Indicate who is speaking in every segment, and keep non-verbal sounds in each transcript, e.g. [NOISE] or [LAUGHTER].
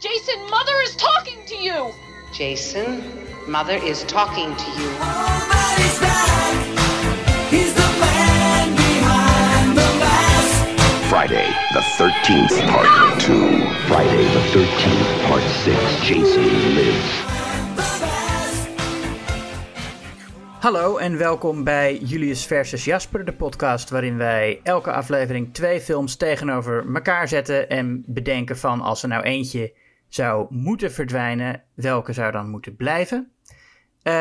Speaker 1: Jason, Mother is talking to you!
Speaker 2: Jason, Mother is talking to you.
Speaker 3: Friday the 13th, part 2. Friday the 13th, part 6. Jason lives.
Speaker 4: Hallo en welkom bij Julius versus Jasper, de podcast waarin wij elke aflevering twee films tegenover elkaar zetten en bedenken van als er nou eentje zou moeten verdwijnen, welke zou dan moeten blijven. Eh,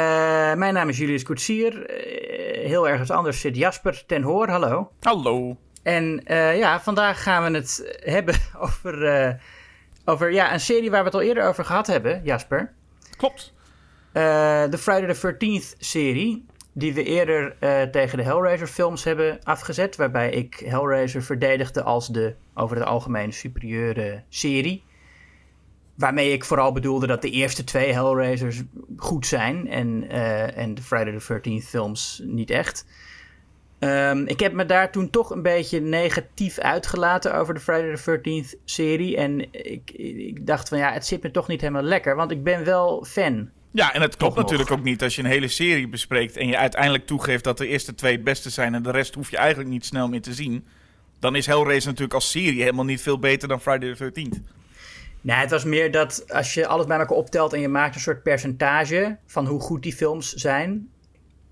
Speaker 4: mijn naam is Julius Koetsier. Eh, heel ergens anders zit Jasper ten Hoor. Hallo.
Speaker 5: Hallo.
Speaker 4: En eh, ja, vandaag gaan we het hebben [LAUGHS] over, over ja, een serie waar we het al eerder over gehad hebben, Jasper.
Speaker 5: Klopt.
Speaker 4: De Friday the 13th serie, die we eerder tegen de Hellraiser films hebben afgezet. Waarbij ik Hellraiser verdedigde als de over het algemeen superieure serie. Waarmee ik vooral bedoelde dat de eerste twee Hellraisers goed zijn en, eh, en de Friday the 13th films niet echt. Ehm, ik heb me daar toen toch een beetje negatief uitgelaten over de Friday the 13th serie. En ik, ik dacht van ja, het zit me toch niet helemaal lekker, want ik ben wel fan.
Speaker 5: Ja, en het klopt
Speaker 4: nog.
Speaker 5: natuurlijk ook niet als je een hele serie bespreekt en je uiteindelijk toegeeft dat de eerste twee het beste zijn en de rest hoef je eigenlijk niet snel meer te zien. Dan is Hellraiser natuurlijk als serie helemaal niet veel beter dan Friday the 13th.
Speaker 4: Nou, het was meer dat als je alles bij elkaar optelt en je maakt een soort percentage van hoe goed die films zijn,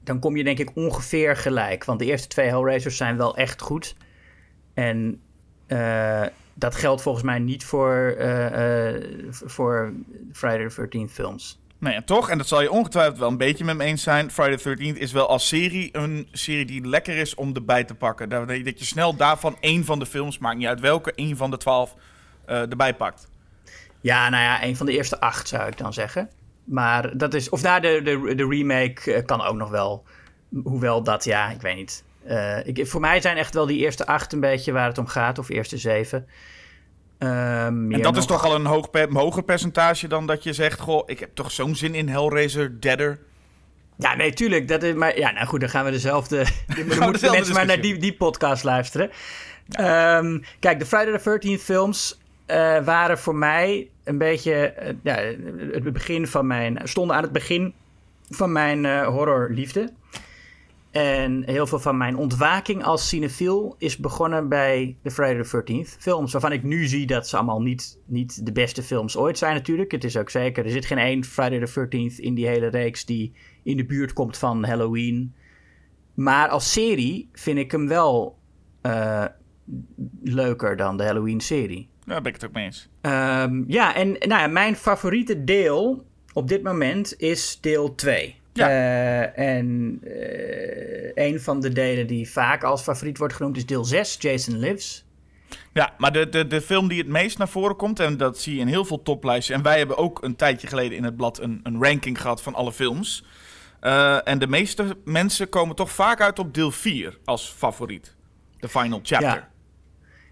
Speaker 4: dan kom je denk ik ongeveer gelijk. Want de eerste twee Hellraisers zijn wel echt goed. En eh, dat geldt volgens mij niet voor, eh, eh, voor Friday the 13th films.
Speaker 5: Nee, en toch, en dat zal je ongetwijfeld wel een beetje met me eens zijn, Friday the 13th is wel als serie een serie die lekker is om erbij te pakken. Dat je snel daarvan één van de films, maakt niet uit welke, één van de twaalf erbij pakt.
Speaker 4: Ja, nou ja, een van de eerste acht zou ik dan zeggen. Maar dat is. Of daar de, de, de remake eh, kan ook nog wel. Hoewel dat, ja, ik weet niet. Eh, ik, voor mij zijn echt wel die eerste acht een beetje waar het om gaat, of eerste zeven. Meer
Speaker 5: En dat is toch al een hoog pe- hoger percentage dan dat je zegt, goh, ik heb toch zo'n zin in Hellraiser, Deader.
Speaker 4: Ja, nee, tuurlijk. Dat is, maar ja, nou goed, dan gaan we dezelfde. [LAUGHS] Dan moeten mensen maar naar die, die podcast luisteren. Ehm, kijk, de Friday the 13th films eh, waren voor mij een beetje. eh, ja, het begin van mijn. stonden aan het begin van mijn eh, horrorliefde. En heel veel van mijn ontwaking als cinefiel is begonnen bij de Friday the 13th films. Waarvan ik nu zie dat ze allemaal niet, niet de beste films ooit zijn natuurlijk. Het is ook zeker, er zit geen één Friday the 13th in die hele reeks die in de buurt komt van Halloween. Maar als serie vind ik hem wel leuker dan de Halloween-serie.
Speaker 5: Daar ben ik het ook mee eens.
Speaker 4: Ehm, ja, en nou ja, mijn favoriete deel op dit moment is deel 2.
Speaker 5: Ja.
Speaker 4: Eh, en eh, een van de delen die vaak als favoriet wordt genoemd is deel 6, Jason Lives.
Speaker 5: Ja, maar de, de, de film die het meest naar voren komt, en dat zie je in heel veel toplijsten. En wij hebben ook een tijdje geleden in het blad een, een ranking gehad van alle films. Eh, en de meeste mensen komen toch vaak uit op deel 4 als favoriet. De final chapter.
Speaker 4: Ja.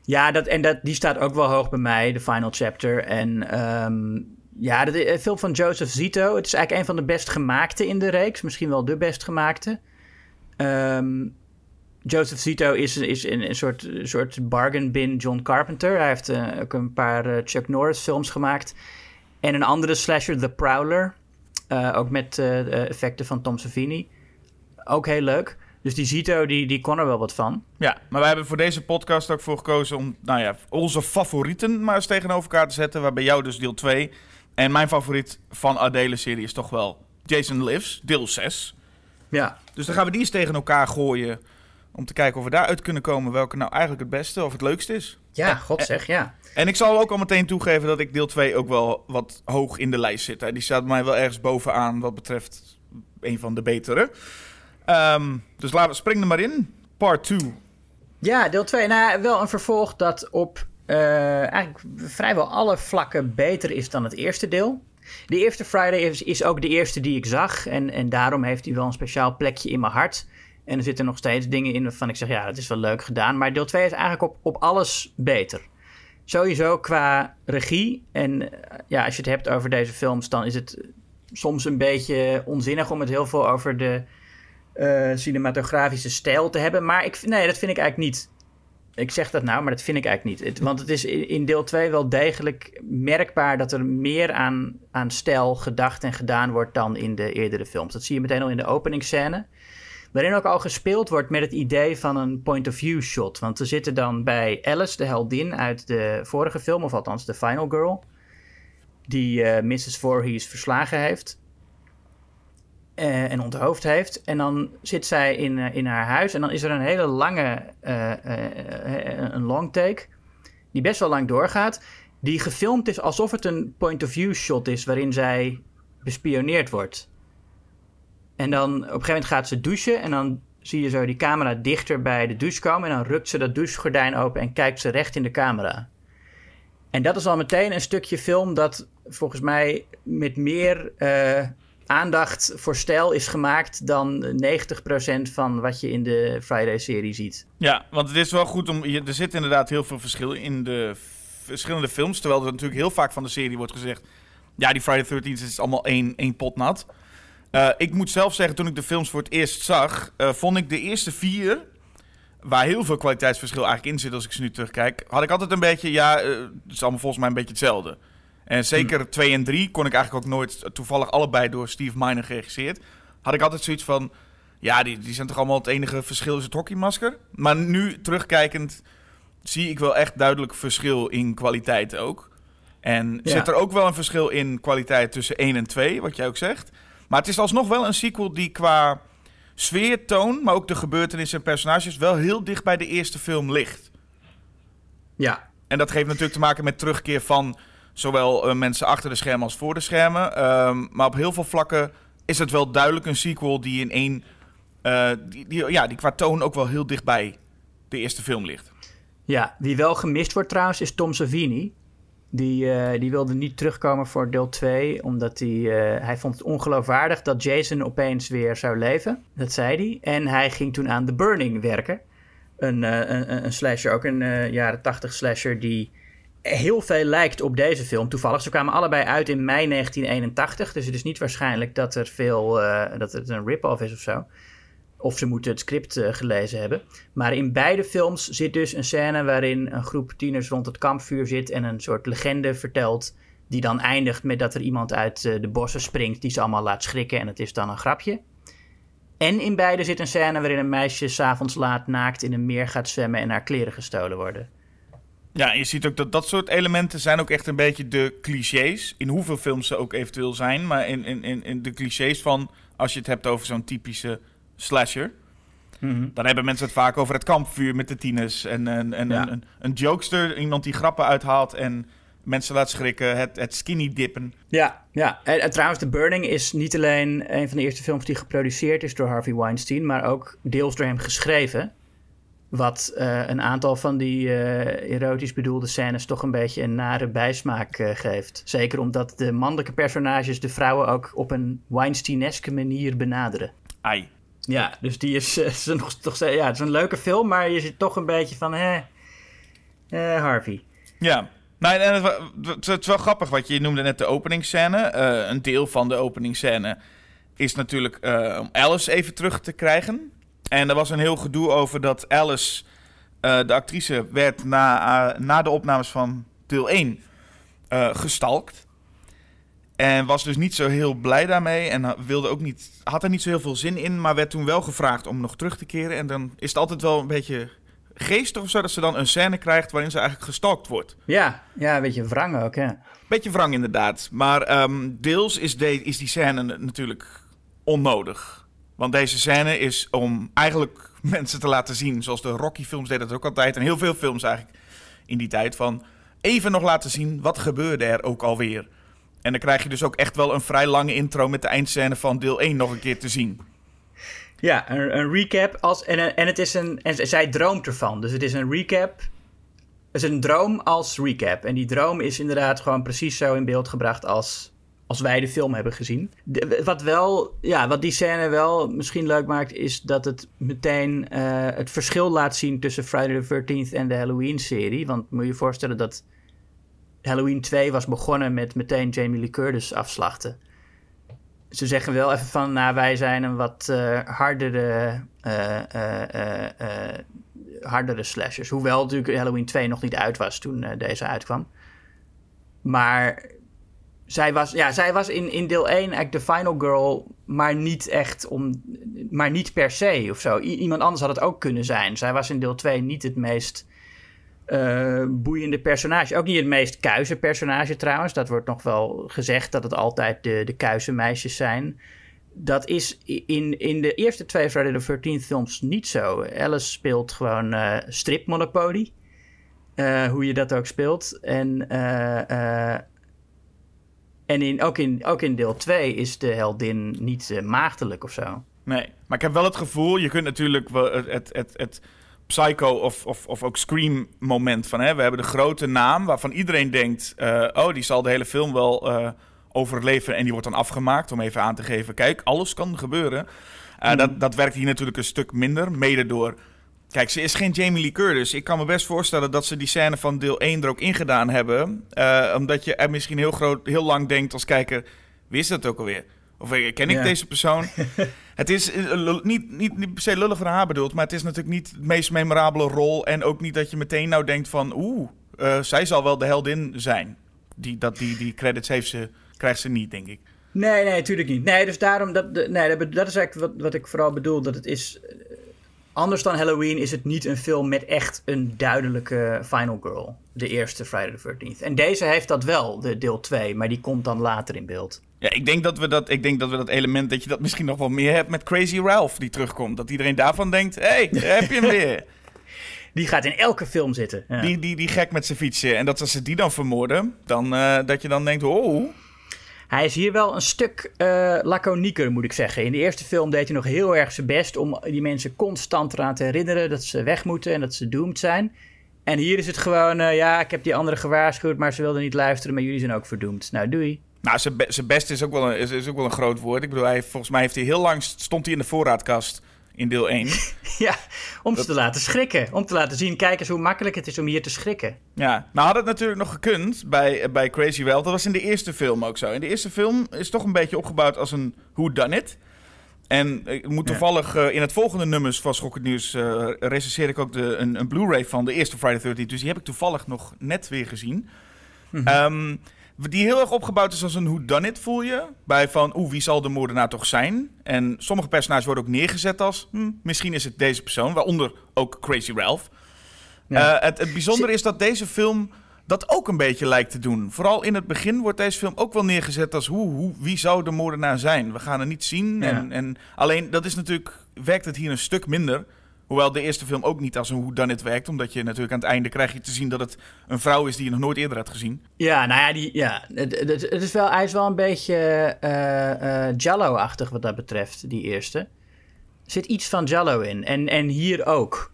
Speaker 4: Ja, dat, en dat, die staat ook wel hoog bij mij, de final chapter. En ehm, ja, de, de film van Joseph Zito. Het is eigenlijk een van de best gemaakte in de reeks. Misschien wel de best gemaakte. Ehm, Joseph Zito is, is een, een soort, soort bargain bin John Carpenter. Hij heeft eh, ook een paar eh, Chuck Norris films gemaakt. En een andere slasher, The Prowler. Eh, ook met eh, effecten van Tom Savini. Ook heel leuk. Dus die Zito, die, die kon er wel wat van.
Speaker 5: Ja, maar wij hebben voor deze podcast ook voor gekozen om nou ja, onze favorieten maar eens tegenover elkaar te zetten. Waar bij jou dus deel 2. En mijn favoriet van Adele serie is toch wel Jason Lives, deel 6.
Speaker 4: Ja,
Speaker 5: Dus dan gaan we die eens tegen elkaar gooien. Om te kijken of we daaruit kunnen komen welke nou eigenlijk het beste of het leukste is.
Speaker 4: ja god zeg, ja.
Speaker 5: En ik zal ook al meteen toegeven dat ik deel 2 ook wel wat hoog in de lijst zit. hè. Die staat mij wel ergens bovenaan wat betreft een van de betere. Ehm, dus laten we springen er maar in. Part 2.
Speaker 4: Ja, deel 2. Nou, wel een vervolg dat op eh, eigenlijk vrijwel alle vlakken beter is dan het eerste deel. De eerste Friday is, is ook de eerste die ik zag. En, en daarom heeft hij wel een speciaal plekje in mijn hart. En er zitten nog steeds dingen in waarvan ik zeg, ja, dat is wel leuk gedaan. Maar deel 2 is eigenlijk op, op alles beter. Sowieso qua regie. En eh, ja, als je het hebt over deze films, dan is het soms een beetje onzinnig om het heel veel over de eh, cinematografische stijl te hebben. Maar ik, nee, dat vind ik eigenlijk niet. Ik zeg dat nou, maar dat vind ik eigenlijk niet. Want het is in deel 2 wel degelijk merkbaar dat er meer aan, aan stijl gedacht en gedaan wordt dan in de eerdere films. Dat zie je meteen al in de openingsscène. Waarin ook al gespeeld wordt met het idee van een point-of-view shot. Want we zitten dan bij Alice, de heldin uit de vorige film, of althans de Final Girl. Die eh, Mrs. Voorhees verslagen heeft eh, en onthoofd heeft. En dan zit zij in, eh, in haar huis en dan is er een hele lange, eh, een long take, die best wel lang doorgaat. Die gefilmd is alsof het een point-of-view shot is waarin zij bespioneerd wordt. En dan op een gegeven moment gaat ze douchen en dan zie je zo die camera dichter bij de douche komen. En dan rukt ze dat douchegordijn open en kijkt ze recht in de camera. En dat is al meteen een stukje film dat volgens mij met meer aandacht voor stijl is gemaakt dan 90% van wat je in de Friday-serie ziet.
Speaker 5: Ja, want het is wel goed om. je- Er zit inderdaad heel veel verschil in de verschillende films. Terwijl er natuurlijk heel vaak van de serie wordt gezegd. Ja, die Friday 13 is allemaal één, één pot nat. Eh, ik moet zelf zeggen, toen ik de films voor het eerst zag, eh, vond ik de eerste vier, waar heel veel kwaliteitsverschil eigenlijk in zit als ik ze nu terugkijk, had ik altijd een beetje, ja, eh, het is allemaal volgens mij een beetje hetzelfde. En zeker 2 en 3 kon ik eigenlijk ook nooit, toevallig allebei door Steve Miner geregisseerd, had ik altijd zoiets van, ja, die, die zijn toch allemaal het enige verschil is het hockeymasker. Maar nu terugkijkend zie ik wel echt duidelijk verschil in kwaliteit ook. En
Speaker 4: Ja.
Speaker 5: zit er ook wel een verschil in kwaliteit tussen 1 en 2, wat jij ook zegt. Maar het is alsnog wel een sequel die qua sfeer, toon, maar ook de gebeurtenissen en personages wel heel dicht bij de eerste film ligt.
Speaker 4: Ja,
Speaker 5: En dat geeft natuurlijk te maken met terugkeer van zowel eh, mensen achter de schermen als voor de schermen. Ehm, maar op heel veel vlakken is het wel duidelijk een sequel die in één. eh, die, die, ja, die qua toon ook wel heel dicht bij de eerste film ligt.
Speaker 4: Ja, wie wel gemist wordt trouwens is Tom Savini. Die, eh, die wilde niet terugkomen voor deel 2, omdat hij, hij vond het ongeloofwaardig dat Jason opeens weer zou leven. Dat zei hij. En hij ging toen aan The Burning werken. Een, een, een- slasher, ook een jaren 80 slasher die heel veel lijkt op deze film. Toevallig, ze kwamen allebei uit in mei 1981. Dus het is niet waarschijnlijk dat er veel, eh, dat het een rip-off is of zo. Of ze moeten het script eh, gelezen hebben. Maar in beide films zit dus een scène waarin een groep tieners rond het kampvuur zit en een soort legende vertelt. Die dan eindigt met dat er iemand uit eh, de bossen springt die ze allemaal laat schrikken en het is dan een grapje. En in beide zit een scène waarin een meisje s'avonds laat naakt in een meer gaat zwemmen en haar kleren gestolen worden.
Speaker 5: Ja, en je ziet ook dat dat soort elementen zijn ook echt een beetje de clichés. In hoeveel films ze ook eventueel zijn. Maar in, in, in, de clichés van als je het hebt over zo'n typische slasher. Dan hebben mensen het vaak over het kampvuur met de tieners. En, en, en
Speaker 4: Ja.
Speaker 5: een, een, een jokester, iemand die grappen uithaalt en mensen laat schrikken. Het, het skinny dippen.
Speaker 4: Ja, ja. En, en trouwens, The Burning is niet alleen een van de eerste films die geproduceerd is door Harvey Weinstein, maar ook deels door hem geschreven. Wat eh, een aantal van die eh, erotisch bedoelde scènes toch een beetje een nare bijsmaak eh, geeft. Zeker omdat de mannelijke personages de vrouwen ook op een Weinsteineske manier benaderen.
Speaker 5: Ai.
Speaker 4: Ja, dus die is, [LAUGHS] is nog, toch, ja, het is een leuke film, maar je zit toch een beetje van, hè, Harvey.
Speaker 5: Ja. Nou, en het, wa- het, het is wel grappig, wat je noemde net de openingsscène. Een deel van de openingsscène is natuurlijk om Alice even terug te krijgen. En er was een heel gedoe over dat Alice, eh, de actrice, werd na, eh, na de opnames van deel 1 eh gestalkt. En was dus niet zo heel blij daarmee. En wilde ook niet, had er niet zo heel veel zin in. Maar werd toen wel gevraagd om nog terug te keren. En dan is het altijd wel een beetje geestig of zo. Dat ze dan een scène krijgt waarin ze eigenlijk gestalkt wordt.
Speaker 4: Ja, ja, een beetje wrang ook, ja.
Speaker 5: Beetje wrang inderdaad. Maar ehm, deels is, de, is die scène natuurlijk onnodig. Want deze scène is om eigenlijk [LAUGHS] mensen te laten zien. Zoals de Rocky-films deden dat ook altijd. En heel veel films eigenlijk in die tijd. Van even nog laten zien wat gebeurde er ook alweer. En dan krijg je dus ook echt wel een vrij lange intro met de eindscène van deel 1 nog een keer te zien.
Speaker 4: Ja, een, een recap. Als, en, en, het is een, en zij droomt ervan. Dus het is een recap. Het is een droom als recap. En die droom is inderdaad gewoon precies zo in beeld gebracht als, als wij de film hebben gezien. Wat, wel, ja, wat die scène wel misschien leuk maakt, is dat het meteen eh, het verschil laat zien tussen Friday the 13th en de Halloween-serie. Want moet je je voorstellen dat Halloween 2 was begonnen met meteen Jamie Lee Curtis afslachten ze zeggen wel even van, nou, wij zijn een wat eh, hardere, eh, hardere slashers. Hoewel natuurlijk Halloween 2 nog niet uit was toen deze uitkwam. Maar zij was, ja, zij was in, in deel 1 eigenlijk de final girl, maar niet echt om, maar niet per se of zo. Iemand anders had het ook kunnen zijn. Zij was in deel 2 niet het meest eh, boeiende personage. Ook niet het meest kuise personage trouwens. Dat wordt nog wel gezegd dat het altijd de, de kuise meisjes zijn. Dat is in, in de eerste twee Friday the 13th films niet zo. Alice speelt gewoon eh strip Monopoly. Eh, hoe je dat ook speelt. En, en in, ook, in, ook in deel 2 is de heldin niet eh, maagdelijk of zo.
Speaker 5: Nee, maar ik heb wel het gevoel, je kunt natuurlijk wel het, het, het, het Psycho of, of, of ook Scream moment van... Hè, we hebben de grote naam waarvan iedereen denkt... eh, oh, die zal de hele film wel eh, overleven en die wordt dan afgemaakt... om even aan te geven, kijk, alles kan gebeuren. Eh, dat, dat werkt hier natuurlijk een stuk minder, mede door... Kijk, ze is geen Jamie Lee Curtis. Ik kan me best voorstellen dat ze die scène van deel 1 er ook ingedaan hebben. eh, omdat je er misschien heel, groot, heel lang denkt als kijker... Wie is dat ook alweer? Of eh, ken ik
Speaker 4: Ja.
Speaker 5: deze persoon? [LAUGHS] het is eh, niet, niet, niet per se lullig voor haar bedoeld... maar het is natuurlijk niet de meest memorabele rol... en ook niet dat je meteen nou denkt van... oeh, eh, zij zal wel de heldin zijn. Die, dat, die, die credits heeft ze, krijgt ze niet, denk ik.
Speaker 4: Nee, nee, natuurlijk niet. Nee, dus daarom, dat, nee, dat, is eigenlijk wat, wat ik vooral bedoel. Dat het is, anders dan Halloween is het niet een film met echt een duidelijke final girl. De eerste Friday the 13th. En deze heeft dat wel, de deel 2, maar die komt dan later in beeld.
Speaker 5: Ja, ik denk dat we dat, ik denk dat we dat element, dat je dat misschien nog wel meer hebt met Crazy Ralph die terugkomt. Dat iedereen daarvan denkt, hé, hey, daar heb je hem weer. [LAUGHS]
Speaker 4: Die gaat in elke film zitten. Ja.
Speaker 5: Die, die, die gek met zijn fietsje. En dat als ze die dan vermoorden, dan, eh, dat je dan denkt, oh,
Speaker 4: Hij is hier wel een stuk eh laconieker, moet ik zeggen. In de eerste film deed hij nog heel erg zijn best om die mensen constant eraan te herinneren dat ze weg moeten en dat ze doomed zijn. En hier is het gewoon, eh, ja, ik heb die anderen gewaarschuwd, maar ze wilden niet luisteren, maar jullie zijn ook verdoemd. Nou, doei.
Speaker 5: Nou, zijn be- zijn best is ook, wel een, is, is ook wel een groot woord. Ik bedoel, hij, volgens mij heeft hij heel lang stond hij in de voorraadkast in deel 1. [LAUGHS]
Speaker 4: Ja, om ze te laten schrikken. Om te laten zien, kijk eens hoe makkelijk het is om hier te schrikken.
Speaker 5: ja, nou had het natuurlijk nog gekund bij, eh, bij Crazy Ralph. Dat was in de eerste film ook zo. In de eerste film is toch een beetje opgebouwd als een Who Done It. En ik moet toevallig eh, in het volgende nummers van Schokkend Nieuws eh recenseer ik ook de, een, een Blu-ray van de eerste Friday 13. Dus die heb ik toevallig nog net weer gezien. Ehm, die heel erg opgebouwd is als een Who Done It, voel je. Bij van, oeh, wie zal de moordenaar toch zijn? En sommige personages worden ook neergezet als, hm, misschien is het deze persoon. Waaronder ook Crazy Ralph.
Speaker 4: Ja.
Speaker 5: Eh, het, het bijzondere is dat deze film dat ook een beetje lijkt te doen. Vooral in het begin wordt deze film ook wel neergezet als hoe, hoe, wie zou de moordenaar zijn. We gaan het niet zien.
Speaker 4: Ja.
Speaker 5: En, en alleen dat is natuurlijk, werkt het hier een stuk minder. Hoewel de eerste film ook niet als een hoe dan het werkt. Omdat je natuurlijk aan het einde krijg je te zien dat het een vrouw is die je nog nooit eerder had gezien.
Speaker 4: Ja, nou ja, die, ja het, het, het is wel, hij is wel een beetje eh eh Jallo-achtig wat dat betreft, die eerste. Er zit iets van Jallo in. En, en hier ook.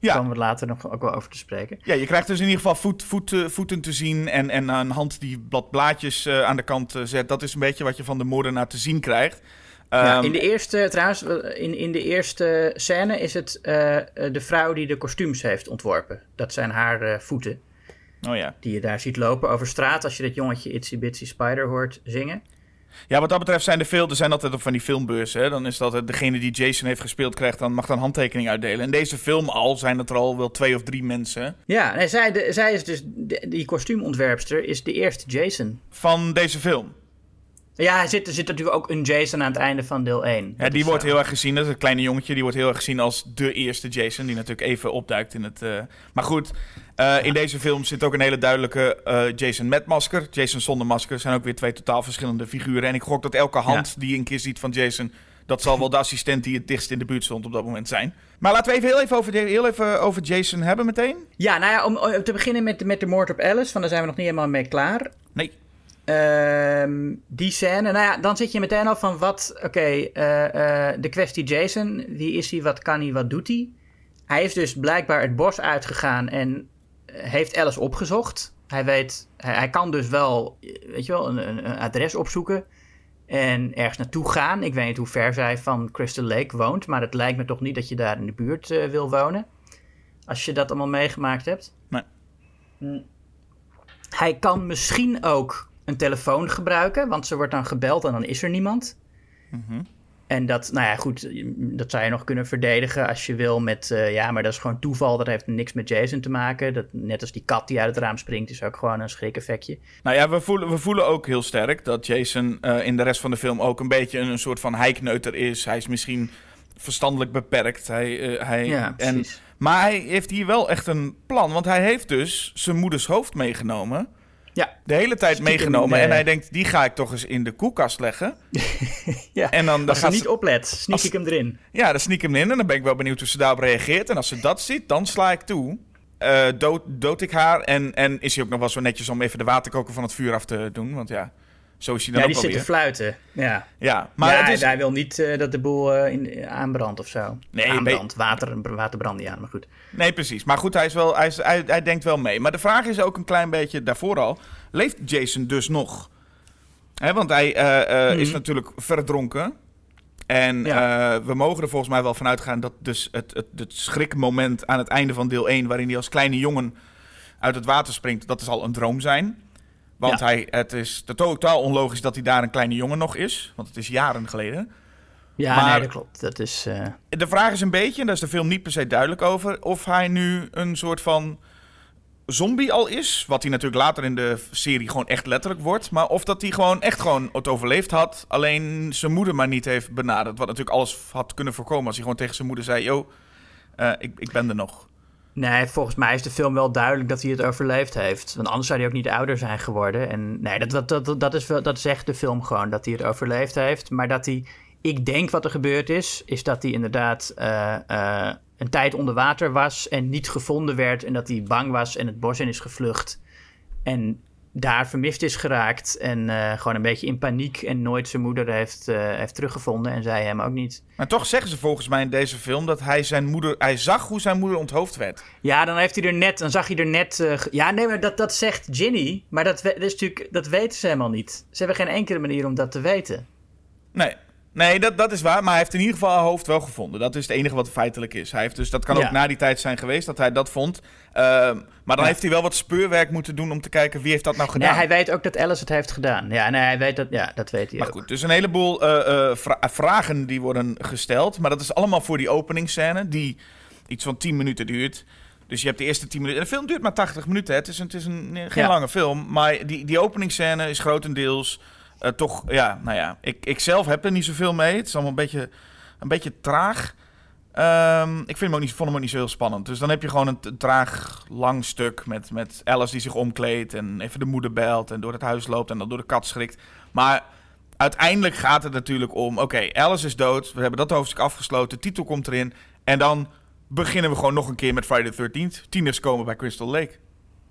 Speaker 4: Daar
Speaker 5: Ja.
Speaker 4: komen we later nog ook wel over te spreken.
Speaker 5: Ja, je krijgt dus in ieder geval voet, voet, eh, voeten te zien en, en een hand die blad blaadjes aan de kant zet. Dat is een beetje wat je van de moordenaar te zien krijgt.
Speaker 4: Ja,
Speaker 5: Ehm,
Speaker 4: in de eerste, trouwens, in, in de eerste scène is het eh, eh, de vrouw die de kostuums heeft ontworpen. Dat zijn haar eh, voeten,
Speaker 5: Oh ja.
Speaker 4: die je daar ziet lopen over straat als je dat jongetje Itsy Bitsy Spider hoort zingen.
Speaker 5: Ja, wat dat betreft zijn de veel, er zijn altijd op van die filmbeurzen. Hè? Dan is dat degene die Jason heeft gespeeld krijgt, dan mag dan handtekening uitdelen. In deze film al zijn het er al wel twee of drie mensen
Speaker 4: Ja, nee, zij, de, zij is dus, de- die kostuumontwerpster is de eerste Jason.
Speaker 5: van deze film.
Speaker 4: Ja, er zit, er zit natuurlijk ook een Jason aan het einde van deel 1.
Speaker 5: Ja, die wordt heel erg gezien, dat is een kleine jongetje, die wordt heel erg gezien als de eerste Jason, die natuurlijk even opduikt in het... eh, Maar goed, eh, in deze film zit ook een hele duidelijke eh, Jason met masker. Jason zonder masker zijn ook weer twee totaal verschillende figuren. En ik gok dat elke hand die je een keer ziet van Jason, dat zal wel de assistent die het dichtst in de buurt stond op dat moment zijn. Maar laten we even heel even over, heel even over Jason hebben meteen.
Speaker 4: Ja, nou ja, om, om te beginnen met, met de moord op Alice, van daar zijn we nog niet helemaal mee klaar.
Speaker 5: Nee.
Speaker 4: Ehm, die scène, nou ja, dan zit je meteen al van wat, oké, eh, eh, de kwestie Jason, wie is hij, wat kan hij, wat doet hij? Hij is dus blijkbaar het bos uitgegaan en heeft Alice opgezocht. Hij weet, hij, hij kan dus wel, weet je wel, een, een, een adres opzoeken en ergens naartoe gaan. Ik weet niet hoe ver zij van Crystal Lake woont, maar het lijkt me toch niet dat je daar in de buurt eh, wil wonen. Als je dat allemaal meegemaakt hebt.
Speaker 5: Nee.
Speaker 4: Hm. Hij kan misschien ook een telefoon gebruiken, want ze wordt dan gebeld en dan is er niemand. En dat, nou ja, goed, dat zou je nog kunnen verdedigen als je wil met, eh, ja, maar dat is gewoon toeval, dat heeft niks met Jason te maken. Dat, net als die kat die uit het raam springt, is ook gewoon een schrik-effectje.
Speaker 5: Nou ja, we voelen, we voelen ook heel sterk dat Jason eh, in de rest van de film ook een beetje een, een soort van heikneuter is. Hij is misschien verstandelijk beperkt. Hij, eh, hij,
Speaker 4: Ja,
Speaker 5: en, maar hij heeft hier wel echt een plan, want hij heeft dus zijn moeders hoofd meegenomen.
Speaker 4: Ja,
Speaker 5: De hele tijd
Speaker 4: Stiekem,
Speaker 5: meegenomen. En hij denkt, die ga ik toch eens in de koelkast leggen. [LAUGHS]
Speaker 4: ja.
Speaker 5: En dan, dan
Speaker 4: als ze
Speaker 5: gaat
Speaker 4: niet
Speaker 5: ze,
Speaker 4: oplet, sneak ik hem erin.
Speaker 5: Ja, dan sneak ik hem in en dan ben ik wel benieuwd hoe ze daarop reageert. En als ze dat ziet, dan sla ik toe. Eh, dood, dood ik haar. En, en is hij ook nog wel zo netjes om even de waterkoker van het vuur af te doen. Want ja, zo is hij dan
Speaker 4: Ja, die zit te fluiten. Ja,
Speaker 5: Ja, maar
Speaker 4: maar
Speaker 5: het is...
Speaker 4: hij wil niet eh, dat de boel eh, in, aanbrandt of zo.
Speaker 5: Nee,
Speaker 4: aanbrandt, water, water brandt niet aan, maar goed.
Speaker 5: Nee, precies. Maar goed, hij, is wel, hij, is, hij, hij denkt wel mee. Maar de vraag is ook een klein beetje daarvoor al. Leeft Jason dus nog? Hè, want hij eh, eh, is
Speaker 4: Mhm.
Speaker 5: natuurlijk verdronken. En
Speaker 4: Ja.
Speaker 5: eh, we mogen er volgens mij wel van uitgaan dat dus het, het, het schrikmoment aan het einde van deel 1... waarin hij als kleine jongen uit het water springt, dat is al een droom zijn. Want
Speaker 4: Ja.
Speaker 5: hij, het is totaal onlogisch dat hij daar een kleine jongen nog is. Want het is jaren geleden.
Speaker 4: Ja,
Speaker 5: Maar-
Speaker 4: nee, dat klopt. Dat is... eh,
Speaker 5: De vraag is een beetje, en daar is de film niet per se duidelijk over, of hij nu een soort van zombie al is. Wat hij natuurlijk later in de serie gewoon echt letterlijk wordt. Maar of dat hij gewoon echt gewoon het overleefd had. Alleen zijn moeder maar niet heeft benaderd. Wat natuurlijk alles had kunnen voorkomen als hij gewoon tegen zijn moeder zei: Yo, eh, ik, ik ben er nog.
Speaker 4: Nee, volgens mij is de film wel duidelijk dat hij het overleefd heeft. Want anders zou hij ook niet ouder zijn geworden. En nee, dat, dat, dat, dat, is wel, dat zegt de film gewoon, dat hij het overleefd heeft. Maar dat hij, ik denk wat er gebeurd is, is dat hij inderdaad eh, eh, een tijd onder water was en niet gevonden werd. En dat hij bang was en het bos in is gevlucht. En daar vermist is geraakt en eh, gewoon een beetje in paniek en nooit zijn moeder heeft, eh, heeft teruggevonden en zij hem ook niet.
Speaker 5: Maar toch zeggen ze volgens mij in deze film dat hij zijn moeder. Hij zag hoe zijn moeder onthoofd werd.
Speaker 4: Ja, dan heeft hij er net, dan zag hij er net. eh, ja, nee, maar dat, dat zegt Ginny. Maar dat, dat, is natuurlijk, dat weten ze helemaal niet. Ze hebben geen enkele manier om dat te weten.
Speaker 5: Nee. Nee, dat, dat is waar. Maar hij heeft in ieder geval haar hoofd wel gevonden. Dat is het enige wat feitelijk is. Hij heeft dus, dat kan
Speaker 4: Ja.
Speaker 5: ook na die tijd zijn geweest dat hij dat vond. Ehm, maar dan
Speaker 4: Ja.
Speaker 5: heeft hij wel wat speurwerk moeten doen om te kijken wie heeft dat nou gedaan.
Speaker 4: Nee, hij weet ook dat Alice het heeft gedaan. Ja, nee, hij weet dat. Ja, dat weet hij
Speaker 5: Maar
Speaker 4: ook.
Speaker 5: goed, dus een heleboel eh, eh, vra- vragen die worden gesteld. Maar dat is allemaal voor die openingsscène die iets van 10 minuten duurt. Dus je hebt de eerste 10 minuten. En de film duurt maar 80 minuten. Hè. Het is, een, het is een, nee, geen
Speaker 4: Ja.
Speaker 5: lange film. Maar die, die openingsscène is grotendeels eh, toch... Ja, nou ja, ik, ik zelf heb er niet zoveel mee. Het is allemaal een beetje, een beetje traag. Ehm, ik vind hem ook niet, vond hem ook niet zo heel spannend. Dus dan heb je gewoon een, traag, lang stuk met, met Alice die zich omkleedt... en even de moeder belt en door het huis loopt en dan door de kat schrikt. Maar uiteindelijk gaat het natuurlijk om... oké, Alice is dood, we hebben dat hoofdstuk afgesloten, titel komt erin... en dan beginnen we gewoon nog een keer met Friday the 13th. Tieners komen bij Crystal Lake.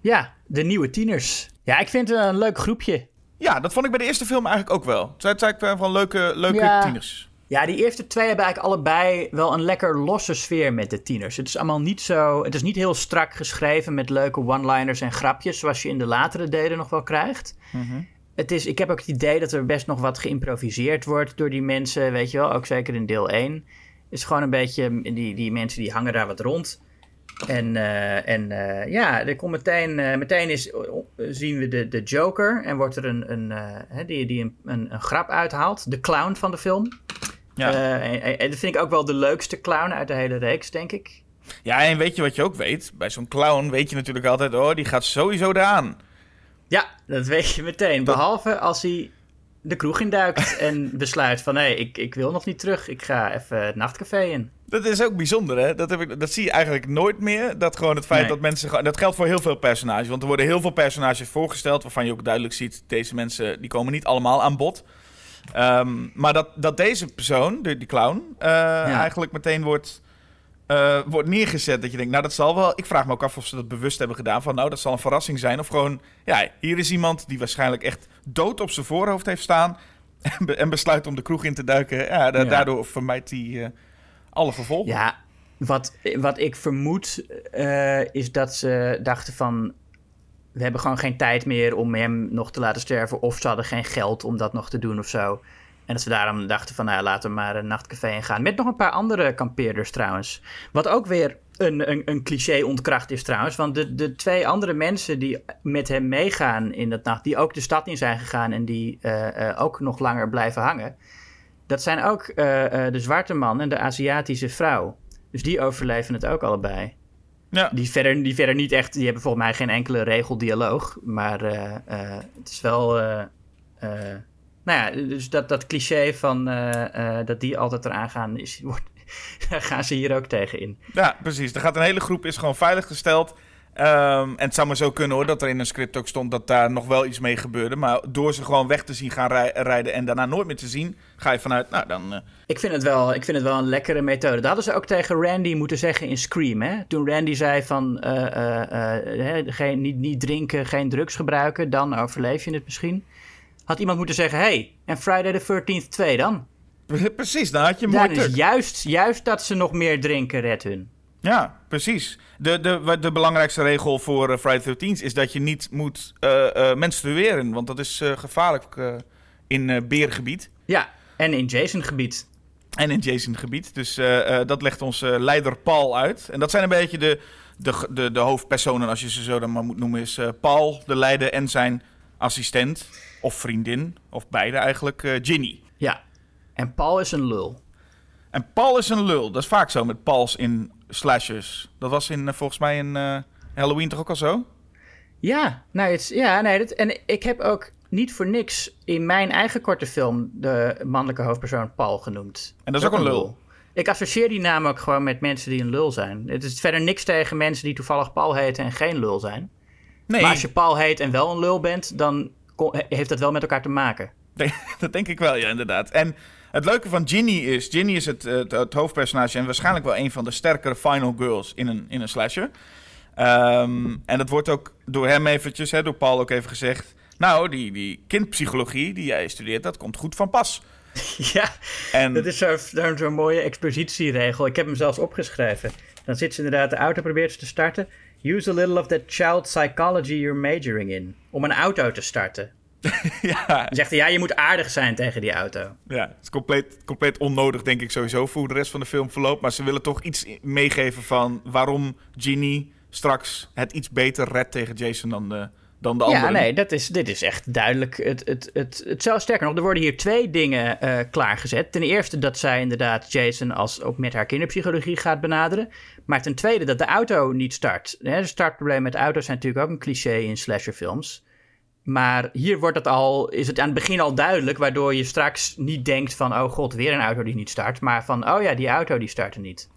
Speaker 4: Ja, de nieuwe tieners. Ja, ik vind het een leuk groepje.
Speaker 5: Ja, dat vond ik bij de eerste film eigenlijk ook wel. Het zijn eigenlijk van leuke, leuke
Speaker 4: Ja.
Speaker 5: tieners.
Speaker 4: Ja, die eerste twee hebben eigenlijk allebei wel een lekker losse sfeer met de tieners. Het is allemaal niet zo. Het is niet heel strak geschreven met leuke one-liners en grapjes, zoals je in de latere delen nog wel krijgt. Het is, ik heb ook het idee dat er best nog wat geïmproviseerd wordt door die mensen, weet je wel, ook zeker in deel 1. Het is gewoon een beetje, die, die mensen die hangen daar wat rond. En, eh, en eh, ja, er komt meteen, eh, meteen is, zien we de, de Joker en wordt er een, een, die, die een, een, een grap uithaalt. De clown van de film.
Speaker 5: Ja.
Speaker 4: En, en- en dat vind ik ook wel de leukste clown uit de hele reeks, denk ik.
Speaker 5: ja, en weet je wat je ook weet? Bij zo'n clown weet je natuurlijk altijd... oh, die gaat sowieso eraan.
Speaker 4: Ja, dat weet je meteen. Behalve als hij de kroeg induikt en besluit van... hé, ik, ik wil nog niet terug, ik ga even het nachtcafé in.
Speaker 5: Dat is ook bijzonder, hè? Dat, heb ik, dat zie je eigenlijk nooit meer. Dat gewoon het feit
Speaker 4: Nee.
Speaker 5: dat mensen... Dat geldt voor heel veel personages. Want er worden heel veel personages voorgesteld... waarvan je ook duidelijk ziet... deze mensen die komen niet allemaal aan bod. Ehm, maar dat, dat deze persoon, de, die clown... eh, eigenlijk meteen wordt, eh, wordt neergezet. Dat je denkt, nou dat zal wel... Ik vraag me ook af of ze dat bewust hebben gedaan. Van nou, dat zal een verrassing zijn. Of gewoon, ja, hier is iemand die waarschijnlijk echt dood op zijn voorhoofd heeft staan... [LAUGHS] en, be- en besluit om de kroeg in te duiken. Ja, da-
Speaker 4: Ja.
Speaker 5: daardoor vermijdt hij eh, alle gevolgen.
Speaker 4: Ja, wat, wat ik vermoed eh, is dat ze dachten van... we hebben gewoon geen tijd meer om hem nog te laten sterven... of ze hadden geen geld om dat nog te doen of zo. En dat ze daarom dachten van, nou, laten we maar een nachtcafé in gaan. Met nog een paar andere kampeerders trouwens. Wat ook weer een, een, een cliché ontkracht is trouwens. Want de, de twee andere mensen die met hem meegaan in dat nacht... die ook de stad in zijn gegaan en die eh, eh, ook nog langer blijven hangen... dat zijn ook eh, eh, de zwarte man en de Aziatische vrouw. Dus die overleven het ook allebei.
Speaker 5: Ja.
Speaker 4: Die verder, die verder niet echt, die hebben volgens mij geen enkele regeldialoog. Maar eh, het is wel. nou ja, dus dat, dat cliché van dat die altijd eraan gaan, is, [LAUGHS] wordt, daar gaan ze hier ook tegen in.
Speaker 5: Ja, precies. Er gaat een hele groep is gewoon veilig Ehm, en het zou maar zo kunnen hoor, dat er in een script ook stond dat daar nog wel iets mee gebeurde. Maar door ze gewoon weg te zien gaan rij- rijden en daarna nooit meer te zien, ga je vanuit, nou dan... eh,
Speaker 4: Ik vind, het wel, ik vind het wel een lekkere methode. Dat hadden ze ook tegen Randy moeten zeggen in Scream. Hè? Toen Randy zei van eh, eh, geen, niet, niet drinken, geen drugs gebruiken, dan overleef je het misschien. Had iemand moeten zeggen, hey, en Friday the 13th 2 dan? [LAUGHS]
Speaker 5: precies, dan had je mooi
Speaker 4: dus
Speaker 5: tuk.
Speaker 4: juist, juist dat ze nog meer drinken redt hun.
Speaker 5: Ja, precies. De, de, de belangrijkste regel voor eh, Friday 13 is dat je niet moet eh, eh, menstrueren. Want dat is gevaarlijk in beergebied.
Speaker 4: Ja, en in Jason gebied.
Speaker 5: En in Jason gebied. Dus dat legt onze leider Paul uit. En dat zijn een beetje de, de, de, de hoofdpersonen, als je ze zo dan maar moet noemen. Is Paul, de leider, en zijn assistent. Of vriendin. Of beide eigenlijk. Ginny.
Speaker 4: Ja, en Paul is een lul.
Speaker 5: En Paul is een lul. Dat is vaak zo met Pauls in slashers. Dat was in, eh, volgens mij in eh, Halloween toch ook al zo?
Speaker 4: Ja, nou, het, ja nee, dat, en ik heb ook niet voor niks in mijn eigen korte film de mannelijke hoofdpersoon Paul genoemd.
Speaker 5: En dat is ook een lul.
Speaker 4: Ik associeer die naam ook gewoon met mensen die een lul zijn. Het is verder niks tegen mensen die toevallig Paul heten en geen lul zijn.
Speaker 5: Nee,
Speaker 4: Maar als je Paul heet en wel een lul bent, dan heeft dat wel met elkaar te maken.
Speaker 5: Nee, [LAUGHS] dat denk ik wel, ja, inderdaad. En het leuke van Ginny is... Ginny is het, het, het hoofdpersonage en waarschijnlijk wel een van de sterkere final girls in een, in een slasher. Ehm, en dat wordt ook door hem eventjes, hè, door Paul ook even gezegd... Nou, die, die kindpsychologie die jij studeert, dat komt goed van pas. [LAUGHS]
Speaker 4: ja,
Speaker 5: En
Speaker 4: dat is zo'n zo zo'n mooie expositieregel. Ik heb hem zelfs opgeschreven. Dan zit ze inderdaad, de auto probeert ze te starten. Use a little of that child psychology you're majoring in. Om een auto te starten. [LAUGHS]
Speaker 5: ja,
Speaker 4: zegt hij, ja, je moet aardig zijn tegen die auto.
Speaker 5: ja, het is compleet, compleet onnodig, denk ik sowieso, voor hoe de rest van de film verloopt. Maar ze willen toch iets meegeven van waarom Ginny straks het iets beter redt tegen Jason dan de, dan de
Speaker 4: Ja,
Speaker 5: anderen.
Speaker 4: nee, dat is, dit is echt duidelijk. Het, het, het, het, zelfs sterker nog, er worden hier twee dingen eh, klaargezet. Ten eerste dat zij inderdaad Jason als ook met haar kinderpsychologie gaat benaderen. Maar ten tweede dat de auto niet start. Hè, de startproblemen met auto's zijn natuurlijk ook een cliché in slasherfilms. Maar hier wordt het al, is het aan het begin al duidelijk, waardoor je straks niet denkt van, oh god, weer een auto die niet start. Maar van, oh ja, die auto die startte niet.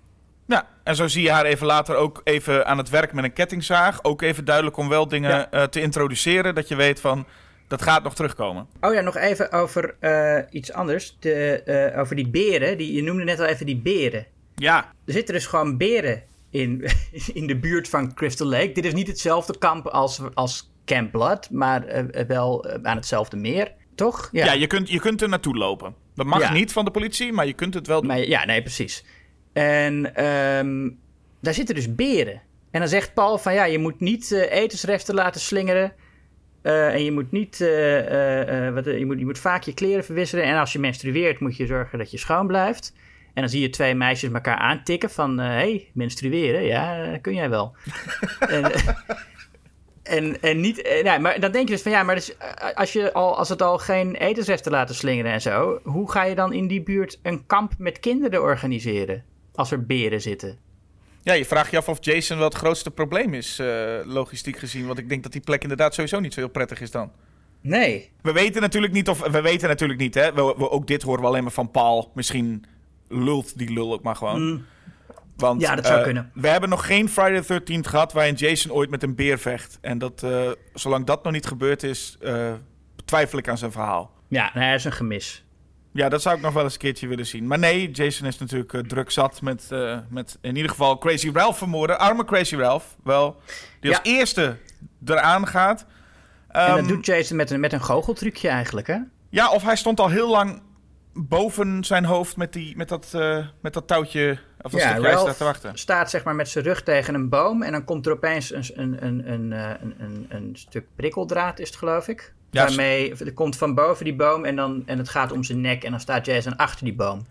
Speaker 5: Ja, en zo zie je haar even later ook even aan het werk met een kettingzaag. Ook even duidelijk om wel dingen
Speaker 4: Ja.
Speaker 5: eh, te introduceren, dat je weet van, dat gaat nog terugkomen.
Speaker 4: Oh ja, nog even over eh, iets anders. De, eh, over die beren. Die, je noemde net al even die beren.
Speaker 5: Ja,
Speaker 4: Er zitten dus gewoon beren in, [LAUGHS] in de buurt van Crystal Lake. Dit is niet hetzelfde kamp als, als Camp Blood, maar eh, wel eh, aan hetzelfde meer. Toch?
Speaker 5: ja. je, kunt, je kunt er naartoe lopen. Dat mag
Speaker 4: Ja.
Speaker 5: niet van de politie, maar je kunt het wel doen.
Speaker 4: Maar, ja, nee, precies. En ehm, daar zitten dus beren. En dan zegt Paul van ja, je moet niet eh, etensresten laten slingeren. Eh, en je moet niet, eh, eh, eh, wat, je, moet, je moet vaak je kleren verwisselen. En als je menstrueert, moet je zorgen dat je schoon blijft. En dan zie je twee meisjes elkaar aantikken van... hé, hey, menstrueren, ja, eh, kun jij wel. [LAUGHS] en, eh, en, en niet... eh, nee, maar dan denk je dus van ja, maar dus, eh, als, je al, als het al geen etensresten laten slingeren en zo... hoe ga je dan in die buurt een kamp met kinderen organiseren? Als er beren zitten.
Speaker 5: Ja, je vraagt je af of Jason wel het grootste probleem is, eh, logistiek gezien. Want ik denk dat die plek inderdaad sowieso niet zo heel prettig is dan.
Speaker 4: Nee.
Speaker 5: We weten natuurlijk niet of... We weten natuurlijk niet, hè. We, we- ook dit horen we alleen maar van Paul. Misschien lult die lul ook maar gewoon. Want.
Speaker 4: Ja, dat zou
Speaker 5: eh,
Speaker 4: kunnen.
Speaker 5: We hebben nog geen Friday the 13th gehad waarin Jason ooit met een beer vecht. En dat, eh, zolang dat nog niet gebeurd is, eh, twijfel ik aan zijn verhaal.
Speaker 4: Ja, dat is een gemis.
Speaker 5: Ja, dat zou ik nog wel eens een keertje willen zien. Maar nee, Jason is natuurlijk druk zat met, met in ieder geval Crazy Ralph vermoorden. Arme Crazy Ralph, wel. Die als
Speaker 4: Ja.
Speaker 5: eerste eraan gaat.
Speaker 4: En
Speaker 5: Ehm,
Speaker 4: dat doet Jason met een, met een goocheltrucje eigenlijk, hè?
Speaker 5: Ja, of hij stond al heel lang boven zijn hoofd met, die, met, dat, met dat touwtje. Of
Speaker 4: Ja,
Speaker 5: daar
Speaker 4: Ralph
Speaker 5: te wachten.
Speaker 4: staat zeg maar met zijn rug tegen een boom en dan komt er opeens een, een, een, een, eh, een, een, een stuk prikkeldraad, is het geloof ik.
Speaker 5: Ja,
Speaker 4: Waarmee, er komt van boven die boom en, dan, en het gaat om zijn nek en dan staat Jason achter die boom.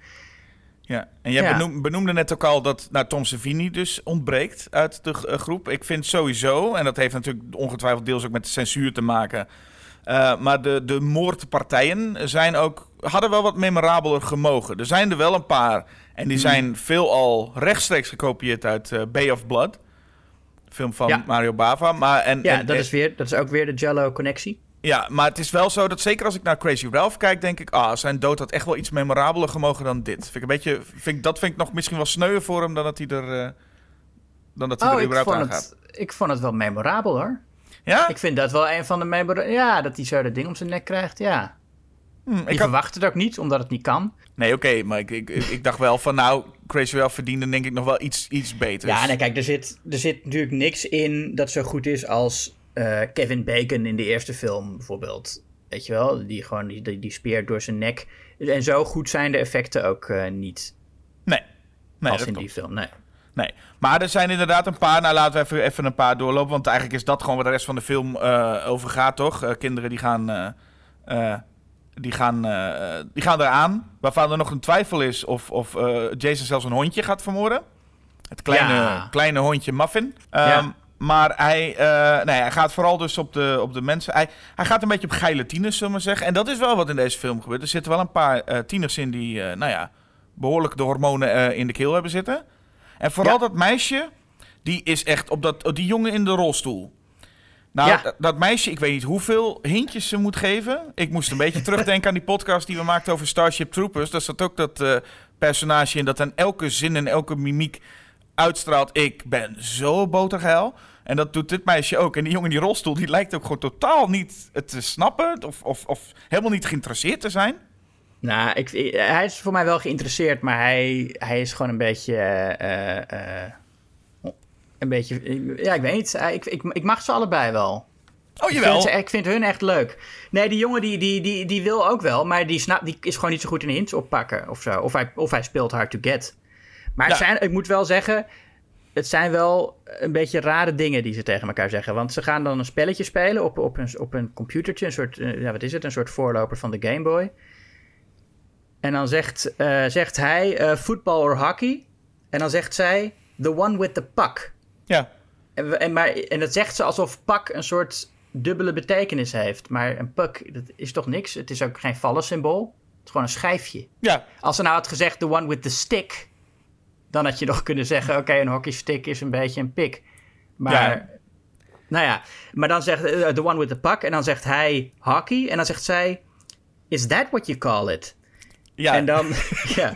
Speaker 5: Ja, en jij
Speaker 4: Ja.
Speaker 5: benoemde net ook al dat nou, Tom Savini dus ontbreekt uit de eh, groep. Ik vind sowieso, en dat heeft natuurlijk ongetwijfeld deels ook met de censuur te maken. Eh, maar de, de moordpartijen zijn ook, hadden wel wat memorabeler gemogen. Er zijn er wel een paar. En die zijn veelal rechtstreeks gekopieerd uit eh, Bay of Blood. Film van
Speaker 4: Ja.
Speaker 5: Mario Bava. Maar, en,
Speaker 4: Ja,
Speaker 5: en-
Speaker 4: dat, is weer, dat is ook weer de Jello-connectie.
Speaker 5: ja, maar het is wel zo dat zeker als ik naar Crazy Ralph kijk, denk ik, ah, zijn dood had echt wel iets memorabeler gemogen dan dit. Vind ik een beetje, vind dat vind ik nog misschien wel sneuwer voor hem dan dat hij er, eh, dan dat hij
Speaker 4: Oh,
Speaker 5: er
Speaker 4: ik
Speaker 5: überhaupt aan gaat.
Speaker 4: het, ik vond het wel memorabel hoor.
Speaker 5: Ja?
Speaker 4: Ik vind dat wel een van de. Ja, dat hij zo dat ding om zijn nek krijgt, ja.
Speaker 5: Hm, ik had,
Speaker 4: verwacht het ook niet, omdat het niet kan.
Speaker 5: nee, oké, maar ik, ik, ik, dacht wel van, nou, Crazy Ralph verdiende denk ik nog wel iets, iets beters.
Speaker 4: Ja, nee, kijk, er zit, er zit natuurlijk niks in dat zo goed is als eh, Kevin Bacon in de eerste film bijvoorbeeld. Weet je wel, die gewoon die, die, die speer door zijn nek. En zo goed zijn de effecten ook eh, niet
Speaker 5: Nee, nee
Speaker 4: als in
Speaker 5: klopt.
Speaker 4: die film. Nee.
Speaker 5: Nee, maar er zijn inderdaad een paar. Nou, laten we even, even een paar doorlopen. Want eigenlijk is dat gewoon waar de rest van de film eh, over gaat, toch? Eh, kinderen die gaan, eh, die, gaan, die gaan eraan. Waarvan er nog een twijfel is of, of Jason zelfs een hondje gaat vermoorden. Het kleine,
Speaker 4: Ja.
Speaker 5: kleine hondje Muffin.
Speaker 4: Ja.
Speaker 5: Ehm, Maar hij, nee, hij gaat vooral dus op de, op de mensen. Hij, hij gaat een beetje op geile tieners, zullen we maar zeggen. En dat is wel wat in deze film gebeurt. Er zitten wel een paar tieners in die, nou ja, behoorlijk de hormonen in de keel hebben zitten. En vooral
Speaker 4: Ja.
Speaker 5: dat meisje, die is echt op dat, die jongen in de rolstoel. Nou,
Speaker 4: Ja.
Speaker 5: dat, meisje, ik weet niet hoeveel hintjes ze moet geven. Ik moest een beetje [LAUGHS] terugdenken aan die podcast die we maakten over Starship Troopers. Daar zat ook dat eh, personage in dat aan elke zin en elke mimiek uitstraalt. Ik ben zo botergeil. En dat doet dit meisje ook. En die jongen in die rolstoel, die lijkt ook gewoon totaal niet te snappen. Of, of, of helemaal niet geïnteresseerd te zijn.
Speaker 4: Nou, ik, ik- hij is voor mij wel geïnteresseerd, maar hij, hij is gewoon een beetje. eh, eh, eh, een beetje. Ja, ik weet niet. Ik, ik, ik mag ze allebei wel.
Speaker 5: Oh,
Speaker 4: Ik
Speaker 5: jawel.
Speaker 4: vind, ze- ik vind hun echt leuk. Nee, die jongen die, die, die, die wil ook wel, maar die, snap, die is gewoon niet zo goed in hints oppakken of zo. Of hij, of hij speelt hard to get. Maar zijn, ik moet wel zeggen, het zijn wel een beetje rare dingen die ze tegen elkaar zeggen. Want ze gaan dan een spelletje spelen op, op, een, op een computertje, een soort, ja, wat is het, een soort voorloper van de Game Boy. En dan zegt, eh, zegt hij eh voetbal or hockey. En dan zegt zij the one with the puck.
Speaker 5: Ja.
Speaker 4: En, maar, en dat zegt ze alsof pak een soort dubbele betekenis heeft. Maar een puck, dat is toch niks? Het is ook geen vallensymbool. Het is gewoon een schijfje.
Speaker 5: Ja.
Speaker 4: Als ze nou had gezegd the one with the stick... dan had je nog kunnen zeggen... oké, een hockeystick is een beetje een pik. Maar...
Speaker 5: Ja.
Speaker 4: Nou ja, maar dan zegt eh, the one with the puck... en dan zegt hij hockey... en dan zegt zij... is that what you call it?
Speaker 5: Ja.
Speaker 4: En dan, [LAUGHS] ja,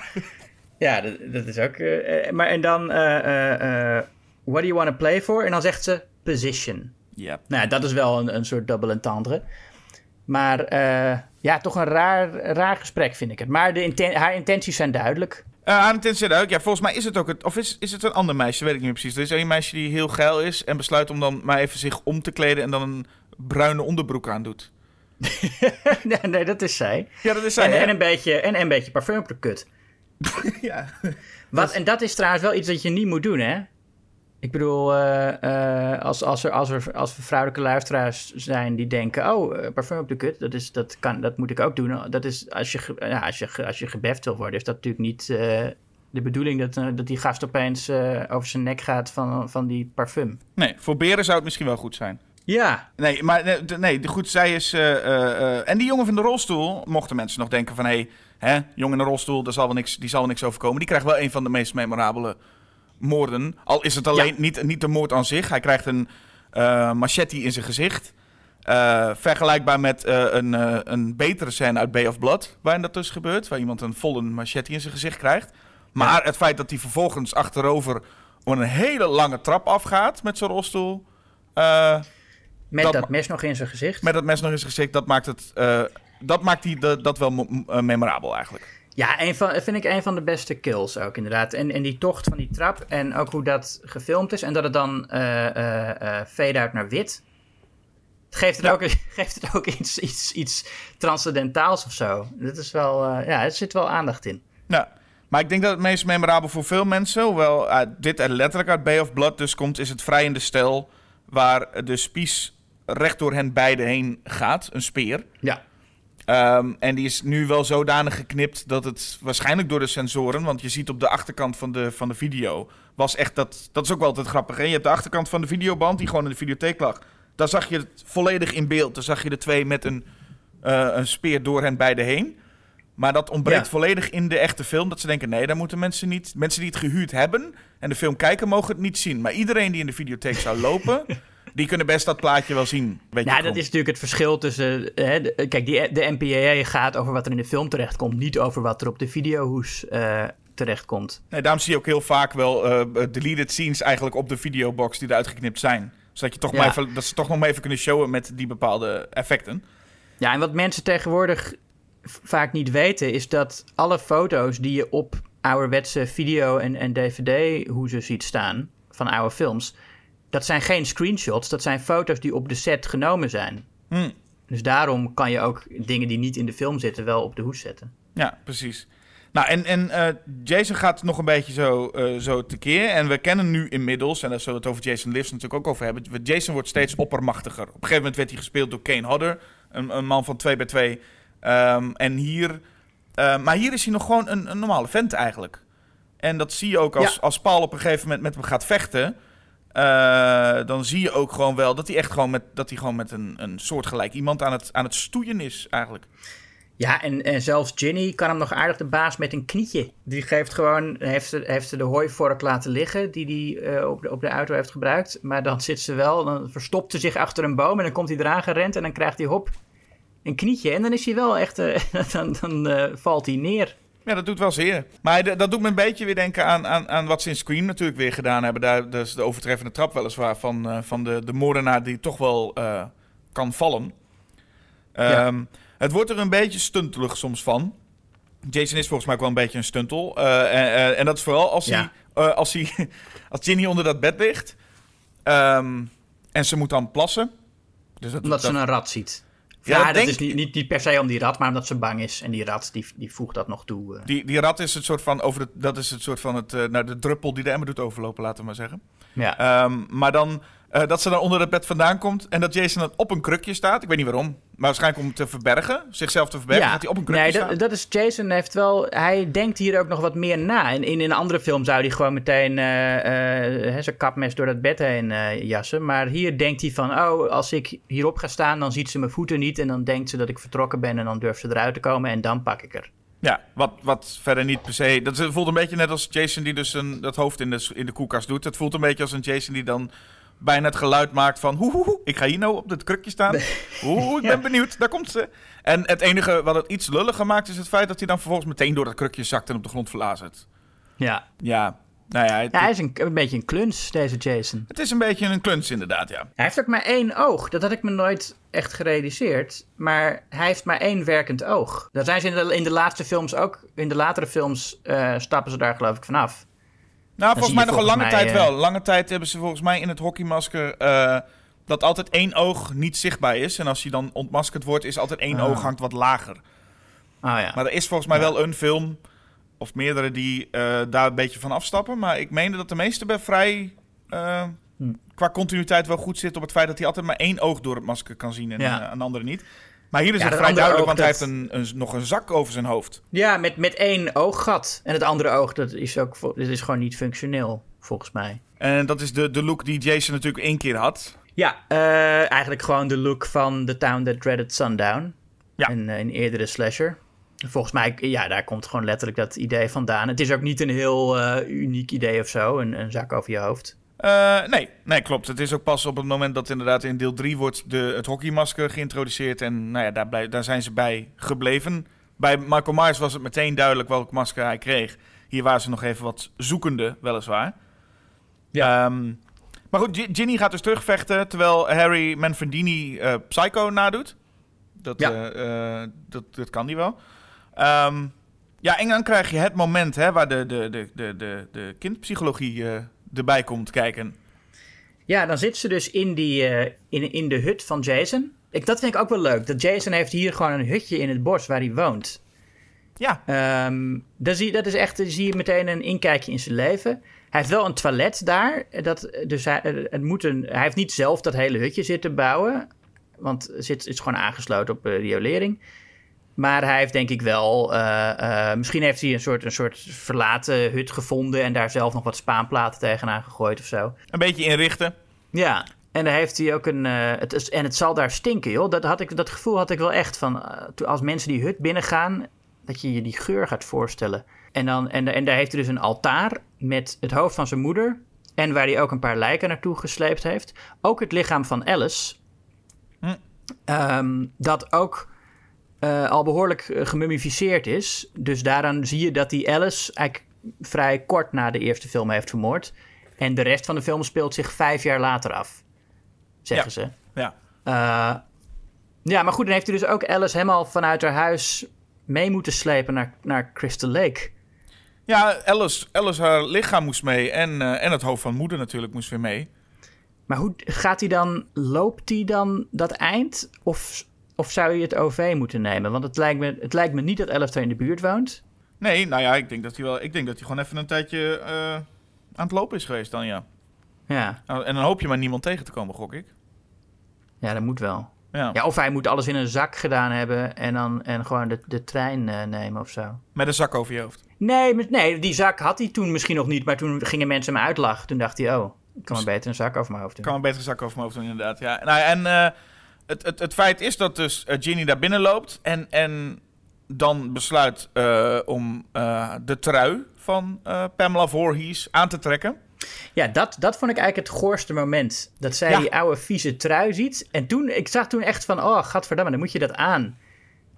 Speaker 4: ja dat, dat is ook. eh, eh, maar en dan, eh, what do you want to play for? En dan zegt ze position.
Speaker 5: ja.
Speaker 4: Nou, dat is wel een, een soort double entendre. Maar ja, toch een raar, raar gesprek vind ik het. Maar de inten- haar intenties zijn duidelijk.
Speaker 5: Uh, aan het inzet ook. Ja, volgens mij is het ook het. Of is, is het een ander meisje? Weet ik niet meer precies. Er is een meisje die heel geil is en besluit om dan maar even zich om te kleden en dan een bruine onderbroek aandoet. [LAUGHS]
Speaker 4: nee, nee, dat is zij.
Speaker 5: Ja, dat is zij.
Speaker 4: En, een beetje, en een beetje parfum op de kut. [LAUGHS]
Speaker 5: ja.
Speaker 4: Wat, en dat is trouwens wel iets dat je niet moet doen, hè? Ik bedoel, eh, eh, als, als, er, als, er, als er vrouwelijke luisteraars zijn die denken... oh, eh, parfum op de kut, dat, is, dat, kan, dat moet ik ook doen. Dat is, als je, ja, als je, als je gebeft wil worden, is dat natuurlijk niet de bedoeling... Dat, dat die gast opeens over zijn nek gaat van, van die parfum.
Speaker 5: Nee, voor beren zou het misschien wel goed zijn.
Speaker 4: Ja,
Speaker 5: Nee, maar nee, de- nee, goed, zij is. eh, eh, eh, en die jongen van de rolstoel, mochten mensen nog denken van hé, hè, jongen in de rolstoel, daar zal wel niks, die zal wel niks overkomen. Die krijgt wel een van de meest memorabele moorden. Al is het alleen niet, niet de moord aan zich. Hij krijgt een eh, machete in zijn gezicht. Eh, vergelijkbaar met eh, een, eh, een betere scène uit Bay of Blood, waarin dat dus gebeurt. Waar iemand een volle machete in zijn gezicht krijgt. Maar het feit dat hij vervolgens achterover een hele lange trap afgaat met zijn rolstoel.
Speaker 4: Met
Speaker 5: Dat
Speaker 4: mes nog in zijn gezicht.
Speaker 5: met dat mes nog in zijn gezicht, dat maakt het. eh, dat maakt die, de- dat wel eh, memorabel eigenlijk.
Speaker 4: Ja, een van, vind ik een van de beste kills ook inderdaad. En, en die tocht van die trap en ook hoe dat gefilmd is. En dat het dan eh eh eh, fade-out naar wit. Het geeft het
Speaker 5: Ja.
Speaker 4: ook, [LAUGHS] geeft het ook iets, iets, iets transcendentaals of zo. Dat is wel, ja, er zit wel aandacht in.
Speaker 5: Ja. Maar ik denk dat het meest memorabel voor veel mensen, hoewel dit er letterlijk uit Bay of Blood dus komt, is het vrij in de stijl waar de spies recht door hen beiden heen gaat, een speer.
Speaker 4: Ja.
Speaker 5: Ehm, en die is nu wel zodanig geknipt dat het waarschijnlijk door de sensoren, want je ziet op de achterkant van de, van de video, was echt dat, dat is ook wel altijd grappig. Hè? Je hebt de achterkant van de videoband die gewoon in de videotheek lag. daar zag je het volledig in beeld. Daar zag je de twee met een, eh, een speer door hen beiden heen. Maar dat ontbreekt
Speaker 4: Ja.
Speaker 5: volledig in de echte film. Dat ze denken, nee, daar moeten mensen niet... Mensen die het gehuurd hebben en de film kijken, mogen het niet zien. Maar iedereen die in de videotheek zou lopen... [LAUGHS] die kunnen best dat plaatje wel zien. Weet je waarom?
Speaker 4: dat is natuurlijk het verschil tussen. eh, Hè, de- kijk, die, de MPAA gaat over wat er in de film terechtkomt, niet over wat er op de videohoes eh terechtkomt.
Speaker 5: Nee, daarom zie je ook heel vaak wel eh, deleted scenes eigenlijk op de videobox die eruit geknipt zijn. Zodat je toch
Speaker 4: Ja.
Speaker 5: maar even, dat ze toch nog maar even kunnen showen met die bepaalde effecten.
Speaker 4: Ja, en wat mensen tegenwoordig vaak niet weten, is dat alle foto's die je op ouderwetse video- en, en DVD-hoezen ziet staan van oude films, dat zijn geen screenshots, dat zijn foto's die op de set genomen zijn.
Speaker 5: Hm.
Speaker 4: Dus daarom kan je ook dingen die niet in de film zitten wel op de hoes zetten.
Speaker 5: Ja, precies. Nou, en, en eh, Jason gaat nog een beetje zo, eh, zo tekeer. En we kennen nu inmiddels, en daar zullen we het over Jason Lives natuurlijk ook over hebben. Jason wordt steeds oppermachtiger. Op een gegeven moment werd hij gespeeld door Kane Hodder, een, een man van 2 bij 2. Ehm, en hier, eh, maar hier is hij nog gewoon een, een normale vent eigenlijk. En dat zie je ook als,
Speaker 4: Ja.
Speaker 5: als Paul op een gegeven moment met hem gaat vechten. Eh, dan zie je ook gewoon wel dat hij echt gewoon met, dat hij gewoon met een, een soortgelijk iemand aan het, aan het stoeien is eigenlijk.
Speaker 4: Ja, en, en zelfs Ginny kan hem nog aardig de baas met een knietje. Die geeft gewoon, heeft ze, heeft ze de hooivork laten liggen die hij eh, op, de, op de auto heeft gebruikt. Maar dan zit ze wel, dan verstopt ze zich achter een boom en dan komt hij eraan gerend en dan krijgt hij hop een knietje. En dan is hij wel echt, eh, [LAUGHS] dan, dan valt hij neer.
Speaker 5: Ja, dat doet wel zeer. Maar dat doet me een beetje weer denken aan, aan, aan wat ze in Scream natuurlijk weer gedaan hebben. Daar dat is de overtreffende trap weliswaar van, eh, van de, de moordenaar die toch wel eh, kan vallen.
Speaker 4: Ja.
Speaker 5: Ehm, Het wordt er een beetje stuntelig soms van. Jason is volgens mij ook wel een beetje een stuntel. En, eh, en dat is vooral als,
Speaker 4: Ja.
Speaker 5: hij, als, hij, [LAUGHS] als Ginny onder dat bed ligt. Ehm, en ze moet dan plassen. Dus dat,
Speaker 4: Omdat
Speaker 5: dat-
Speaker 4: ze een rat ziet.
Speaker 5: Ja,
Speaker 4: Ja,
Speaker 5: dat denk-
Speaker 4: is niet, niet, niet per se om die rat, maar omdat ze bang is. En die rat, die, die voegt dat nog toe. eh.
Speaker 5: Die, die rat is het soort van, over de, dat is het soort van het, eh, nou, de druppel die de emmer doet overlopen, laten we maar zeggen.
Speaker 4: ja.
Speaker 5: Ehm, maar dan, eh, dat ze dan onder het bed vandaan komt en dat Jason dan op een krukje staat. Ik weet niet waarom, maar waarschijnlijk om te verbergen, zichzelf te verbergen, dat hij op een krukje
Speaker 4: nee,
Speaker 5: staat.
Speaker 4: dat, dat is Jason heeft wel. Hij denkt hier ook nog wat meer na. En in, in een andere film zou hij gewoon meteen eh, hè, zijn kapmes door dat bed heen jassen. Maar hier denkt hij van: oh, als ik hierop ga staan, dan ziet ze mijn voeten niet. En dan denkt ze dat ik vertrokken ben. En dan durft ze eruit te komen. En dan pak ik er.
Speaker 5: Ja, wat, wat verder niet per se. Dat voelt een beetje net als Jason die dus een, dat hoofd in de, in de koelkast doet. Het voelt een beetje als een Jason die dan bijna het geluid maakt van... Hoe, hoe, hoe, ik ga hier nou op dit krukje staan. Oeh, ik [LAUGHS] ben
Speaker 4: Ja.
Speaker 5: benieuwd, daar komt ze. En het enige wat het iets lulliger maakt is het feit dat hij dan vervolgens meteen door dat krukje zakt en op de grond verlazert.
Speaker 4: Ja.
Speaker 5: Ja, nou ja, het,
Speaker 4: ja, hij is een, een beetje een kluns, deze Jason.
Speaker 5: het is een beetje een kluns inderdaad, ja.
Speaker 4: Hij heeft ook maar één oog. Dat had ik me nooit echt gerealiseerd. Maar hij heeft maar één werkend oog. Daar zijn ze in de, in de laatste films ook. In de latere films eh, stappen ze daar geloof ik vanaf.
Speaker 5: Nou, volgens mij nog een lange tijd
Speaker 4: mij,
Speaker 5: wel. Lange tijd hebben ze volgens mij in het hockeymasker... eh, dat altijd één oog niet zichtbaar is. En als hij dan ontmaskerd wordt, is altijd één
Speaker 4: Ah.
Speaker 5: oog hangt wat lager.
Speaker 4: Oh ja.
Speaker 5: Maar er is volgens mij wel een film, of meerdere, die eh, daar een beetje van afstappen. Maar ik meende dat de meeste bij vrij eh,
Speaker 4: Hm.
Speaker 5: qua continuïteit wel goed zit op het feit dat hij altijd maar één oog door het masker kan zien en
Speaker 4: Ja.
Speaker 5: eh, een andere niet. Maar hier is
Speaker 4: Ja,
Speaker 5: het vrij duidelijk, want hij heeft een, een, nog een zak over zijn hoofd.
Speaker 4: Ja, met, met één ooggat. En het andere oog, dat is, ook, dat is gewoon niet functioneel, volgens mij.
Speaker 5: En dat is de, de look die Jason natuurlijk één keer had.
Speaker 4: Ja, eh, eigenlijk gewoon de look van The Town That Dreaded Sundown.
Speaker 5: Ja.
Speaker 4: Een, een eerdere slasher. Volgens mij, ja, daar komt gewoon letterlijk dat idee vandaan. Het is ook niet een heel eh, uniek idee of zo, een, een zak over je hoofd.
Speaker 5: Eh, nee, nee, klopt. Het is ook pas op het moment dat inderdaad in deel 3 wordt de, het hockeymasker geïntroduceerd. En nou ja, daar, blij- daar zijn ze bij gebleven. Bij Michael Myers was het meteen duidelijk welk masker hij kreeg. Hier waren ze nog even wat zoekende, weliswaar.
Speaker 4: Ja.
Speaker 5: Ehm, maar goed, Gi- Ginny gaat dus terugvechten terwijl Harry Manfredini eh, Psycho nadoet. Dat,
Speaker 4: Ja.
Speaker 5: eh, dat, dat kan die wel. Ehm, ja, en dan krijg je het moment hè, waar de, de, de, de, de, de kindpsychologie erbij komt kijken.
Speaker 4: Ja, dan zit ze dus in, die, eh, in, in de hut van Jason. Ik, dat vind ik ook wel leuk. Dat Jason heeft hier gewoon een hutje in het bos waar hij woont.
Speaker 5: Ja,
Speaker 4: Ehm dat, zie, dat is echt, dan zie je meteen een inkijkje in zijn leven. Hij heeft wel een toilet daar. Dat, dus hij, eh, het moet een, hij heeft niet zelf dat hele hutje zitten bouwen. Want het zit, is gewoon aangesloten op eh, riolering. Maar hij heeft denk ik wel... eh, eh, misschien heeft hij een soort, een soort verlaten hut gevonden... en daar zelf nog wat spaanplaten tegenaan gegooid of zo.
Speaker 5: een beetje inrichten.
Speaker 4: Ja, En daar heeft hij ook een. eh, het is, en het zal daar stinken, joh. Dat, had ik, dat gevoel had ik wel echt van. als mensen die hut binnengaan, dat je je die geur gaat voorstellen. En, dan, en, en daar heeft hij dus een altaar met het hoofd van zijn moeder. En waar hij ook een paar lijken naartoe gesleept heeft. Ook het lichaam van Alice.
Speaker 5: Hm.
Speaker 4: Ehm, dat ook eh, al behoorlijk eh, gemummificeerd is. Dus daaraan zie je dat die Alice eigenlijk vrij kort na de eerste film heeft vermoord. En de rest van de film speelt zich vijf jaar later af. Zeggen ze.
Speaker 5: Ja.
Speaker 4: Eh, ja, maar goed, dan heeft hij dus ook Alice helemaal vanuit haar huis mee moeten slepen naar, naar Crystal Lake.
Speaker 5: Ja, Alice, Alice, haar lichaam moest mee. En, en het hoofd van moeder natuurlijk moest weer mee.
Speaker 4: Maar hoe gaat hij dan, loopt hij dan dat eind? Of, of zou je het OV moeten nemen? Want het lijkt me, het lijkt me niet dat daar in de buurt woont.
Speaker 5: Nee, nou ja, ik denk dat hij wel. Ik denk dat hij gewoon even een tijdje eh, aan het lopen is geweest dan, ja.
Speaker 4: Ja,
Speaker 5: Nou, En dan hoop je maar niemand tegen te komen, gok ik.
Speaker 4: ja dat moet wel.
Speaker 5: Ja.
Speaker 4: Ja, of hij moet alles in een zak gedaan hebben en dan en gewoon de, de trein eh, nemen of zo.
Speaker 5: Met een zak over je hoofd.
Speaker 4: Nee, maar- nee, die zak had hij toen misschien nog niet, maar toen gingen mensen hem uitlachen. Toen dacht hij, oh, ik kan maar beter een zak over mijn hoofd
Speaker 5: Ik
Speaker 4: doen.
Speaker 5: kan een betere zak over mijn hoofd doen, inderdaad. Ja. Nou, en eh, het, het, het feit is dat dus eh, Ginny daar binnen loopt en, en dan besluit eh, om eh, de trui van Pamela Voorhees aan te trekken.
Speaker 4: Ja, dat, dat vond ik eigenlijk het goorste moment. Dat zij
Speaker 5: Ja.
Speaker 4: die oude vieze trui ziet. En toen, ik zag toen echt van, oh, gadverdamme, dan moet je dat aan.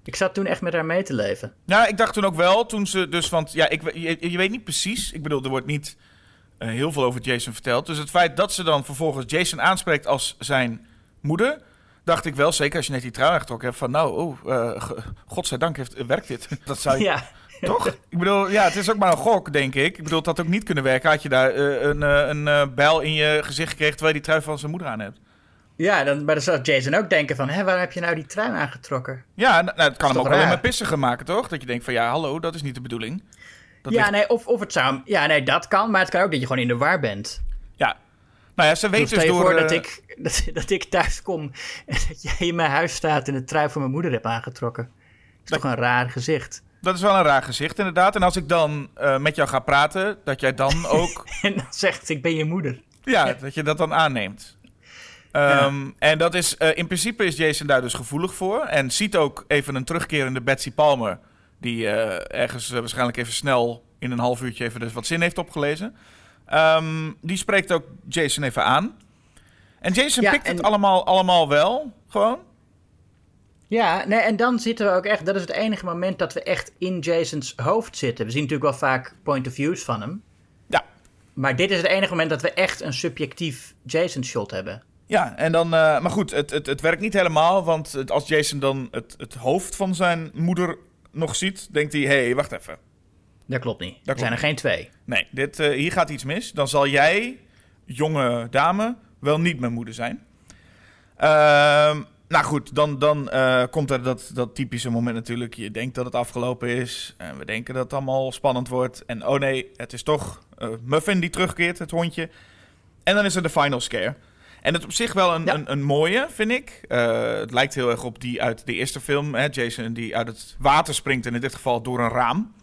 Speaker 4: Ik zat toen echt met haar mee te leven.
Speaker 5: Ja, ik dacht toen ook wel, toen ze dus, want ja, ik, je, je weet niet precies. Ik bedoel, er wordt niet heel veel over Jason verteld. Dus het feit dat ze dan vervolgens Jason aanspreekt als zijn moeder, dacht ik wel, zeker als je net die trui aangetrokken hebt, van nou, oh, g- godzijdank heeft, eh, werkt dit. [LAUGHS] Dat zou je,
Speaker 4: Ja,
Speaker 5: toch? Ik bedoel, ja, het is ook maar een gok, denk ik. Ik bedoel, had ook niet kunnen werken, had je daar eh, een, een bijl in je gezicht gekregen terwijl je die trui van zijn moeder aan hebt.
Speaker 4: ja dan, maar dan zou Jason ook denken van, hè, waarom heb je nou die trui aangetrokken?
Speaker 5: Ja, nou, het kan hem ook alleen
Speaker 4: raar?
Speaker 5: maar pissiger maken, toch? Dat je denkt van, ja, hallo, dat is niet de bedoeling. Dat
Speaker 4: ja,
Speaker 5: ligt-
Speaker 4: nee, of, of het zou, ja, nee, dat kan. Maar het kan ook dat je gewoon in de war bent.
Speaker 5: Ja. Nou ja, ze weet
Speaker 4: Dus
Speaker 5: dus door...
Speaker 4: voor dat, ik, [LAUGHS] dat, dat ik thuis kom en dat jij in mijn huis staat en de trui van mijn moeder hebt aangetrokken. Dat is toch een raar gezicht.
Speaker 5: Dat is wel een raar gezicht, inderdaad. En als ik dan eh, met jou ga praten, dat jij dan [LAUGHS] ook...
Speaker 4: En dan zegt ik ben je moeder.
Speaker 5: ja, dat je dat dan aanneemt. Ehm, En dat is... eh, in principe is Jason daar dus gevoelig voor. En ziet ook even een terugkerende Betsy Palmer... die eh, ergens waarschijnlijk even snel... in een half uurtje even dus wat zin heeft opgelezen. Ehm, die spreekt ook Jason even aan. En Jason
Speaker 4: Ja,
Speaker 5: pikt
Speaker 4: en-
Speaker 5: het allemaal, allemaal wel, gewoon.
Speaker 4: Ja, nee, en dan zitten we ook echt. Dat is het enige moment dat we echt in Jason's hoofd zitten. We zien natuurlijk wel vaak point of views van hem.
Speaker 5: Ja,
Speaker 4: Maar dit is het enige moment dat we echt een subjectief Jason-shot hebben.
Speaker 5: Ja, en dan, eh, maar goed, het, het, het werkt niet helemaal. Want het- als Jason dan het, het hoofd van zijn moeder nog ziet, denkt hij: hé, hey, wacht even.
Speaker 4: Dat klopt niet.
Speaker 5: Dat
Speaker 4: er zijn er geen twee.
Speaker 5: Nee, dit, eh, hier gaat iets mis. Dan zal jij, jonge dame, wel niet mijn moeder zijn. Ehm, nou goed, dan, dan eh, komt er dat, dat typische moment natuurlijk. Je denkt dat het afgelopen is. En we denken dat het allemaal spannend wordt. En oh nee, het is toch eh, Muffin die terugkeert, het hondje. En dan is er de final scare. En het is op zich wel een,
Speaker 4: Ja.
Speaker 5: een, een mooie, vind ik. Eh, het lijkt heel erg op die uit de eerste film. Hè? Jason die uit het water springt. En in dit geval door een raam.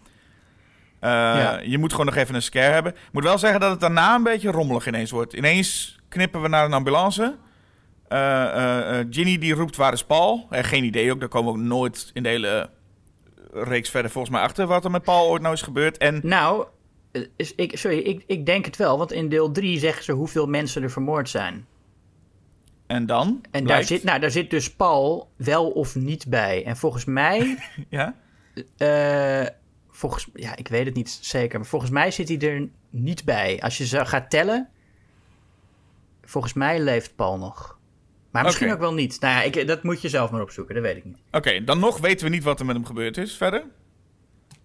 Speaker 4: Ja.
Speaker 5: Je moet gewoon nog even een scare hebben. Ik moet wel zeggen dat het daarna een beetje rommelig ineens wordt. Ineens knippen we naar een ambulance. Eh, eh, eh, Ginny die roept waar is Paul? Geen idee ook. Daar komen we ook nooit in de hele reeks verder volgens mij achter wat er met Paul ooit nou is gebeurd. En
Speaker 4: Nou, is, ik, sorry, ik, ik denk het wel. Want in deel 3 zeggen ze hoeveel mensen er vermoord zijn.
Speaker 5: En dan?
Speaker 4: En daar zit, nou, daar zit dus Paul wel of niet bij. En volgens mij, [LAUGHS]
Speaker 5: Ja?
Speaker 4: volgens, ja, ik weet het niet zeker, maar volgens mij zit hij er niet bij. Als je zo gaat tellen, volgens mij leeft Paul nog. Maar misschien ook wel niet. Nou ja, ik, dat moet je zelf maar opzoeken, dat weet ik niet.
Speaker 5: Oké, dan nog weten we niet wat er met hem gebeurd is verder.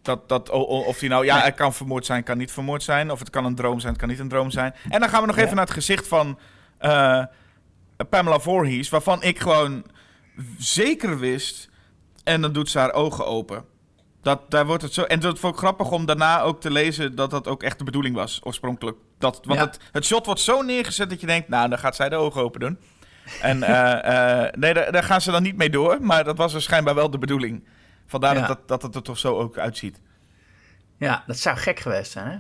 Speaker 5: Dat, dat, of hij nou, ja, hij kan vermoord zijn, kan niet vermoord zijn. Of het kan een droom zijn, het kan niet een droom zijn. En dan gaan we nog
Speaker 4: Ja.
Speaker 5: even naar het gezicht van eh, Pamela Voorhees, waarvan ik gewoon zeker wist. En dan doet ze haar ogen open. Dat, daar wordt het zo, en dat vond ik grappig om daarna ook te lezen dat dat ook echt de bedoeling was, oorspronkelijk. Dat, want
Speaker 4: Ja.
Speaker 5: het, het shot wordt zo neergezet dat je denkt, nou, dan gaat zij de ogen open doen. En eh, [LAUGHS] eh, nee, daar, daar gaan ze dan niet mee door, maar dat was dus schijnbaar wel de bedoeling. Vandaar
Speaker 4: Ja.
Speaker 5: dat, dat, het er toch zo ook uitziet.
Speaker 4: Ja, dat zou gek geweest zijn, hè?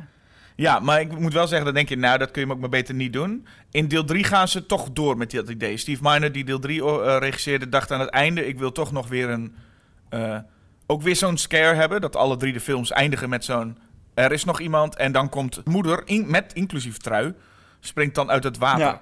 Speaker 5: Ja, maar ik moet wel zeggen, dan denk je, nou, dat kun je ook maar beter niet doen. In deel 3 gaan ze toch door met dat idee. Steve Miner, die deel 3 eh, regisseerde, dacht aan het einde, ik wil toch nog weer een... ook weer zo'n scare hebben, dat alle drie de films eindigen met zo'n... Er is nog iemand en dan komt moeder, in, met inclusief trui, springt dan uit het water.
Speaker 4: Ja.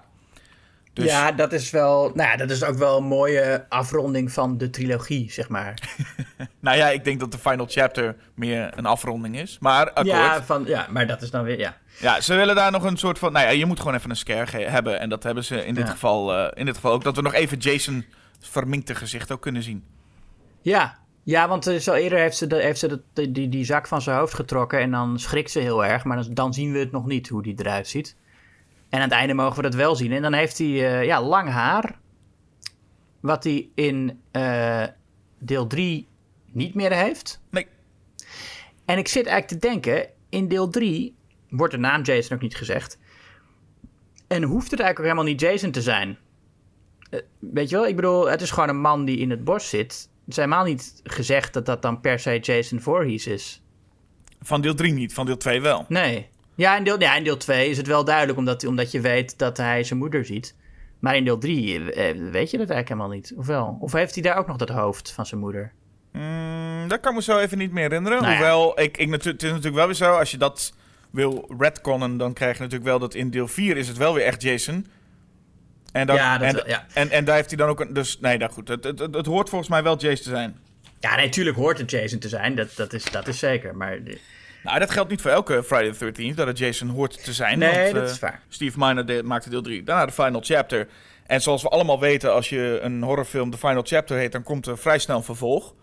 Speaker 5: Dus-
Speaker 4: Ja, dat is wel. Nou ja, dat is ook wel een mooie afronding van de trilogie, zeg maar. [LAUGHS]
Speaker 5: Nou ja, ik denk dat de final chapter meer een afronding is. Maar akkoord.
Speaker 4: Ja,
Speaker 5: Ja,
Speaker 4: van, ja, maar dat is dan weer. Ja.
Speaker 5: ze willen daar nog een soort van... Nou ja, je moet gewoon even een scare ge- hebben. En dat hebben ze in dit,
Speaker 4: Ja.
Speaker 5: geval, eh, in dit geval ook. Dat we nog even Jason verminkte gezicht ook kunnen zien.
Speaker 4: Ja, ja want eh, zo eerder heeft ze, de, heeft ze de, die, die, die zak van zijn hoofd getrokken en dan schrikt ze heel erg. Maar dan, dan zien we het nog niet hoe die eruit ziet. En aan het einde mogen we dat wel zien. En dan heeft hij eh, ja, lang haar. Wat hij in eh, deel 3 niet meer heeft.
Speaker 5: Nee.
Speaker 4: En ik zit eigenlijk te denken, in deel 3 wordt de naam Jason ook niet gezegd. En hoeft het eigenlijk ook helemaal niet Jason te zijn. Weet je wel, ik bedoel, het is gewoon een man die in het bos zit. Het is helemaal niet gezegd dat dat dan per se Jason Voorhees is.
Speaker 5: Van deel 3 niet, van deel 2 wel.
Speaker 4: Nee. Ja, in deel, ja, in deel 2 is het wel duidelijk, omdat, omdat je weet dat hij zijn moeder ziet. Maar in deel 3 weet je dat eigenlijk helemaal niet. Of wel? Of heeft hij daar ook nog dat hoofd van zijn moeder?
Speaker 5: Mm, dat kan me zo even niet meer herinneren.
Speaker 4: Nou ja.
Speaker 5: Hoewel, ik, ik, het is natuurlijk wel weer zo, als je dat wil redconnen, dan krijg je natuurlijk wel dat in deel 4 is het wel weer echt Jason. En,
Speaker 4: Ja, dat
Speaker 5: en,
Speaker 4: wel, ja.
Speaker 5: En, en daar heeft hij dan ook een... Dus nee, nou goed, het, het, het, het hoort volgens mij wel Jason te zijn.
Speaker 4: Ja, nee, natuurlijk hoort het Jason te zijn. Dat, dat, is, dat is zeker. Maar
Speaker 5: Nou, dat geldt niet voor elke Friday the 13th, dat het Jason hoort te zijn.
Speaker 4: Nee,
Speaker 5: want,
Speaker 4: dat
Speaker 5: eh,
Speaker 4: is waar.
Speaker 5: Steve Miner de- maakte deel 3. Daarna de final chapter. En zoals we allemaal weten, als je een horrorfilm de final chapter heet, dan komt er vrij snel een vervolg.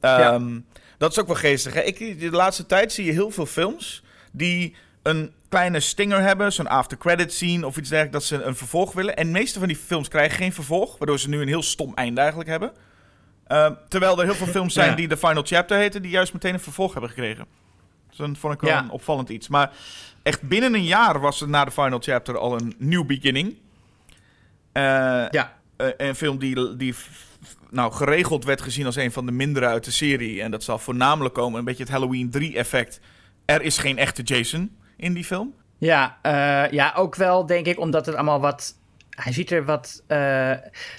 Speaker 5: Ehm, Dat is ook wel geestig. Hè? Ik, de laatste tijd zie je heel veel films die een kleine stinger hebben, zo'n after credit scene of iets dergelijks, dat ze een vervolg willen. En de meeste van die films krijgen geen vervolg, waardoor ze nu een heel stom einde eigenlijk hebben. Ehm, terwijl er heel veel films zijn
Speaker 4: Ja.
Speaker 5: die de final chapter heten, die juist meteen een vervolg hebben gekregen. Dus dat vond ik wel
Speaker 4: Ja.
Speaker 5: een opvallend iets. Maar echt binnen een jaar was er na de final chapter al een new beginning. Eh,
Speaker 4: ja,
Speaker 5: eh, een film die, die nou, geregeld werd gezien als een van de mindere uit de serie. En dat zal voornamelijk komen, een beetje het Halloween 3 effect. Er is geen echte Jason in die film.
Speaker 4: Ja, eh, ja, ook wel denk ik omdat het allemaal wat. Hij ziet er wat. eh,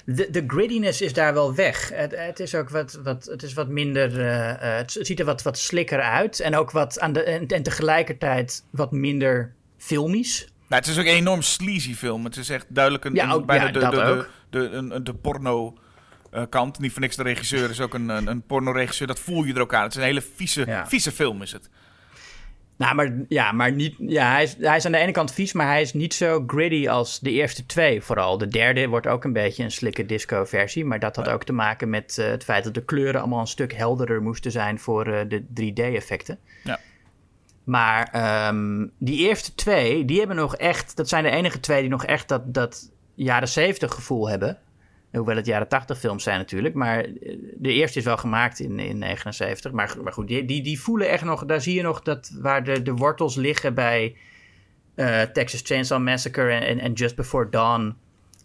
Speaker 4: de, de grittiness is daar wel weg. Het, het is ook wat, wat, het is wat minder. eh, het, ziet er wat, wat slikker uit. En ook wat aan de. En, en tegelijkertijd wat minder filmisch.
Speaker 5: Nou, het is ook een enorm sleazy film. Het is echt duidelijk een,
Speaker 4: Ja,
Speaker 5: een- bijna
Speaker 4: ja,
Speaker 5: de,
Speaker 4: dat
Speaker 5: de, de,
Speaker 4: ook.
Speaker 5: de, porno kant. Niet voor niks de regisseur is ook een, een, een pornoregisseur. Dat voel je er ook aan. Het is een hele vieze,
Speaker 4: Ja.
Speaker 5: vieze film is het.
Speaker 4: Nou, maar, ja, maar niet. Ja, hij is, hij is aan de ene kant vies, maar hij is niet zo gritty als de eerste twee. Vooral de derde wordt ook een beetje een slikke disco-versie. Maar dat had ook te maken met eh, het feit dat de kleuren allemaal een stuk helderder moesten zijn voor eh, de 3D-effecten.
Speaker 5: Ja.
Speaker 4: Maar ehm, die eerste twee, die hebben nog echt. Dat zijn de enige twee die nog echt dat, dat jaren 70 gevoel hebben. Hoewel het jaren 80 films zijn natuurlijk. Maar eh, de eerste is wel gemaakt in, in 79. Maar, maar goed, die, die, voelen echt nog. Daar zie je nog dat waar de, de wortels liggen bij eh, Texas Chainsaw Massacre en, en, Just Before Dawn.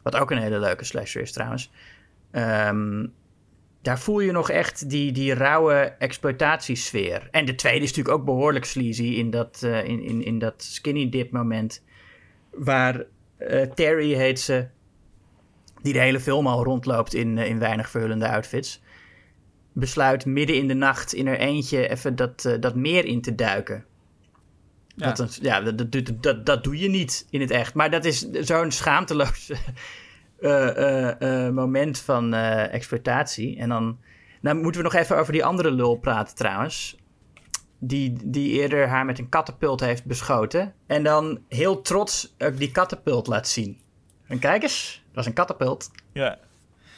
Speaker 4: Wat ook een hele leuke slasher is trouwens. Ehm, daar voel je nog echt die, die rauwe exploitatiesfeer. En de tweede is natuurlijk ook behoorlijk sleazy in dat, eh, in, in, in dat skinny dip moment. Waar Terry heet ze, die de hele film al rondloopt in, eh, in weinig verhullende outfits. Besluit midden in de nacht in er eentje even dat, eh, dat meer in te duiken.
Speaker 5: Ja.
Speaker 4: Een, ja, dat, dat, dat, dat doe je niet in het echt. Maar dat is zo'n schaamteloos [LAUGHS] eh, moment van exploitatie. En dan nou moeten we nog even over die andere lul praten trouwens. Die, die eerder haar met een katapult heeft beschoten. En dan heel trots ook die katapult laat zien. En kijk eens, dat is een katapult.
Speaker 5: Ja. ja,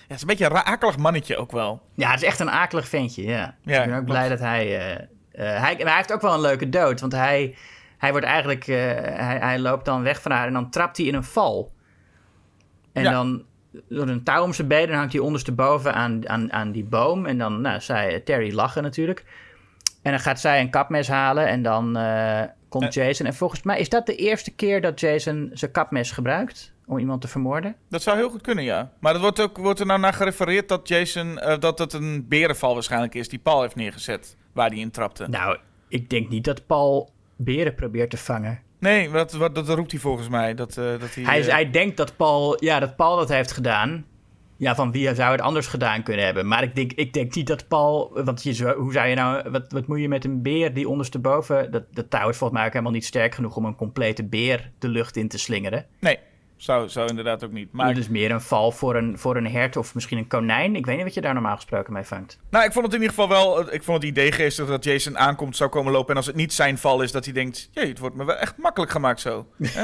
Speaker 5: het is een beetje een akelig mannetje ook wel.
Speaker 4: Ja, het is echt een akelig ventje, ja. Dus
Speaker 5: Ja,
Speaker 4: ik ben ook blij dat hij, eh, hij... Hij heeft ook wel een leuke dood, want hij, hij wordt eigenlijk... eh, hij, hij loopt dan weg van haar en dan trapt hij in een val. En
Speaker 5: Ja.
Speaker 4: dan door een touw om zijn benen hangt hij ondersteboven aan, aan, aan die boom. En dan, nou, zij, Terry lachen natuurlijk. En dan gaat zij een kapmes halen en dan komt. Jason. En volgens mij is dat de eerste keer dat Jason zijn kapmes gebruikt om iemand te vermoorden.
Speaker 5: Dat zou heel goed kunnen, ja. Maar dat wordt, ook, wordt er nou naar gerefereerd dat Jason... eh, dat het een berenval waarschijnlijk is die Paul heeft neergezet. Waar hij in trapte.
Speaker 4: Nou, ik denk niet dat Paul beren probeert te vangen.
Speaker 5: Nee, wat, wat, dat roept hij volgens mij. Dat, eh, dat hij,
Speaker 4: Hij,
Speaker 5: eh,
Speaker 4: hij denkt dat Paul, ja, dat Paul dat heeft gedaan. Ja, van wie zou het anders gedaan kunnen hebben? Maar ik denk, ik denk niet dat Paul. Want je, hoe zou je nou. Wat, wat moet je met een beer die ondersteboven. Dat, dat touw is volgens mij ook helemaal niet sterk genoeg om een complete beer de lucht in te slingeren.
Speaker 5: Nee, zou, zou inderdaad ook niet. Maar
Speaker 4: het is meer een val voor een, voor een hert of misschien een konijn. Ik weet niet wat je daar normaal gesproken mee vangt.
Speaker 5: Nou, ik vond het in ieder geval wel. Ik vond het idee geestig dat Jason aankomt, zou komen lopen. En als het niet zijn val is, dat hij denkt: jee, het wordt me wel echt makkelijk gemaakt zo. [LAUGHS]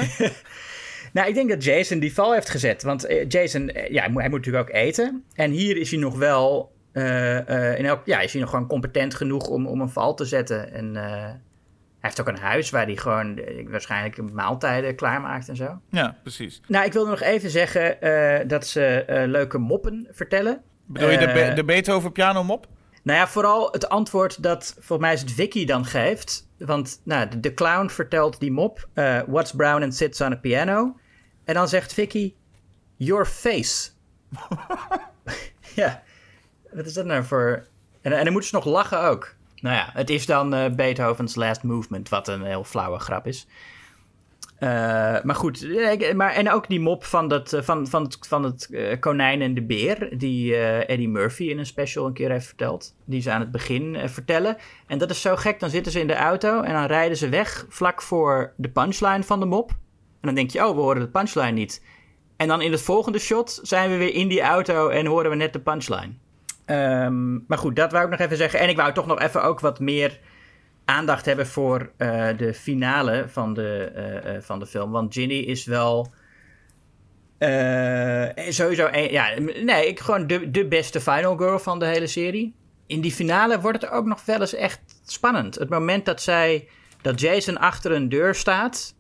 Speaker 4: Nou, ik denk dat Jason die val heeft gezet. Want eh, Jason, eh, ja, hij moet, hij moet natuurlijk ook eten. En hier is hij nog wel. eh, eh, in elk, ja, is hij nog gewoon competent genoeg om, om een val te zetten. En eh, heeft ook een huis waar hij gewoon eh, waarschijnlijk maaltijden klaarmaakt en zo.
Speaker 5: Ja, precies.
Speaker 4: Nou, ik wilde nog even zeggen eh, dat ze eh, leuke moppen vertellen.
Speaker 5: Bedoel je de, Be- de Beethoven piano mop?
Speaker 4: Nou ja, vooral het antwoord dat volgens mij is het Vicky dan geeft. Want nou, de, de clown vertelt die mop. eh, What's brown and sits on a piano? En dan zegt Vicky, your face. [LAUGHS] [LAUGHS] ja, wat is dat nou voor... En, en dan moeten ze nog lachen ook. Nou ja, het is dan eh, Beethoven's Last Movement, wat een heel flauwe grap is. Eh, maar goed, maar, en ook die mop van, dat, eh, van, van het, van het konijn en de beer, die Eddie Murphy in een special een keer heeft verteld. Die ze aan het begin vertellen. En dat is zo gek, dan zitten ze in de auto en dan rijden ze weg vlak voor de punchline van de mop. En dan denk je, oh, we horen de punchline niet. En dan in het volgende shot zijn we weer in die auto en horen we net de punchline. Ehm, maar goed, dat wou ik nog even zeggen. En ik wou toch nog even ook wat meer aandacht hebben voor eh, de finale van de, eh, eh, van de film. Want Ginny is wel. sowieso. een- ja, nee, ik, gewoon de, de beste final girl van de hele serie. In die finale wordt het ook nog wel eens echt spannend. Het moment dat zij. dat Jason achter een deur staat.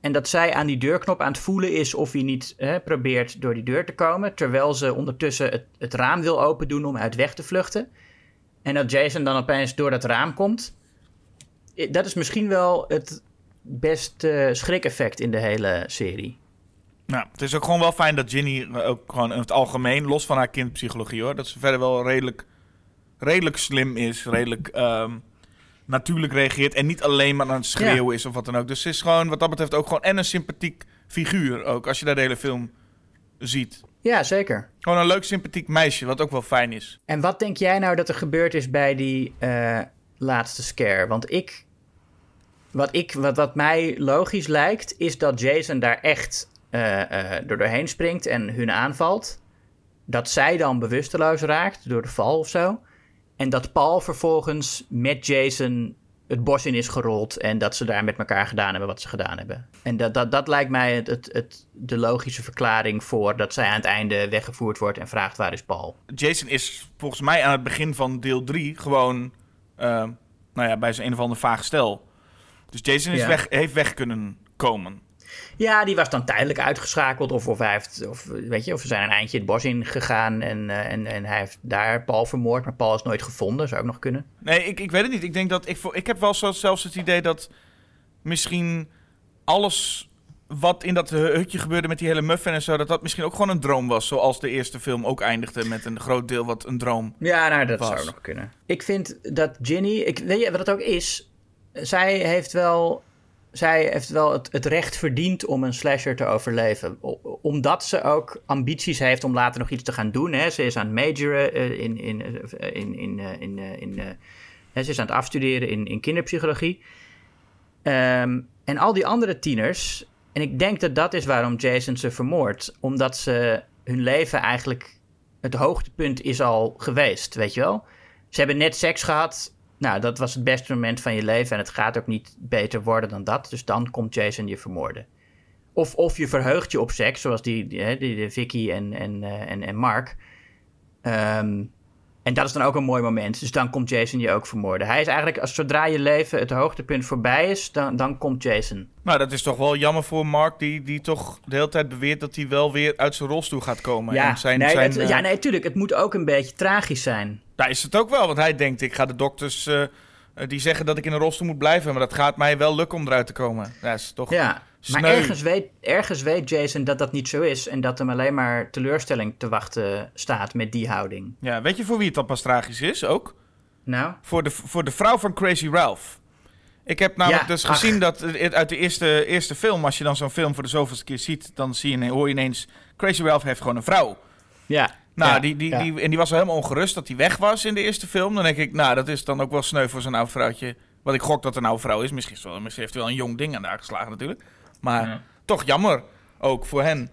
Speaker 4: En dat zij aan die deurknop aan het voelen is of hij niet hè, probeert door die deur te komen. Terwijl ze ondertussen het, het raam wil open doen om uit weg te vluchten. En dat Jason dan opeens door dat raam komt. Dat is misschien wel het beste schrik-effect in de hele serie.
Speaker 5: Nou, het is ook gewoon wel fijn dat Ginny eh, ook gewoon in het algemeen, los van haar kindpsychologie hoor, dat ze verder wel redelijk, redelijk slim is, redelijk ehm, natuurlijk reageert en niet alleen maar aan het schreeuwen is of wat dan ook. Dus ze is gewoon wat dat betreft ook gewoon en een sympathiek figuur ook, als je daar de hele film ziet.
Speaker 4: Ja, zeker.
Speaker 5: Gewoon een leuk sympathiek meisje, wat ook wel fijn is.
Speaker 4: En wat denk jij nou dat er gebeurd is bij die eh, laatste scare? Want ik, wat, ik wat, wat mij logisch lijkt, is dat Jason daar echt eh, eh, door doorheen springt en hun aanvalt. Dat zij dan bewusteloos raakt door de val of zo. En dat Paul vervolgens met Jason het bos in is gerold. En dat ze daar met elkaar gedaan hebben wat ze gedaan hebben. En dat, dat, dat lijkt mij het, het, het, de logische verklaring voor dat zij aan het einde weggevoerd wordt en vraagt waar is Paul.
Speaker 5: Jason is volgens mij aan het begin van deel 3 gewoon ehm, nou ja, bij zijn een of ander vaag stel. Dus Jason is
Speaker 4: Ja.
Speaker 5: weg, heeft weg kunnen komen.
Speaker 4: Ja, die was dan tijdelijk uitgeschakeld. Of, of, hij heeft, of, weet je, of we zijn een eindje het bos in gegaan en, eh, en, en hij heeft daar Paul vermoord. Maar Paul is nooit gevonden, zou ook nog kunnen.
Speaker 5: Nee, ik, ik weet het niet. Ik denk dat ik, ik heb wel zo- zelfs het idee dat misschien alles wat in dat hutje gebeurde met die hele muffin en zo, dat dat misschien ook gewoon een droom was. Zoals de eerste film ook eindigde met een groot deel wat een droom.
Speaker 4: Ja, nou, dat
Speaker 5: Was.
Speaker 4: zou nog kunnen. Ik vind dat Ginny, ik, weet je wat het ook is? Zij heeft wel, zij heeft wel het, recht verdiend om een slasher te overleven. Omdat ze ook ambities heeft om later nog iets te gaan doen. Hè. Ze is aan het majoren eh, in, in, eh, in, in, eh, in, ze is aan het afstuderen in, in kinderpsychologie. Ehm, en al die andere tieners, en ik denk dat dat is waarom Jason ze vermoordt. Omdat ze hun leven eigenlijk het hoogtepunt is al geweest, weet je wel. Ze hebben net seks gehad. Nou, dat was het beste moment van je leven. En het gaat ook niet beter worden dan dat. Dus dan komt Jason je vermoorden. Of, of je verheugt je op seks, zoals die, die, die, Vicky en, en, eh, en, en Mark. Ehm, en dat is dan ook een mooi moment. Dus dan komt Jason je ook vermoorden. Hij is eigenlijk, als zodra je leven het hoogtepunt voorbij is, dan, dan komt Jason.
Speaker 5: Nou, dat is toch wel jammer voor Mark, die, die toch de hele tijd beweert dat hij wel weer uit zijn rolstoel gaat komen.
Speaker 4: Ja,
Speaker 5: En zijn,
Speaker 4: nee,
Speaker 5: zijn,
Speaker 4: het,
Speaker 5: eh,
Speaker 4: ja, nee, tuurlijk. Het moet ook een beetje tragisch zijn.
Speaker 5: Daar is het ook wel, want hij denkt, ik ga de dokters eh, eh, die zeggen dat ik in een rolstoel moet blijven, maar dat gaat mij wel lukken om eruit te komen. Dat is toch...
Speaker 4: Ja, maar ergens weet, ergens weet Jason dat dat niet zo is. En dat hem alleen maar teleurstelling te wachten staat met die houding.
Speaker 5: Ja, weet je voor wie het dan pas tragisch is ook?
Speaker 4: Nou,
Speaker 5: Voor de, voor de vrouw van Crazy Ralph. Ik heb namelijk
Speaker 4: Ja,
Speaker 5: dus
Speaker 4: ach.
Speaker 5: gezien dat uit de eerste, eerste film, als je dan zo'n film voor de zoveelste keer ziet, dan zie je, hoor je ineens, Crazy Ralph heeft gewoon een vrouw.
Speaker 4: Ja.
Speaker 5: Nou,
Speaker 4: ja,
Speaker 5: die, die,
Speaker 4: ja.
Speaker 5: die, en die was wel helemaal ongerust dat hij weg was in de eerste film. Dan denk ik, nou, dat is dan ook wel sneu voor zo'n oud vrouwtje. Wat ik gok dat een oude vrouw is. Misschien, is wel, misschien heeft hij wel een jong ding aan de geslagen natuurlijk. Maar
Speaker 4: Ja.
Speaker 5: toch jammer, ook voor hen.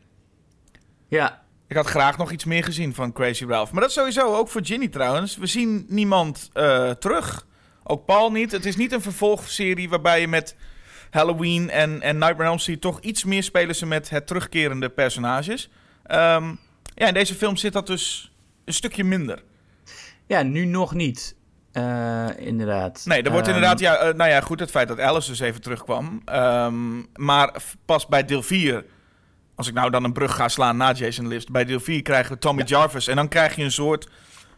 Speaker 4: Ja.
Speaker 5: Ik had graag nog iets meer gezien van Crazy Ralph. Maar dat sowieso ook voor Ginny trouwens. We zien niemand eh, terug. Ook Paul niet. Het is niet een vervolgserie waarbij je met Halloween en, en Nightmare on Elm Street toch iets meer spelen ze met het terugkerende personages. Ehm, ja, in deze film zit dat dus een stukje minder.
Speaker 4: ja, nu nog niet. Eh, inderdaad.
Speaker 5: Nee, er wordt
Speaker 4: Ehm,
Speaker 5: inderdaad, ja, eh, nou ja, goed, het feit dat Alice dus even terugkwam. Ehm, maar pas bij deel 4, als ik nou dan een brug ga slaan na Jason Lives, bij deel 4 krijgen we Tommy Jarvis. En dan krijg je een soort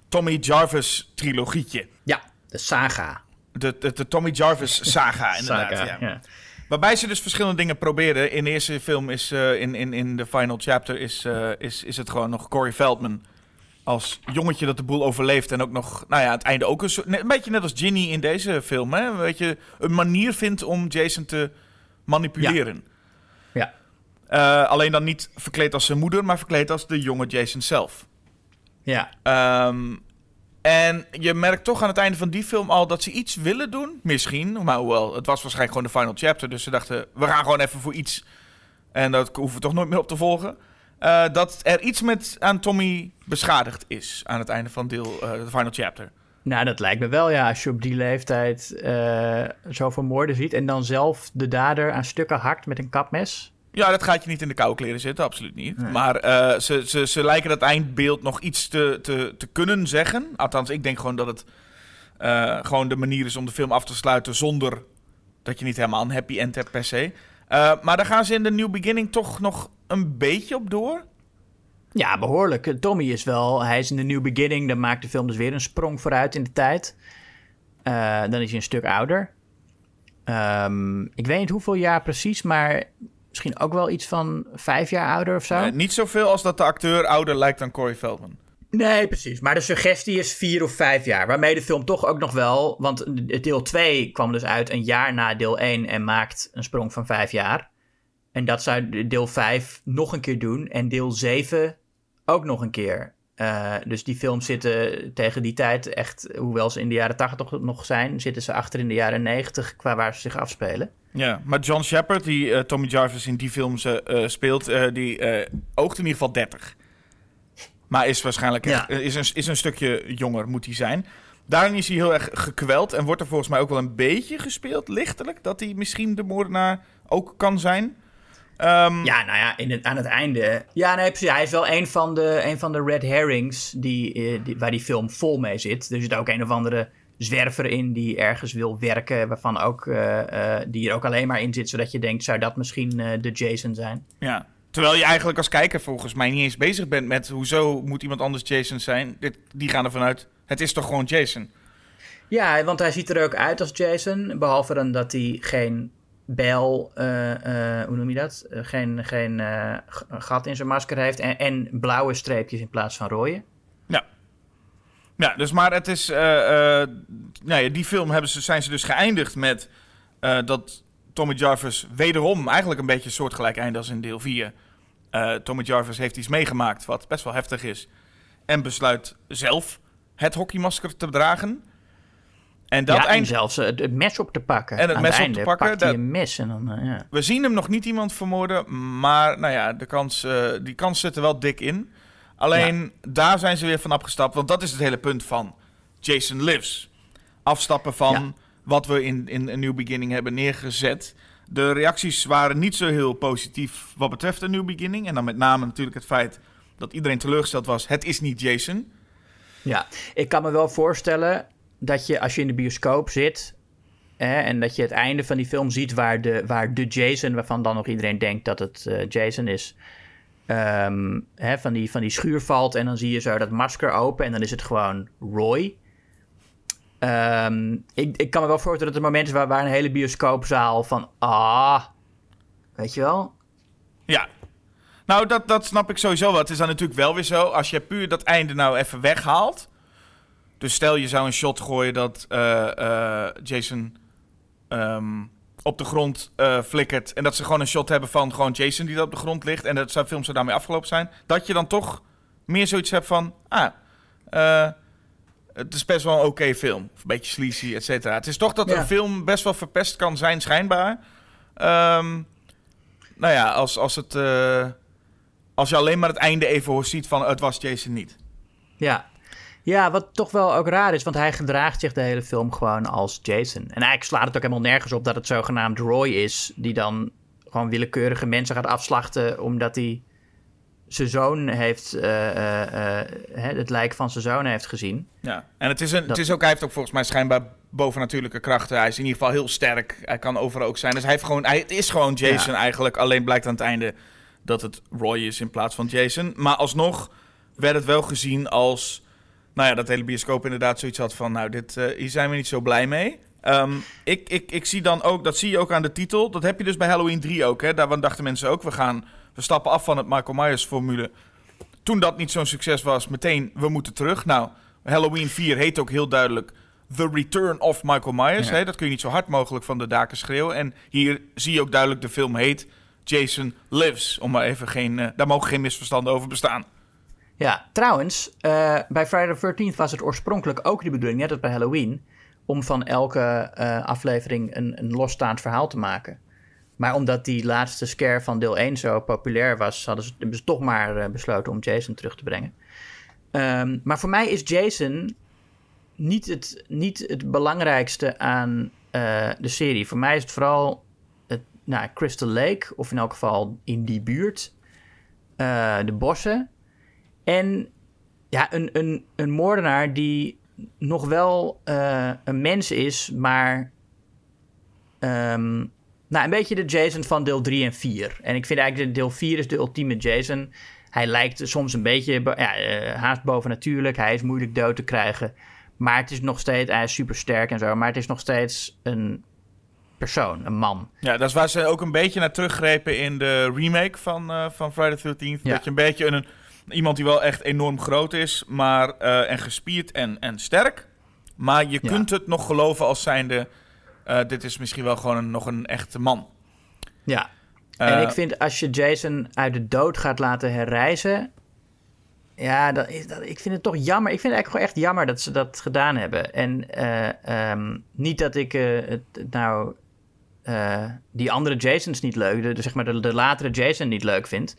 Speaker 5: Tommy Jarvis trilogietje.
Speaker 4: Ja, de saga.
Speaker 5: De, de, de Tommy Jarvis [LAUGHS] saga, inderdaad.
Speaker 4: Saga,
Speaker 5: ja.
Speaker 4: ja.
Speaker 5: Waarbij ze dus verschillende dingen proberen. In de eerste film is, eh, in, in, in de final chapter, is, is, is het gewoon nog Corey Feldman. Als jongetje dat de boel overleeft. En ook nog, nou ja, aan het einde ook een soort. Een beetje net als Ginny in deze film. Hè? Weet je, een manier vindt om Jason te manipuleren.
Speaker 4: Ja.
Speaker 5: Eh, alleen dan niet verkleed als zijn moeder, maar verkleed als de jonge Jason zelf.
Speaker 4: Ja.
Speaker 5: Ehm, en je merkt toch aan het einde van die film al dat ze iets willen doen. Misschien. Maar hoewel, het was waarschijnlijk gewoon de final chapter. Dus ze dachten, we gaan gewoon even voor iets. En dat hoeven we toch nooit meer op te volgen. Eh, dat er iets met aan Tommy beschadigd is aan het einde van deel, eh, de final chapter.
Speaker 4: Nou, dat lijkt me wel, ja. Als je op die leeftijd eh zoveel moorden ziet... en dan zelf de dader aan stukken hakt met een kapmes.
Speaker 5: Ja, dat gaat je niet in de koude kleren zitten, absoluut niet. Maar ze, ze, ze lijken dat eindbeeld nog iets te, te, te kunnen zeggen. Althans, ik denk gewoon dat het gewoon de manier is om de film af te sluiten zonder dat je niet helemaal een happy end hebt per se. Maar daar gaan ze in de New Beginning toch nog een beetje op door.
Speaker 4: Ja, behoorlijk. Tommy is wel... Hij is in de New Beginning. Dan maakt de film dus weer een sprong vooruit in de tijd. Eh, dan is hij een stuk ouder. Ehm, ik weet niet hoeveel jaar precies, maar... Misschien ook wel iets van vijf jaar ouder of zo.
Speaker 5: Eh, niet zoveel als dat de acteur ouder lijkt dan Corey Feldman.
Speaker 4: Nee, precies. Maar de suggestie is vier of vijf jaar. Waarmee de film toch ook nog wel... Want deel 2 kwam dus uit een jaar na deel 1 en maakt een sprong van vijf jaar. En dat zou deel 5 nog een keer doen. En deel 7 ook nog een keer. Eh, dus die films zitten tegen die tijd echt... Hoewel ze in de jaren 80 nog zijn... zitten ze achter in de jaren 90 qua waar ze zich afspelen.
Speaker 5: Ja, maar John Shepard, die eh, Tommy Jarvis in die films eh, speelt, die oogt in ieder geval 30. Maar is waarschijnlijk
Speaker 4: Ja.
Speaker 5: is, een, is een stukje jonger, moet hij zijn. Daarin is hij heel erg gekweld en wordt er volgens mij ook wel een beetje gespeeld, lichtelijk, dat hij misschien de moordenaar ook kan zijn. Ehm,
Speaker 4: Ja, nou ja, in het, aan het einde. Ja, nee, precies. Hij is wel een van de, een van de red herrings die, eh, die, waar die film vol mee zit. Er zit ook een of andere zwerver in die ergens wil werken, waarvan ook, eh, eh, die er ook alleen maar in zit, zodat je denkt, zou dat misschien de Jason zijn?
Speaker 5: ja. Terwijl je eigenlijk als kijker volgens mij niet eens bezig bent met hoezo moet iemand anders Jason zijn. Dit, die gaan ervan uit, het is toch gewoon Jason.
Speaker 4: Ja, want hij ziet er ook uit als Jason, behalve dan dat hij geen bel, eh, eh, hoe noem je dat? Eh, geen geen gat in zijn masker heeft en, en blauwe streepjes in plaats van rode.
Speaker 5: Ja. Ja, dus maar het is. ja, die film hebben ze, zijn ze dus geëindigd met dat Tommy Jarvis wederom eigenlijk een beetje soortgelijk einde als in deel 4. Eh, Tommy Jarvis heeft iets meegemaakt wat best wel heftig is. En besluit zelf het hockeymasker te dragen. En dat
Speaker 4: ja, en
Speaker 5: eind.
Speaker 4: zelfs eh, het, mes op te pakken.
Speaker 5: En het
Speaker 4: Aan
Speaker 5: mes op te pakken, dat-
Speaker 4: een mes en dan, eh, ja.
Speaker 5: We zien hem nog niet iemand vermoorden, maar nou ja, de kans, eh, die kans zit er wel dik in. Alleen daar zijn ze weer van afgestapt, want dat is het hele punt van Jason Lives. Afstappen van wat we in, in A New Beginning hebben neergezet. De reacties waren niet zo heel positief wat betreft A New Beginning. En dan met name natuurlijk het feit dat iedereen teleurgesteld was. Het is niet Jason.
Speaker 4: ja, ik kan me wel voorstellen dat je als je in de bioscoop zit... Hè, en dat je het einde van die film ziet waar de, waar de Jason... waarvan dan nog iedereen denkt dat het eh, Jason is... ehm, hè, van, die, van die schuur valt en dan zie je zo dat masker open... en dan is het gewoon Roy... Ehm, ik, ik kan me wel voorstellen dat er moment is waar, waar een hele bioscoopzaal van... Ah, weet je wel?
Speaker 5: Ja. Nou, dat, dat snap ik sowieso wel. Het is dan natuurlijk wel weer zo, als je puur dat einde nou even weghaalt. Dus stel je zou een shot gooien dat eh, eh, Jason ehm, op de grond eh, flikkert. En dat ze gewoon een shot hebben van gewoon Jason die op de grond ligt. En dat zijn film zou daarmee afgelopen zijn. Dat je dan toch meer zoiets hebt van. Ah, het is best wel een oké film. Of een beetje sleazy, et cetera. Het is toch dat
Speaker 4: Ja.
Speaker 5: een film best wel verpest kan zijn, schijnbaar. Ehm, nou ja, als, als, het, als je alleen maar het einde even hoort ziet van het was Jason niet.
Speaker 4: Ja. Ja, wat toch wel ook raar is, want hij gedraagt zich de hele film gewoon als Jason. En eigenlijk slaat het ook helemaal nergens op dat het zogenaamd Roy is, die dan gewoon willekeurige mensen gaat afslachten omdat hij zijn zoon heeft, eh, eh, eh, het lijk van zijn zoon heeft gezien.
Speaker 5: Ja, en het is, een, het is ook, hij heeft ook volgens mij schijnbaar bovennatuurlijke krachten. Hij is in ieder geval heel sterk. Hij kan overal ook zijn. Dus hij heeft gewoon, hij, het is gewoon Jason eigenlijk. Alleen blijkt aan het einde dat het Roy is in plaats van Jason. Maar alsnog werd het wel gezien als, nou ja, dat hele bioscoop inderdaad zoiets had van, nou, dit, eh, hier zijn we niet zo blij mee. Ehm, ik, ik, ik zie dan ook, dat zie je ook aan de titel. Dat heb je dus bij Halloween 3 ook. Hè? Daar dachten mensen ook, we gaan, we stappen af van het Michael Myers formule. Toen dat niet zo'n succes was, meteen, we moeten terug. Nou, Halloween 4 heet ook heel duidelijk The Return of Michael Myers.
Speaker 4: Ja.
Speaker 5: Hè? Dat kun je niet zo hard mogelijk van de daken schreeuwen. En hier zie je ook duidelijk, de film heet Jason Lives. Om maar even geen, eh, daar mogen geen misverstanden over bestaan.
Speaker 4: Ja, trouwens, eh, bij Friday the 13th was het oorspronkelijk ook de bedoeling, net als bij Halloween, om van elke eh, aflevering een, een losstaand verhaal te maken. Maar omdat die laatste scare van deel 1 zo populair was, hadden ze, toch maar eh, besloten om Jason terug te brengen. Ehm, maar voor mij is Jason niet het, niet het belangrijkste aan de serie. Voor mij is het vooral het, nou, Crystal Lake, of in elk geval in die buurt, de bossen. En ja, een, een, een moordenaar die nog wel eh, een mens is, maar ehm, nou, een beetje de Jason van deel 3 en 4. En ik vind eigenlijk deel 4 is de ultieme Jason. Hij lijkt soms een beetje ja, eh, haast bovennatuurlijk. Hij is moeilijk dood te krijgen. Maar het is nog steeds, hij is super sterk en zo. Maar het is nog steeds een persoon, een man.
Speaker 5: Ja, dat is waar ze ook een beetje naar teruggrepen in de remake van, eh, van Friday the 13th.
Speaker 4: Ja.
Speaker 5: Dat je een beetje een, iemand die wel echt enorm groot is, maar eh, en gespierd en, en sterk. Maar je
Speaker 4: Ja.
Speaker 5: kunt het nog geloven als zijnde, eh, dit is misschien wel gewoon een, nog een echte man.
Speaker 4: Ja.
Speaker 5: Eh,
Speaker 4: en ik vind als je Jason uit de dood gaat laten herrijzen. Ja, dat is, dat, ik vind het toch jammer. Ik vind het eigenlijk gewoon echt jammer dat ze dat gedaan hebben. En eh, ehm, niet dat ik eh, het, nou eh, die andere Jasons niet leuk, de, de- zeg maar de, de latere Jason niet leuk vind.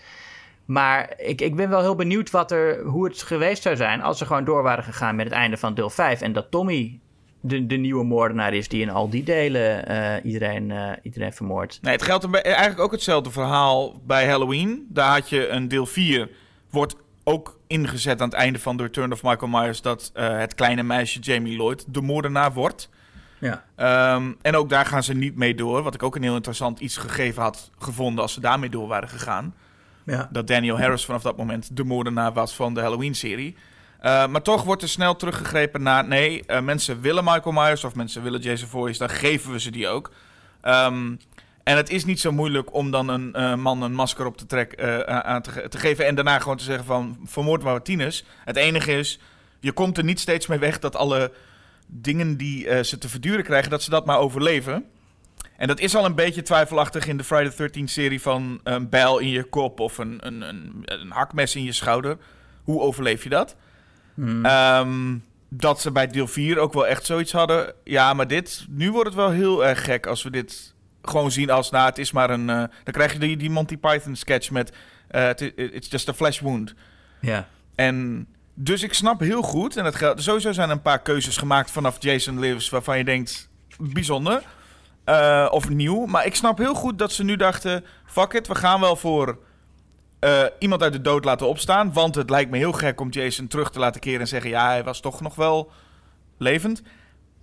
Speaker 4: Maar ik, ik ben wel heel benieuwd wat er, hoe het geweest zou zijn als ze gewoon door waren gegaan met het einde van deel 5. En dat Tommy de, de nieuwe moordenaar is die in al die delen eh, iedereen, eh, iedereen vermoordt.
Speaker 5: Nee, het geldt eigenlijk ook hetzelfde verhaal bij Halloween. Daar had je een deel 4, wordt ook ingezet aan het einde van The Return of Michael Myers... dat eh, het kleine meisje Jamie Lloyd de moordenaar wordt.
Speaker 4: Ja.
Speaker 5: Ehm, en ook daar gaan ze niet mee door. Wat ik ook een heel interessant iets gegeven had gevonden als ze daarmee door waren gegaan.
Speaker 4: Ja.
Speaker 5: Dat Daniel Harris vanaf dat moment de moordenaar was van de Halloween-serie. Eh, maar toch wordt er snel teruggegrepen naar... nee, eh, mensen willen Michael Myers of mensen willen Jason Voorhees... dan geven we ze die ook. Ehm, en het is niet zo moeilijk om dan een eh, man een masker op te, trek, eh, aan te, te geven... en daarna gewoon te zeggen van vermoord maar tieners. Het enige is, je komt er niet steeds mee weg... dat alle dingen die ze te verduren krijgen... dat ze dat maar overleven... En dat is al een beetje twijfelachtig in de Friday the 13th serie van een bijl in je kop of een, een, een, een hakmes in je schouder. Hoe overleef je dat? Ehm, dat ze bij deel 4 ook wel echt zoiets hadden. Ja, maar dit, nu wordt het wel heel erg gek als we dit gewoon zien als, nou, het is maar een... eh, dan krijg je die, die Monty Python sketch met, het i- it's just a flesh wound.
Speaker 4: Ja.
Speaker 5: En dus ik snap heel goed, en dat geldt, sowieso zijn er een paar keuzes gemaakt vanaf Jason Lives waarvan je denkt, bijzonder eh, of nieuw. Maar ik snap heel goed dat ze nu dachten, fuck it, we gaan wel voor eh, iemand uit de dood laten opstaan. Want het lijkt me heel gek om Jason terug te laten keren en zeggen, ja, hij was toch nog wel levend.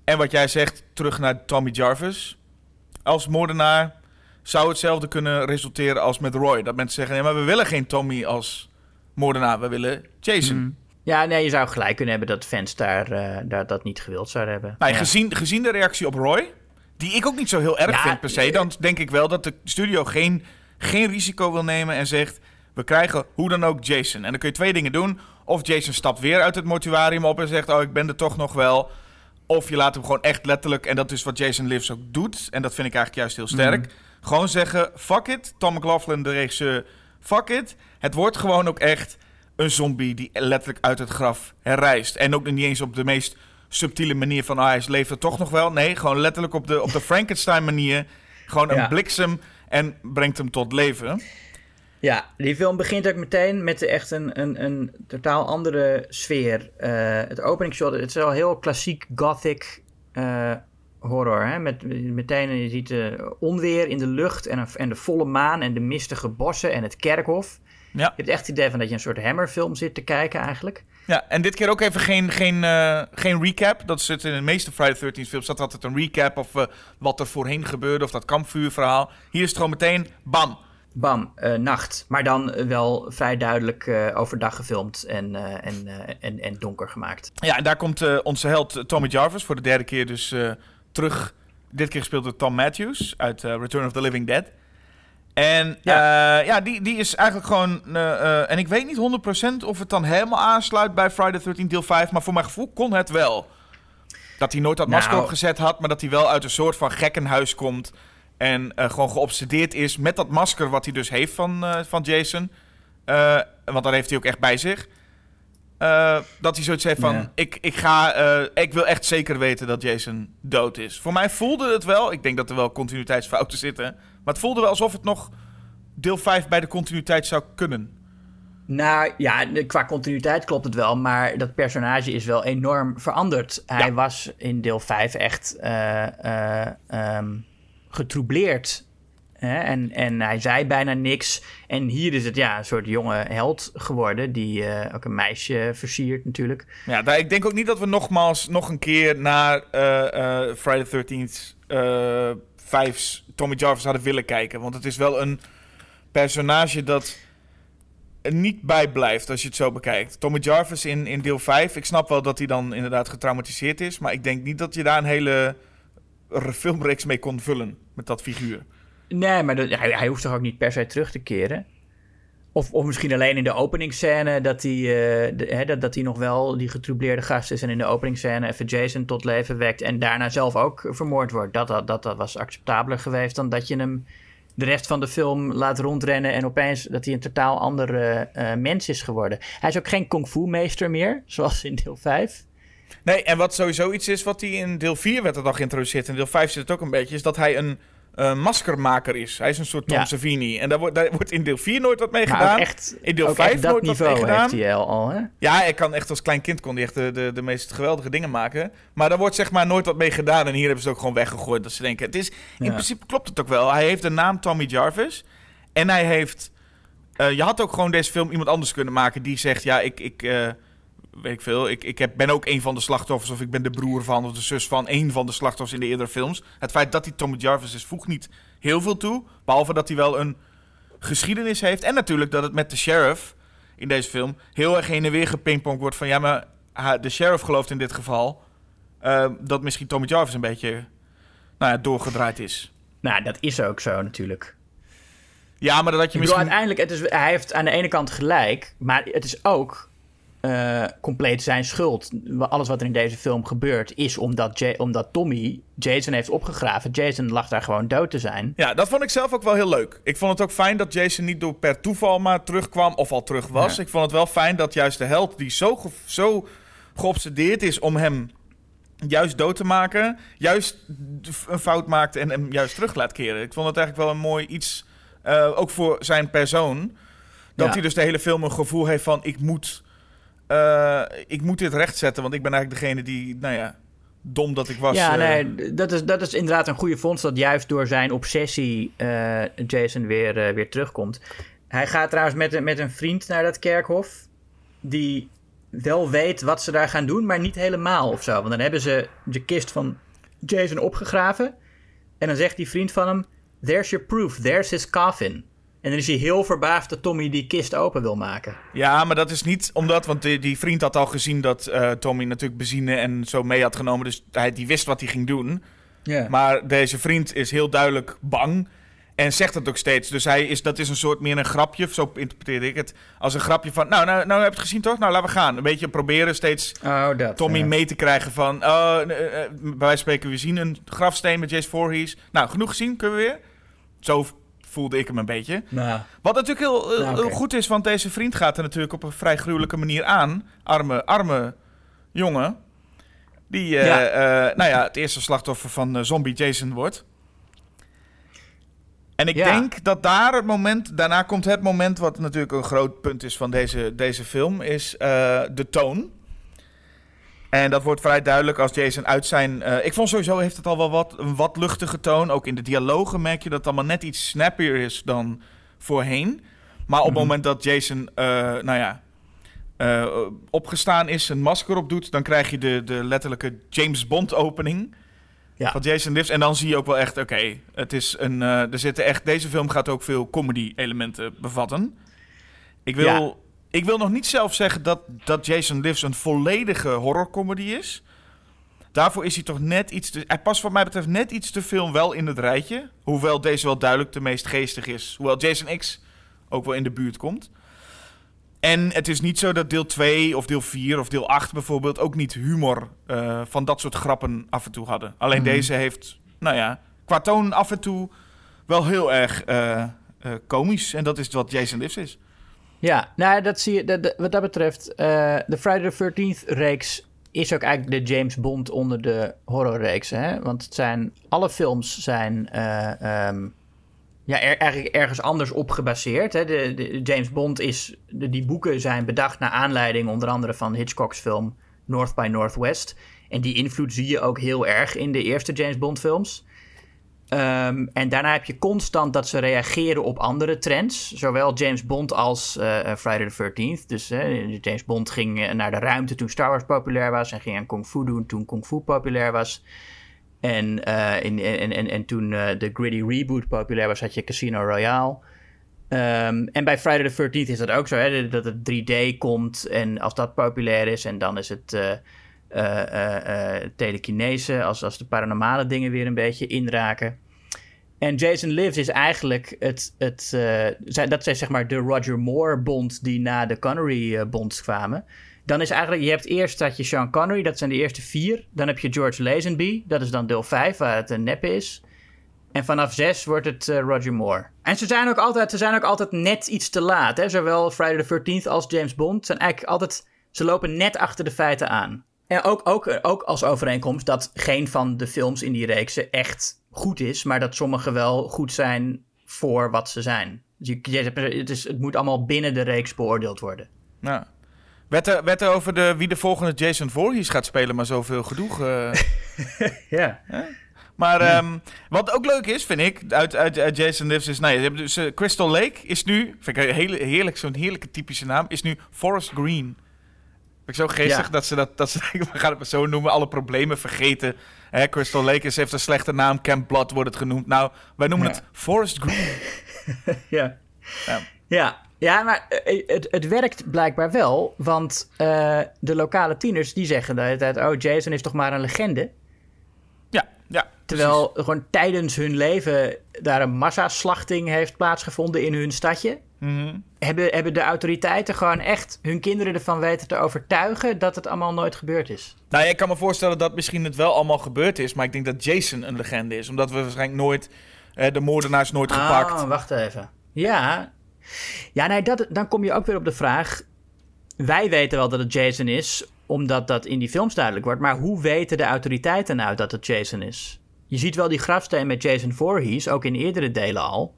Speaker 5: En wat jij zegt, terug naar Tommy Jarvis. Als moordenaar zou hetzelfde kunnen resulteren als met Roy. Dat mensen zeggen, nee, maar we willen geen Tommy als moordenaar, we willen Jason.
Speaker 4: Ja, nee, je zou gelijk kunnen hebben dat fans daar, eh, daar dat niet gewild zouden hebben.
Speaker 5: Nou,
Speaker 4: ja.
Speaker 5: gezien, gezien de reactie op Roy, die ik ook niet zo heel erg
Speaker 4: Ja,
Speaker 5: vind per se,
Speaker 4: eh,
Speaker 5: dan denk ik wel dat de studio geen, geen risico wil nemen en zegt: we krijgen hoe dan ook Jason. En dan kun je twee dingen doen. Of Jason stapt weer uit het mortuarium op en zegt: Oh, ik ben er toch nog wel. Of je laat hem gewoon echt letterlijk, en dat is wat Jason Lives ook doet. En dat vind ik eigenlijk juist heel sterk.
Speaker 4: Mhm.
Speaker 5: Gewoon zeggen, fuck it. Tom McLaughlin, de regisseur, fuck it. Het wordt gewoon ook echt een zombie die letterlijk uit het graf herrijst. En ook niet eens op de meest subtiele manier van, ah, hij leeft er toch nog wel. Nee, gewoon letterlijk op de, op de Frankenstein manier. Gewoon een
Speaker 4: Ja.
Speaker 5: bliksem en brengt hem tot leven.
Speaker 4: Ja, die film begint ook meteen met echt een, een, een totaal andere sfeer. Eh, het openingsshot, het is wel heel klassiek gothic eh, horror. Hè? Met, meteen, je ziet eh, onweer in de lucht en, een- en de volle maan en de mistige bossen en het kerkhof.
Speaker 5: Ja.
Speaker 4: Je hebt echt het idee van dat je een soort Hammerfilm zit te kijken eigenlijk.
Speaker 5: Ja, en dit keer ook even geen, geen, eh, geen recap. Dat zit in de meeste Friday the 13th films. Dat altijd een recap of eh, wat er voorheen gebeurde. Of dat kampvuurverhaal. Hier is het gewoon meteen bam.
Speaker 4: Bam, eh, nacht. Maar dan wel vrij duidelijk overdag gefilmd en, en, en, en donker gemaakt.
Speaker 5: Ja, en daar komt onze held Tommy Jarvis voor de derde keer dus terug. Dit keer gespeeld door Tom Matthews uit Return of the Living Dead. En ja, ja die, die is eigenlijk gewoon... eh, eh, en ik weet niet 100% of het dan helemaal aansluit bij Friday the 13th deel 5. Maar voor mijn gevoel kon het wel. Dat hij nooit dat masker
Speaker 4: Nou.
Speaker 5: opgezet had, maar dat hij wel uit een soort van gekkenhuis komt. En eh, gewoon geobsedeerd is met dat masker wat hij dus heeft van, eh, van Jason. Eh, want dat heeft hij ook echt bij zich. Eh, dat hij zoiets heeft van:
Speaker 4: Ja.
Speaker 5: ik, ik, ga, eh, ik wil echt zeker weten dat Jason dood is. Voor mij voelde het wel, ik denk dat er wel continuïteitsfouten zitten. Maar het voelde wel alsof het nog deel 5 bij de continuïteit zou kunnen.
Speaker 4: Nou ja, qua continuïteit klopt het wel, maar dat personage is wel enorm veranderd. Hij
Speaker 5: Ja.
Speaker 4: was in deel 5 echt ehm, getroubleerd. Hè? En, en hij zei bijna niks. En hier is het ja, een soort jonge held geworden, die eh, ook een meisje versiert natuurlijk.
Speaker 5: Ja, daar, ik denk ook niet dat we nogmaals nog een keer naar Friday the 13th eh 5's Tommy Jarvis hadden willen kijken. Want het is wel een personage dat niet bijblijft als je het zo bekijkt. Tommy Jarvis in, in deel 5, ik snap wel dat hij dan inderdaad getraumatiseerd is. Maar ik denk niet dat je daar een hele filmreeks mee kon vullen met dat figuur.
Speaker 4: Nee, maar dat- hij, hij hoeft toch ook niet per se terug te keren? Of, of misschien alleen in de openingsscène dat hij, eh, dat, dat hij nog wel die getroubleerde gast is... en in de openingsscène even Jason tot leven wekt... en daarna zelf ook vermoord wordt. Dat, dat, dat, dat was acceptabeler geweest dan dat je hem de rest van de film laat rondrennen... en opeens dat hij een totaal andere eh, mens is geworden. Hij is ook geen kung fu meester meer, zoals in deel 5.
Speaker 5: Nee, en wat sowieso iets is wat hij in deel 4 werd al geïntroduceerd. In deel 5 zit het ook een beetje, is dat hij een eh, maskermaker is. Hij is een soort Tom
Speaker 4: Ja.
Speaker 5: Savini. En daar wordt, daar wordt in deel 4 nooit wat mee
Speaker 4: Maar
Speaker 5: gedaan.
Speaker 4: echt,
Speaker 5: In deel
Speaker 4: ook
Speaker 5: 5
Speaker 4: echt dat
Speaker 5: nooit wat mee gedaan.
Speaker 4: heeft hij al, hè?
Speaker 5: Ja, hij kan echt als klein kind kon hij echt de, de, de meest geweldige dingen maken. Maar daar wordt zeg maar nooit wat mee gedaan. En hier hebben ze het ook gewoon weggegooid. Dat ze denken, het is, in
Speaker 4: Ja.
Speaker 5: principe klopt het ook wel. Hij heeft de naam Tommy Jarvis. En hij heeft... eh, je had ook gewoon deze film iemand anders kunnen maken die zegt... Ja, ik... ik eh, weet ik veel. Ik, ik heb, ben ook een van de slachtoffers. Of ik ben de broer van of de zus van een van de slachtoffers in de eerdere films. Het feit dat hij Tommy Jarvis is, voegt niet heel veel toe. Behalve dat hij wel een geschiedenis heeft. En natuurlijk dat het met de sheriff in deze film heel erg heen en weer gepingpongd wordt van... Ja, maar de sheriff gelooft in dit geval eh, dat misschien Tommy Jarvis een beetje nou ja, doorgedraaid is.
Speaker 4: Nou, dat is ook zo natuurlijk.
Speaker 5: Ja, maar dat had je
Speaker 4: bedoel,
Speaker 5: misschien...
Speaker 4: uiteindelijk, het is, hij heeft aan de ene kant gelijk, maar het is ook eh, compleet zijn schuld. Alles wat er in deze film gebeurt, is omdat, Ja- omdat Tommy Jason heeft opgegraven. Jason lag daar gewoon dood te zijn.
Speaker 5: Ja, dat vond ik zelf ook wel heel leuk. Ik vond het ook fijn dat Jason niet door per toeval maar terugkwam of al terug was.
Speaker 4: Ja.
Speaker 5: Ik vond het wel fijn dat juist de held die zo, ge- zo geobsedeerd is om hem juist dood te maken, juist een fout maakt en hem juist terug laat keren. Ik vond het eigenlijk wel een mooi iets, eh, ook voor zijn persoon, dat
Speaker 4: Ja.
Speaker 5: hij dus de hele film een gevoel heeft van ik moet, eh, ik moet dit rechtzetten, want ik ben eigenlijk degene die, nou ja, dom dat ik was.
Speaker 4: ja,
Speaker 5: eh,
Speaker 4: nee, dat is, dat is inderdaad een goede vondst dat juist door zijn obsessie eh, Jason weer, weer terugkomt. Hij gaat trouwens met, een- met een vriend naar dat kerkhof, die wel weet wat ze daar gaan doen, maar niet helemaal of zo. Want dan hebben ze de kist van Jason opgegraven en dan zegt die vriend van hem, there's your proof, there's his coffin. En dan is hij heel verbaasd dat Tommy die kist open wil maken.
Speaker 5: Ja, maar dat is niet omdat, want die, die vriend had al gezien dat eh, Tommy natuurlijk benzine en zo mee had genomen. Dus hij die wist wat hij ging doen.
Speaker 4: Ja.
Speaker 5: Maar deze vriend is heel duidelijk bang. En zegt het ook steeds. Dus hij is, dat is een soort meer een grapje, zo interpreteer ik het. Als een grapje van, nou, nou, nou heb je het gezien toch? Nou, laten we gaan. Een beetje proberen steeds
Speaker 4: Oh, dat.
Speaker 5: Tommy mee te krijgen van... Oh, eh, eh, bij wijze van spreken, we zien een grafsteen met Jace Voorhees. Nou, genoeg gezien, kunnen we weer? Zo voelde ik hem een beetje.
Speaker 4: Nou,
Speaker 5: Wat natuurlijk heel, eh,
Speaker 4: Nou,
Speaker 5: goed is, want deze vriend gaat er natuurlijk op een vrij gruwelijke manier aan. Arme, arme jongen. Die, eh, eh, nou ja, het eerste slachtoffer van zombie Jason wordt. En ik
Speaker 4: Ja.
Speaker 5: denk dat daar het moment, daarna komt het moment wat natuurlijk een groot punt is van deze, deze film, is de toon. En dat wordt vrij duidelijk als Jason uit zijn. eh, ik vond sowieso heeft het al wel wat, een wat luchtige toon. Ook in de dialogen merk je dat het allemaal net iets snappier is dan voorheen. Maar op het
Speaker 4: Mhm.
Speaker 5: moment dat Jason, eh, nou ja, eh, opgestaan is, een masker op doet, dan krijg je de, de letterlijke James Bond opening
Speaker 4: Ja.
Speaker 5: van Jason Lives. En dan zie je ook wel echt, oké, het is een, er zitten echt, deze film gaat ook veel comedy elementen bevatten. Ik wil,
Speaker 4: Ja.
Speaker 5: Ik wil nog niet zelf zeggen dat, dat Jason Lives een volledige horrorcomedy is. Daarvoor is hij toch net iets te... Hij past wat mij betreft net iets te veel wel in het rijtje. Hoewel deze wel duidelijk de meest geestig is. Hoewel Jason X ook wel in de buurt komt. En het is niet zo dat deel 2 of deel 4 of deel 8 bijvoorbeeld... ook niet humor eh, van dat soort grappen af en toe hadden. Alleen
Speaker 4: Mhm.
Speaker 5: deze heeft, nou ja, qua toon af en toe wel heel erg eh, komisch. En dat is wat Jason Lives is.
Speaker 4: Ja, nou, dat zie je. dat- wat dat betreft, eh, de Friday the 13th reeks is ook eigenlijk de James Bond onder de horrorreeksen. Hè? Want het zijn, alle films zijn eh, ehm, ja, eigenlijk ergens anders op gebaseerd. Hè? De, de, James Bond is, de, die boeken zijn bedacht naar aanleiding onder andere van Hitchcock's film North by Northwest. En die invloed zie je ook heel erg in de eerste James Bond films. Ehm, en daarna heb je constant dat ze reageren op andere trends. Zowel James Bond als eh, eh, Friday the 13th. Dus James Bond ging eh, naar de ruimte toen Star Wars populair was. En ging aan Kung Fu doen toen Kung Fu populair was. En, in, en, en, en toen de gritty reboot populair was, had je Casino Royale. Ehm, en bij Friday the 13th is dat ook zo, hè, dat het 3D komt. En als dat populair is, en dan is het eh, eh, telekinese, als, als de paranormale dingen weer een beetje inraken. En Jason Lives is eigenlijk het, het zij- dat zijn zeg maar de Roger Moore Bond die na de Connery Bonds kwamen. Dan is eigenlijk, je hebt eerst dat je Sean Connery, dat zijn de eerste vier. Dan heb je George Lazenby, dat is dan deel 5, waar het een neppe is. En vanaf 6 wordt het Roger Moore. En ze zijn, ook altijd, ze zijn ook altijd net iets te laat. Hè? Zowel Friday the 13th als James Bond zijn eigenlijk altijd. Ze lopen net achter de feiten aan. En ook, ook, ook als overeenkomst dat geen van de films in die reeksen echt goed is, maar dat sommige wel goed zijn voor wat ze zijn. Dus je, het, is, het moet allemaal binnen de reeks beoordeeld worden.
Speaker 5: Ja. Werd er, werd er over de, wie de volgende Jason Voorhees gaat spelen, maar zoveel gedoe. ge- [LAUGHS]
Speaker 4: Ja.
Speaker 5: Maar ehm, wat ook leuk is, vind ik, uit, uit, uit Jason Lives is... Nou, je hebt dus, eh, Crystal Lake is nu, vind ik een hele, heerlijk, zo'n heerlijke typische naam, is nu Forest Green. Ik zo geestig
Speaker 4: Ja.
Speaker 5: dat ze dat, dat ze, [LAUGHS] we gaan het maar zo noemen, alle problemen vergeten. Hè, Crystal Lake is, heeft een slechte naam, Camp Blood wordt het genoemd. Nou, wij noemen
Speaker 4: Ja.
Speaker 5: het Forest Green. [LAUGHS]
Speaker 4: Ja.
Speaker 5: Ja.
Speaker 4: Ja, ja maar eh, het, het werkt blijkbaar wel. Want eh, de lokale tieners die zeggen de hele tijd... Oh, Jason is toch maar een legende?
Speaker 5: Ja, ja.
Speaker 4: Terwijl gewoon tijdens hun leven daar een massaslachting heeft plaatsgevonden in hun stadje.
Speaker 5: Mhm.
Speaker 4: Hebben, hebben de autoriteiten gewoon echt hun kinderen ervan weten te overtuigen dat het allemaal nooit gebeurd is?
Speaker 5: Nou, ja, ik kan me voorstellen dat misschien het wel allemaal gebeurd is, maar ik denk dat Jason een legende is. Omdat we waarschijnlijk nooit, eh, de moordenaars nooit gepakt.
Speaker 4: Oh, wacht even. Ja, ja nee, dat, dan kom je ook weer op de vraag. Wij weten wel dat het Jason is, omdat dat in die films duidelijk wordt. Maar hoe weten de autoriteiten nou dat het Jason is? Je ziet wel die grafsteen met Jason Voorhees, ook in eerdere delen al.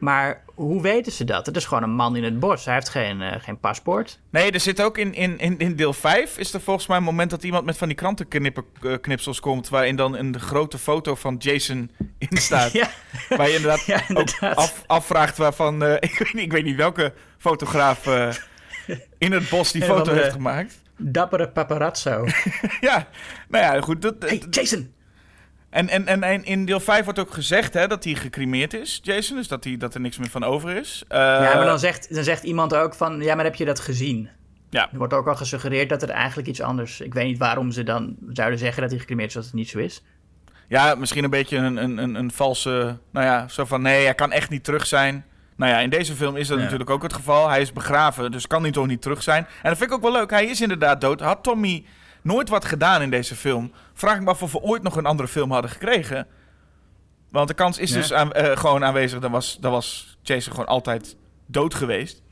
Speaker 4: Maar hoe weten ze dat? Het is gewoon een man in het bos. Hij heeft geen, eh, geen paspoort.
Speaker 5: Nee, er zit ook in, in, in, in deel 5 is er volgens mij een moment dat iemand met van die krantenknipsels komt. Waarin dan een grote foto van Jason in [LAUGHS] staat.
Speaker 4: Ja,
Speaker 5: Waar je inderdaad,
Speaker 4: Ja,
Speaker 5: ook af, afvraagt waarvan. eh, [LAUGHS] ik, weet niet, ik weet niet welke fotograaf eh, in het bos die [LAUGHS] foto heeft gemaakt.
Speaker 4: dappere paparazzo.
Speaker 5: Ja, nou ja, goed. Dat,
Speaker 4: hey, Jason!
Speaker 5: En, en, en, en in deel 5 wordt ook gezegd hè, dat hij gecremeerd is, Jason. Dus dat, hij, dat er niks meer van over is. Eh,
Speaker 4: ja, maar dan zegt, dan zegt iemand ook van... Ja, maar heb je dat gezien?
Speaker 5: Ja.
Speaker 4: Er wordt ook al gesuggereerd dat er eigenlijk iets anders... Ik weet niet waarom ze dan zouden zeggen dat hij gecremeerd is als het niet zo is.
Speaker 5: Ja, misschien een beetje een, een, een, een valse... Nou ja, zo van nee, hij kan echt niet terug zijn. Nou ja, in deze film is dat
Speaker 4: Ja.
Speaker 5: natuurlijk ook het geval. Hij is begraven, dus kan hij toch niet terug zijn. En dat vind ik ook wel leuk. Hij is inderdaad dood. Had Tommy nooit wat gedaan in deze film... vraag ik me af of we ooit nog een andere film hadden gekregen. Want de kans is dus aan- eh, gewoon aanwezig. Dan was, dan was Jason gewoon altijd dood geweest.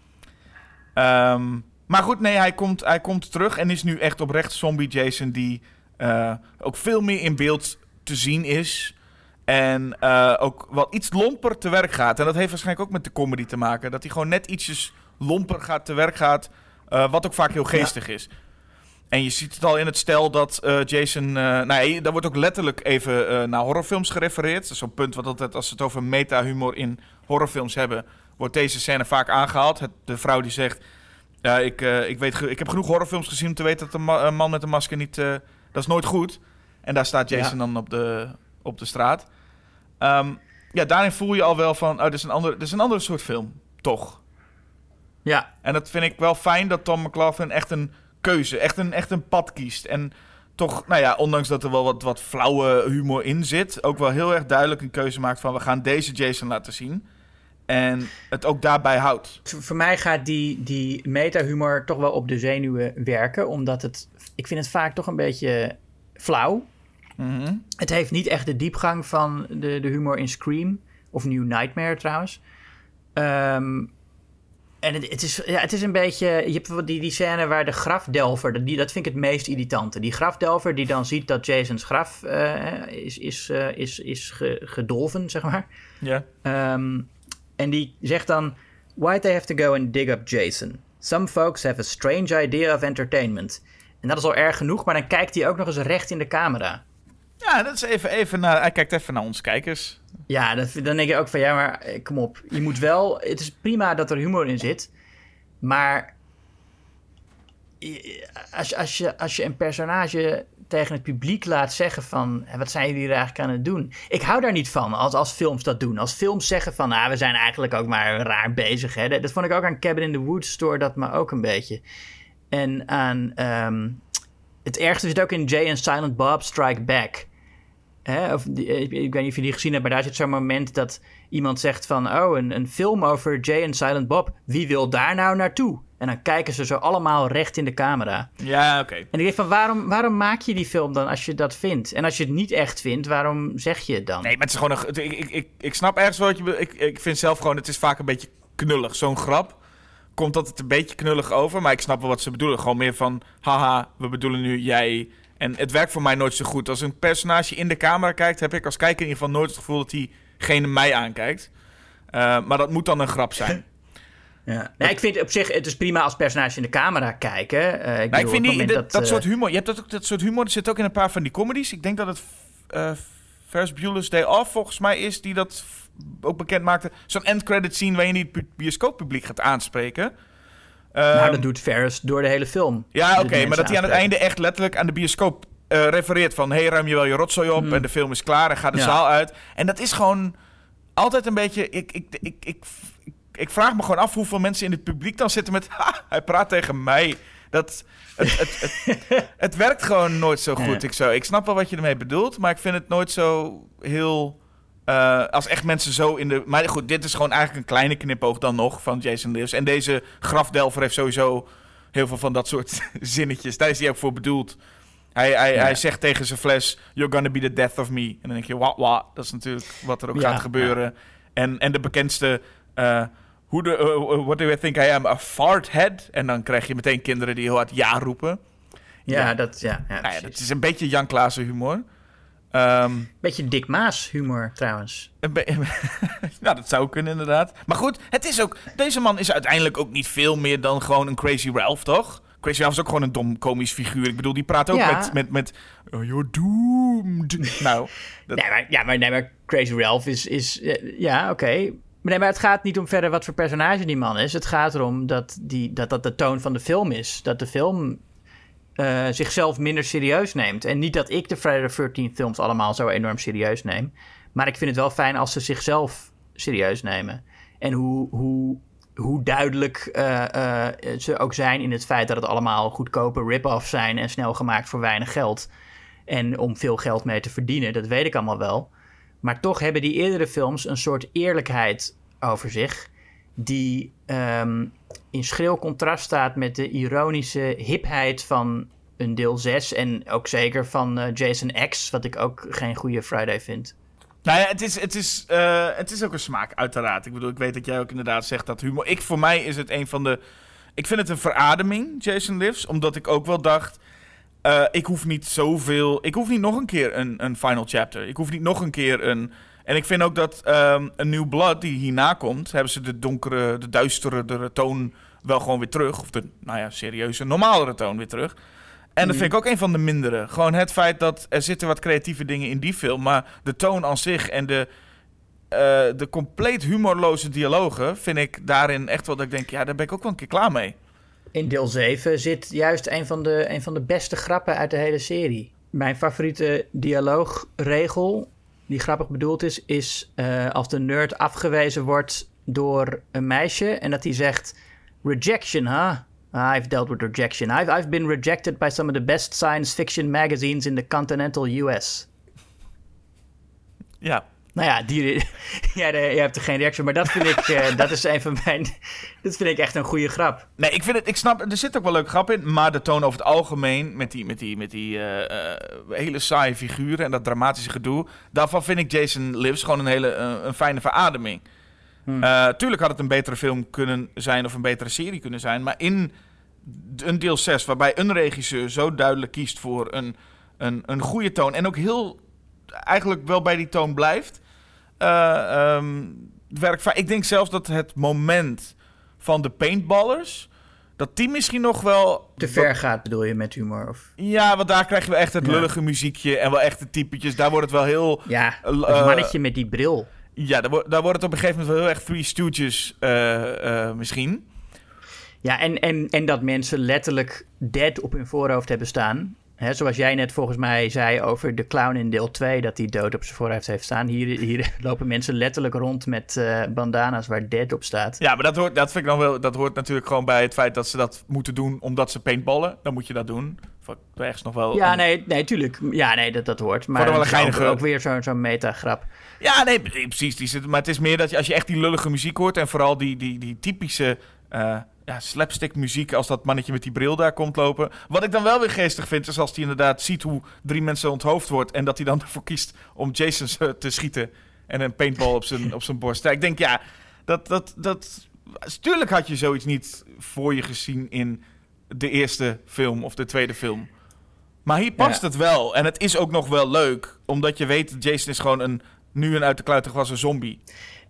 Speaker 5: Ehm, maar goed, nee, hij komt, hij komt terug en is nu echt oprecht zombie Jason... die eh, ook veel meer in beeld te zien is... En eh, ook wat iets lomper te werk gaat. En dat heeft waarschijnlijk ook met de comedy te maken. Dat hij gewoon net ietsjes lomper gaat te werk gaat. wat ook vaak heel geestig is. En je ziet het al in het stel dat eh, Jason... eh nou, ja, daar wordt ook letterlijk even eh, naar horrorfilms gerefereerd. Dat is zo'n punt wat altijd als ze het over meta-humor in horrorfilms hebben... wordt deze scène vaak aangehaald. Het, de vrouw die zegt... Ja, ik, ik, weet ik heb genoeg horrorfilms gezien om te weten dat een, ma- een man met een masker niet... dat is nooit goed. En daar staat Jason
Speaker 4: Ja.
Speaker 5: dan op de, op de straat. Ehm, ja, daarin voel je al wel van... Oh, dit is een andere, dit is een andere soort film. Toch?
Speaker 4: Ja,
Speaker 5: En dat vind ik wel fijn dat Tom McLaughlin echt een keuze, echt een, echt een pad kiest. En toch, nou ja, ondanks dat er wel wat, wat flauwe humor in zit, ook wel heel erg duidelijk een keuze maakt van we gaan deze Jason laten zien. En het ook daarbij houdt.
Speaker 4: voor mij gaat die, die meta-humor toch wel op de zenuwen werken. Omdat het, ik vind het vaak toch een beetje flauw.
Speaker 5: Mhm.
Speaker 4: Het heeft niet echt de diepgang van de, de humor in Scream. Of New Nightmare trouwens. Ehm, en het, het, is, ja, het is een beetje... Je hebt die, die scène waar de grafdelver... Die, dat vind ik het meest irritante. Die grafdelver die dan ziet dat Jason's graf eh, is, is, eh, is, is ge- gedolven, zeg maar.
Speaker 5: Ja.
Speaker 4: Ehm, en die zegt dan... Why'd they have to go and dig up Jason? Some folks have a strange idea of entertainment. En dat is al erg genoeg, maar dan kijkt hij ook nog eens recht in de camera.
Speaker 5: Ja, dat is even, even naar, hij kijkt even naar ons kijkers.
Speaker 4: Ja, dan denk je ook van ja, maar eh, kom op. Je moet wel. Het is prima dat er humor in zit. Maar. Als, als, je, als je een personage tegen het publiek laat zeggen van... "Hé, wat zijn jullie hier eigenlijk aan het doen? Ik hou daar niet van als, als films dat doen. Als films zeggen van... Ah, we zijn eigenlijk ook maar raar bezig. Hè? Dat, vond ik ook aan Cabin in the Woods Store dat me ook een beetje. En aan... ehm, het ergste zit ook in Jay and Silent Bob Strike Back. Hè, of die- ik, ik weet niet of je die gezien hebt, maar daar zit zo'n moment dat iemand zegt van... Oh, een, een film over Jay en Silent Bob. Wie wil daar nou naartoe? En dan kijken ze zo allemaal recht in de camera.
Speaker 5: Ja, oké.
Speaker 4: En ik denk van, waarom, waarom maak je die film dan als je dat vindt? En als je het niet echt vindt, waarom zeg je het dan?
Speaker 5: Nee, maar het is gewoon een. Ik, ik, ik, ik snap ergens wel wat je. Ik, ik vind zelf gewoon, het is vaak een beetje knullig. Zo'n grap komt altijd een beetje knullig over. Maar ik snap wel wat ze bedoelen. Gewoon meer van, haha, we bedoelen nu jij. En het werkt voor mij nooit zo goed. Als een personage in de camera kijkt, heb ik als kijker in ieder geval nooit het gevoel dat diegene mij aankijkt. Eh, maar dat moet dan een grap zijn. [LAUGHS]
Speaker 4: Ja. Nee, ik vind op zich, het is prima als personages in de camera kijken. Eh, ik,
Speaker 5: Nou, ik vind die,
Speaker 4: het
Speaker 5: dat, dat,
Speaker 4: eh,
Speaker 5: soort humor. Je hebt dat, ook, dat soort humor. Dat zit ook in een paar van die comedies. Ik denk dat het eh Ferris Bueller's Day Off volgens mij is die dat ook bekend maakte. Zo'n end credit scene waarin hij het pu- bioscooppubliek gaat aanspreken.
Speaker 4: Nou,
Speaker 5: Ehm,
Speaker 4: dat doet Ferris door de hele film.
Speaker 5: ja, oké, maar dat hij aan het einde echt letterlijk aan de bioscoop eh, refereert van... hey, ruim je wel je rotzooi op en de film is klaar en ga de
Speaker 4: Hmm. Ja.
Speaker 5: zaal uit. En dat is gewoon altijd een beetje... Ik, ik, ik, ik, ik, ik vraag me gewoon af hoeveel mensen in het publiek dan zitten met... Ha, hij praat tegen mij. Dat, het, het, het, [LAUGHS] het werkt gewoon nooit zo goed. Ik, zo, ik snap wel wat je ermee bedoelt, maar ik vind het nooit zo heel... eh, als echt mensen zo in de... Maar goed, dit is gewoon eigenlijk een kleine knipoog dan nog van Jason Lives. En deze grafdelver heeft sowieso heel veel van dat soort [LAUGHS] zinnetjes. Daar is hij ook voor bedoeld. Hij, hij,
Speaker 4: Ja.
Speaker 5: hij zegt tegen zijn fles, you're gonna be the death of me. En dan denk je, wat, wat? Dat is natuurlijk wat er ook
Speaker 4: Ja,
Speaker 5: gaat gebeuren. En, en de bekendste... eh, who do, uh, what do I think I am? A fart head? En dan krijg je meteen kinderen die heel hard ja roepen.
Speaker 4: Ja, dat, ja, ja
Speaker 5: Nou ja, dat is een beetje Jan Klaassen humor. Ehm,
Speaker 4: Beetje Dick Maas humor trouwens. [LAUGHS]
Speaker 5: nou, dat zou kunnen inderdaad. Maar goed, het is ook... Deze man is uiteindelijk ook niet veel meer dan gewoon een Crazy Ralph, toch? Crazy Ralph is ook gewoon een dom komisch figuur. Ik bedoel, die praat ook
Speaker 4: Ja.
Speaker 5: met... met, met oh, you're doomed. nou, dat,
Speaker 4: Nee, maar, ja, maar, nee, maar Crazy Ralph is... is eh, ja, oké. Maar Nee, maar het gaat niet om verder wat voor personage die man is. Het gaat erom dat die, dat, dat de toon van de film is. Dat de film eh, zichzelf minder serieus neemt. En niet dat ik de Friday the 13th films allemaal zo enorm serieus neem. Maar ik vind het wel fijn als ze zichzelf serieus nemen. En hoe, hoe, hoe duidelijk eh, eh, ze ook zijn in het feit dat het allemaal goedkope rip-offs zijn en snel gemaakt voor weinig geld. En om veel geld mee te verdienen, dat weet ik allemaal wel. Maar toch hebben die eerdere films een soort eerlijkheid over zich. Die ehm, in schril contrast staat met de ironische hipheid van een deel 6. En ook zeker van eh, Jason X, wat ik ook geen goede Friday vind.
Speaker 5: Nou ja, het is, het, is, eh, het is ook een smaak, uiteraard. Ik bedoel, ik weet dat jij ook inderdaad zegt dat humor... Ik, voor mij is het een van de... Ik vind het een verademing, Jason Lives. Omdat ik ook wel dacht... eh, ik hoef niet zoveel... Ik hoef niet nog een keer een, een final chapter. Ik hoef niet nog een keer een... En ik vind ook dat ehm, een New Blood die hierna komt... hebben ze de donkere, de duistere toon wel gewoon weer terug. Of de, nou ja, serieuze, normalere toon weer terug. En dat vind ik ook een van de mindere. Gewoon het feit dat er zitten wat creatieve dingen in die film... maar de toon aan zich en de, eh, de compleet humorloze dialogen... vind ik daarin echt wel dat ik denk... ja, daar ben ik ook wel een keer klaar mee.
Speaker 4: In deel 7 zit juist een van, de, een van de beste grappen uit de hele serie. Mijn favoriete dialoogregel, die grappig bedoeld is, is eh, als de nerd afgewezen wordt door een meisje en dat hij zegt: Rejection, huh? I've dealt with rejection. I've, I've been rejected by some of the best science fiction magazines in the continental US.
Speaker 5: Ja,
Speaker 4: Nou ja, die, [LAUGHS] ja, je hebt er geen reactie, maar dat vind ik, eh, dat is een van [LAUGHS] mijn, dat vind ik echt een goede grap.
Speaker 5: Nee, ik vind het, ik snap, er zit ook wel leuke grap in, maar de toon over het algemeen, met die, met die, met die eh, eh, hele saaie figuren en dat dramatische gedoe, daarvan vind ik Jason Lives gewoon een hele eh, een fijne verademing. Eh, tuurlijk had het een betere film kunnen zijn of een betere serie kunnen zijn, maar in een deel 6, waarbij een regisseur zo duidelijk kiest voor een, een, een goede toon en ook heel eigenlijk wel bij die toon blijft, eh, ehm, werkt va- Ik denk zelfs dat het moment van de paintballers, dat die misschien nog wel...
Speaker 4: Te ver gaat bedoel je met humor? Of...
Speaker 5: Ja, want daar krijg je wel echt het
Speaker 4: Ja.
Speaker 5: lullige muziekje en wel echt de typetjes. Daar wordt het wel heel...
Speaker 4: Ja,
Speaker 5: Eh,
Speaker 4: dat mannetje met die bril.
Speaker 5: Ja, daar, wordt- daar wordt het op een gegeven moment wel heel erg Three Stooges eh, misschien.
Speaker 4: Ja, en, en, en dat mensen letterlijk dead op hun voorhoofd hebben staan. Hè, zoals jij net volgens mij zei over de clown in deel 2, dat hij dood op zijn voorhoofd heeft staan. Hier, hier [LAUGHS] lopen mensen letterlijk rond met eh, bandana's waar dead op staat.
Speaker 5: Ja, maar dat hoort, dat vind ik dan wel, dat hoort natuurlijk gewoon bij het feit dat ze dat moeten doen omdat ze paintballen. Dan moet je dat doen. Ergens nog wel...
Speaker 4: Ja,
Speaker 5: een-
Speaker 4: nee, nee, tuurlijk. Ja, nee, dat, dat hoort. Maar het is ook,
Speaker 5: geinige-
Speaker 4: ook weer zo'n zo'n meta-grap.
Speaker 5: Ja, nee, nee, precies. Die zit, maar het is meer dat je, als je echt die lullige muziek hoort... en vooral die, die, die typische eh, ja, slapstick muziek... als dat mannetje met die bril daar komt lopen. Wat ik dan wel weer geestig vind... is als hij inderdaad ziet hoe drie mensen onthoofd wordt... en dat hij dan [LAUGHS] ervoor kiest om Jason eh, te schieten... en een paintball op zijn, op zijn borst. Ja, ik denk, ja, dat, dat, dat... Tuurlijk had je zoiets niet voor je gezien in de eerste film of de tweede film. Maar hier past
Speaker 4: Ja.
Speaker 5: het wel. En het is ook nog wel leuk. Omdat je weet, dat Jason is gewoon een... nu een uit de kluiten gewassen zombie.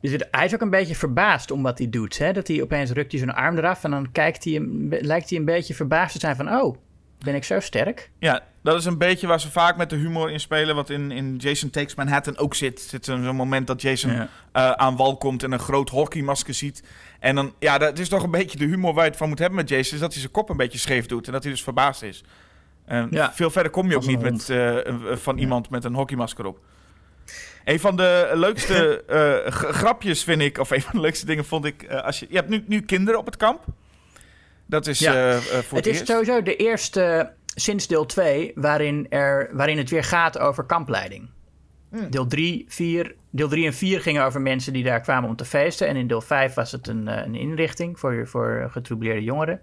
Speaker 4: Dus het- hij is ook een beetje verbaasd om wat hij doet. Hè? Dat hij opeens rukt hij zijn arm eraf en dan kijkt hij, lijkt hij een beetje verbaasd te zijn van... Oh, ben ik zo sterk?
Speaker 5: Ja, dat is een beetje waar ze vaak met de humor in spelen. Wat in, in Jason Takes Manhattan ook zit. Zit zo'n moment dat Jason
Speaker 4: Ja.
Speaker 5: eh, aan wal komt en een groot hockeymasker ziet. En dan, ja, dat is toch een beetje de humor waar je het van moet hebben met Jason. Is dat hij zijn kop een beetje scheef doet en dat hij dus verbaasd is. En
Speaker 4: Ja.
Speaker 5: veel verder kom je ook niet met, eh, van iemand met een hockeymasker op. Een van de leukste [LAUGHS] eh, grapjes vind ik, of een van de leukste dingen vond ik, eh, als je, je hebt nu, nu kinderen op het kamp. Dat is
Speaker 4: Ja.
Speaker 5: eh, voor het,
Speaker 4: Het is
Speaker 5: eerst.
Speaker 4: sowieso de eerste sinds deel 2 waarin, er, waarin het weer gaat over kampleiding.
Speaker 5: Hmm.
Speaker 4: Deel 3, 4, deel 3 en 4 gingen over mensen die daar kwamen om te feesten. En in deel 5 was het een, een inrichting voor, voor getroubleerde jongeren.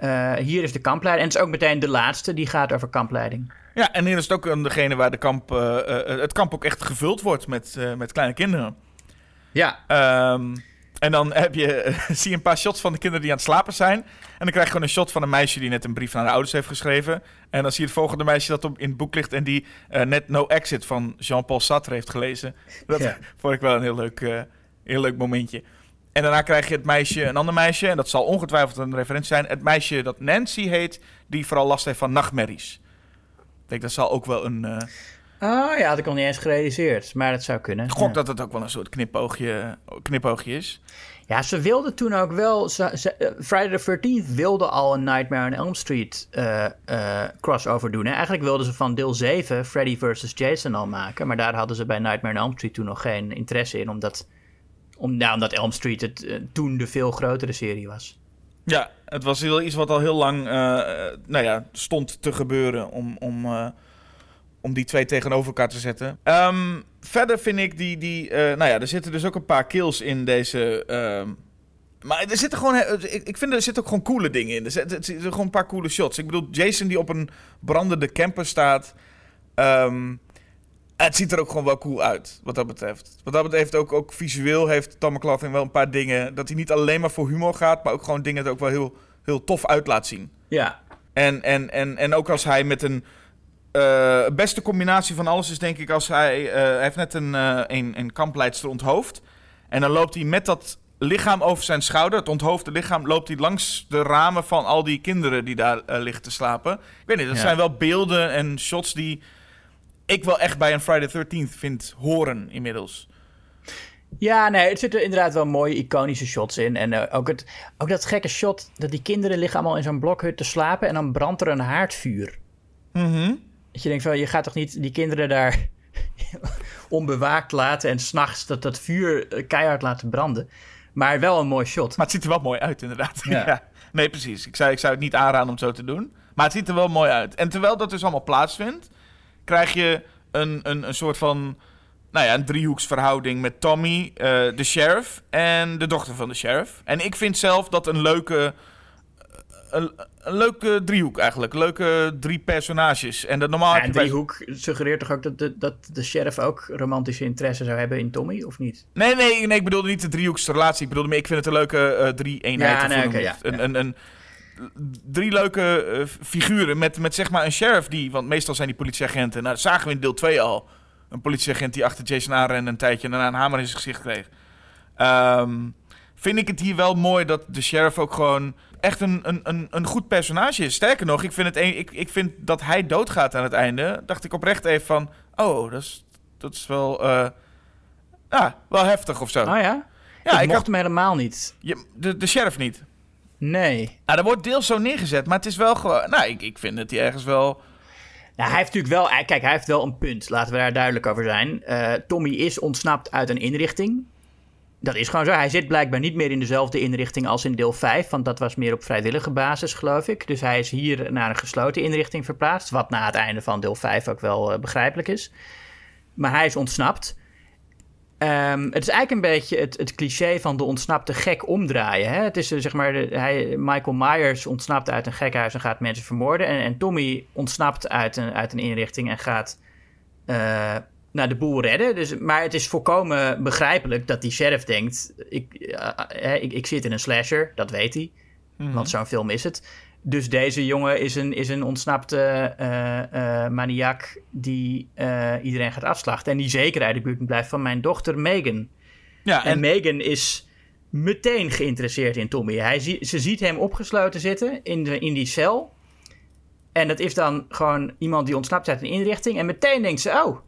Speaker 4: Eh, hier is de kampleiding. En het is ook meteen de laatste die gaat over kampleiding.
Speaker 5: Ja, en hier is het ook een degene waar de kamp, eh, eh, het kamp ook echt gevuld wordt met, met kleine kinderen.
Speaker 4: Ja.
Speaker 5: Ehm, en dan heb je, [LAUGHS] zie je een paar shots van de kinderen die aan het slapen zijn. En dan krijg je gewoon een shot van een meisje die net een brief naar haar ouders heeft geschreven. En dan zie je het volgende meisje dat op, in het boek ligt en die net No Exit van Jean-Paul Sartre heeft gelezen. Dat
Speaker 4: Ja. [LAUGHS]
Speaker 5: vond ik wel een heel leuk, heel leuk momentje. En daarna krijg je het meisje, een ander meisje, en dat zal ongetwijfeld een referentie zijn. Het meisje dat Nancy heet, die vooral last heeft van nachtmerries. Ik denk dat zal ook wel een. eh
Speaker 4: Oh ja, had ik nog niet eens gerealiseerd. Maar het zou kunnen.
Speaker 5: ik gok
Speaker 4: Ja.
Speaker 5: dat het ook wel een soort knipoogje, knipoogje is.
Speaker 4: Ja, ze wilden toen ook wel. Ze, ze- eh, Friday the 13th wilde al een Nightmare on Elm Street eh, crossover doen. Hè? Eigenlijk wilden ze van deel 7 Freddy vs. Jason al maken. Maar daar hadden ze bij Nightmare on Elm Street toen nog geen interesse in. Omdat, om, nou, omdat Elm Street het, eh, toen de veel grotere serie was.
Speaker 5: Ja, het was heel, iets wat al heel lang eh, nou ja, stond te gebeuren om, om, eh, om die twee tegenover elkaar te zetten. Ehm, verder vind ik die, die nou ja, er zitten dus ook een paar kills in deze... ehm, maar er zitten gewoon, ik, vind er zitten ook gewoon coole dingen in. Er zitten, gewoon een paar coole shots. Ik bedoel, Jason die op een brandende camper staat. Ehm, het ziet er ook gewoon wel cool uit, wat dat betreft. Wat dat betreft ook, ook visueel heeft Tom McLaughlin wel een paar dingen... dat hij niet alleen maar voor humor gaat... maar ook gewoon dingen er ook wel heel, heel tof uit laat zien.
Speaker 4: Ja,
Speaker 5: En, en, en, en ook als hij met een... eh beste combinatie van alles is denk ik als hij... eh, hij heeft net een, eh, een, een kampleidster onthoofd. En dan loopt hij met dat lichaam over zijn schouder... het onthoofde lichaam loopt hij langs de ramen van al die kinderen... die daar liggen te slapen. Ik weet niet, dat
Speaker 4: Ja.
Speaker 5: zijn wel beelden en shots die... ik wel echt bij een Friday the 13th vind horen inmiddels.
Speaker 4: Ja, nee, het zitten inderdaad wel mooie iconische shots in. En eh, ook, het, ook dat gekke shot dat die kinderen liggen allemaal in zo'n blokhut te slapen en dan brandt er een haardvuur.
Speaker 5: Mhm.
Speaker 4: Dat je denkt van, je gaat toch niet die kinderen daar [LAUGHS] onbewaakt laten en s'nachts dat, dat vuur eh, keihard laten branden. Maar wel een mooi shot.
Speaker 5: Maar het ziet er wel mooi uit, inderdaad.
Speaker 4: Ja. [LAUGHS]
Speaker 5: Ja. Nee, precies. Ik zou, ik zou het niet aanraden om het zo te doen. Maar het ziet er wel mooi uit. En terwijl dat dus allemaal plaatsvindt, krijg je een, een, een soort van. Nou ja, een driehoeksverhouding met Tommy, eh, de sheriff en de dochter van de sheriff. En ik vind zelf dat een leuke. Een, een leuke driehoek eigenlijk. Leuke drie personages. En dat normaal
Speaker 4: Ja,
Speaker 5: heb je
Speaker 4: en
Speaker 5: bij-
Speaker 4: driehoek suggereert toch ook dat de, dat de sheriff ook romantische interesse zou hebben in Tommy, of niet?
Speaker 5: Nee, nee, nee, ik bedoelde niet de driehoeksrelatie. Ik bedoelde meer, ik vind het een leuke eh, drie-eenheid.
Speaker 4: Ja, nee, ja,
Speaker 5: Een, een, een, drie leuke eh, figuren met, met zeg maar een sheriff die... Want meestal zijn die politieagenten... Nou, dat zagen we in deel 2 al. Een politieagent die achter Jason aanrende een tijdje... en daarna een hamer in zijn gezicht kreeg. Ehm, vind ik het hier wel mooi dat de sheriff ook gewoon... echt een, een, een, een goed personage is. Sterker nog, ik vind, het een, ik, ik vind dat hij doodgaat aan het einde... dacht ik oprecht even van... Oh, dat is, dat is wel... eh, ja, wel heftig of zo.
Speaker 4: Oh ja?
Speaker 5: Ja,
Speaker 4: ik,
Speaker 5: ik
Speaker 4: mocht
Speaker 5: had
Speaker 4: hem helemaal niet.
Speaker 5: je, de, de sheriff niet.
Speaker 4: Nee.
Speaker 5: Nou, dat wordt deels zo neergezet, maar het is wel gewoon. Nou, ik, ik vind dat hij ergens wel.
Speaker 4: Nou, hij heeft natuurlijk wel, kijk, hij heeft wel een punt. Laten we daar duidelijk over zijn. Eh, Tommy is ontsnapt uit een inrichting. Dat is gewoon zo. Hij zit blijkbaar niet meer in dezelfde inrichting als in deel 5. Want dat was meer op vrijwillige basis, geloof ik. Dus hij is hier naar een gesloten inrichting verplaatst. Wat na het einde van deel 5 ook wel eh, begrijpelijk is. Maar hij is ontsnapt. Ehm, het is eigenlijk een beetje het, het cliché van de ontsnapte gek omdraaien. Hè? Het is eh, zeg maar, de, hij, Michael Myers ontsnapt uit een gekhuis en gaat mensen vermoorden. En, en Tommy ontsnapt uit een, uit een inrichting en gaat eh, naar de boel redden. Dus, maar het is volkomen begrijpelijk dat die sheriff denkt: ik, eh, ik, ik zit in een slasher, dat weet hij. Want zo'n film is het. Dus deze jongen is een, is een ontsnapte eh, maniak die eh, iedereen gaat afslachten. En die zeker uit de buurt blijft van mijn dochter Megan.
Speaker 5: Ja,
Speaker 4: En,
Speaker 5: en,
Speaker 4: Megan is meteen geïnteresseerd in Tommy. Hij ze ziet hem opgesloten zitten in, de, in die cel. En dat is dan gewoon iemand die ontsnapt uit een inrichting. En meteen denkt ze, oh,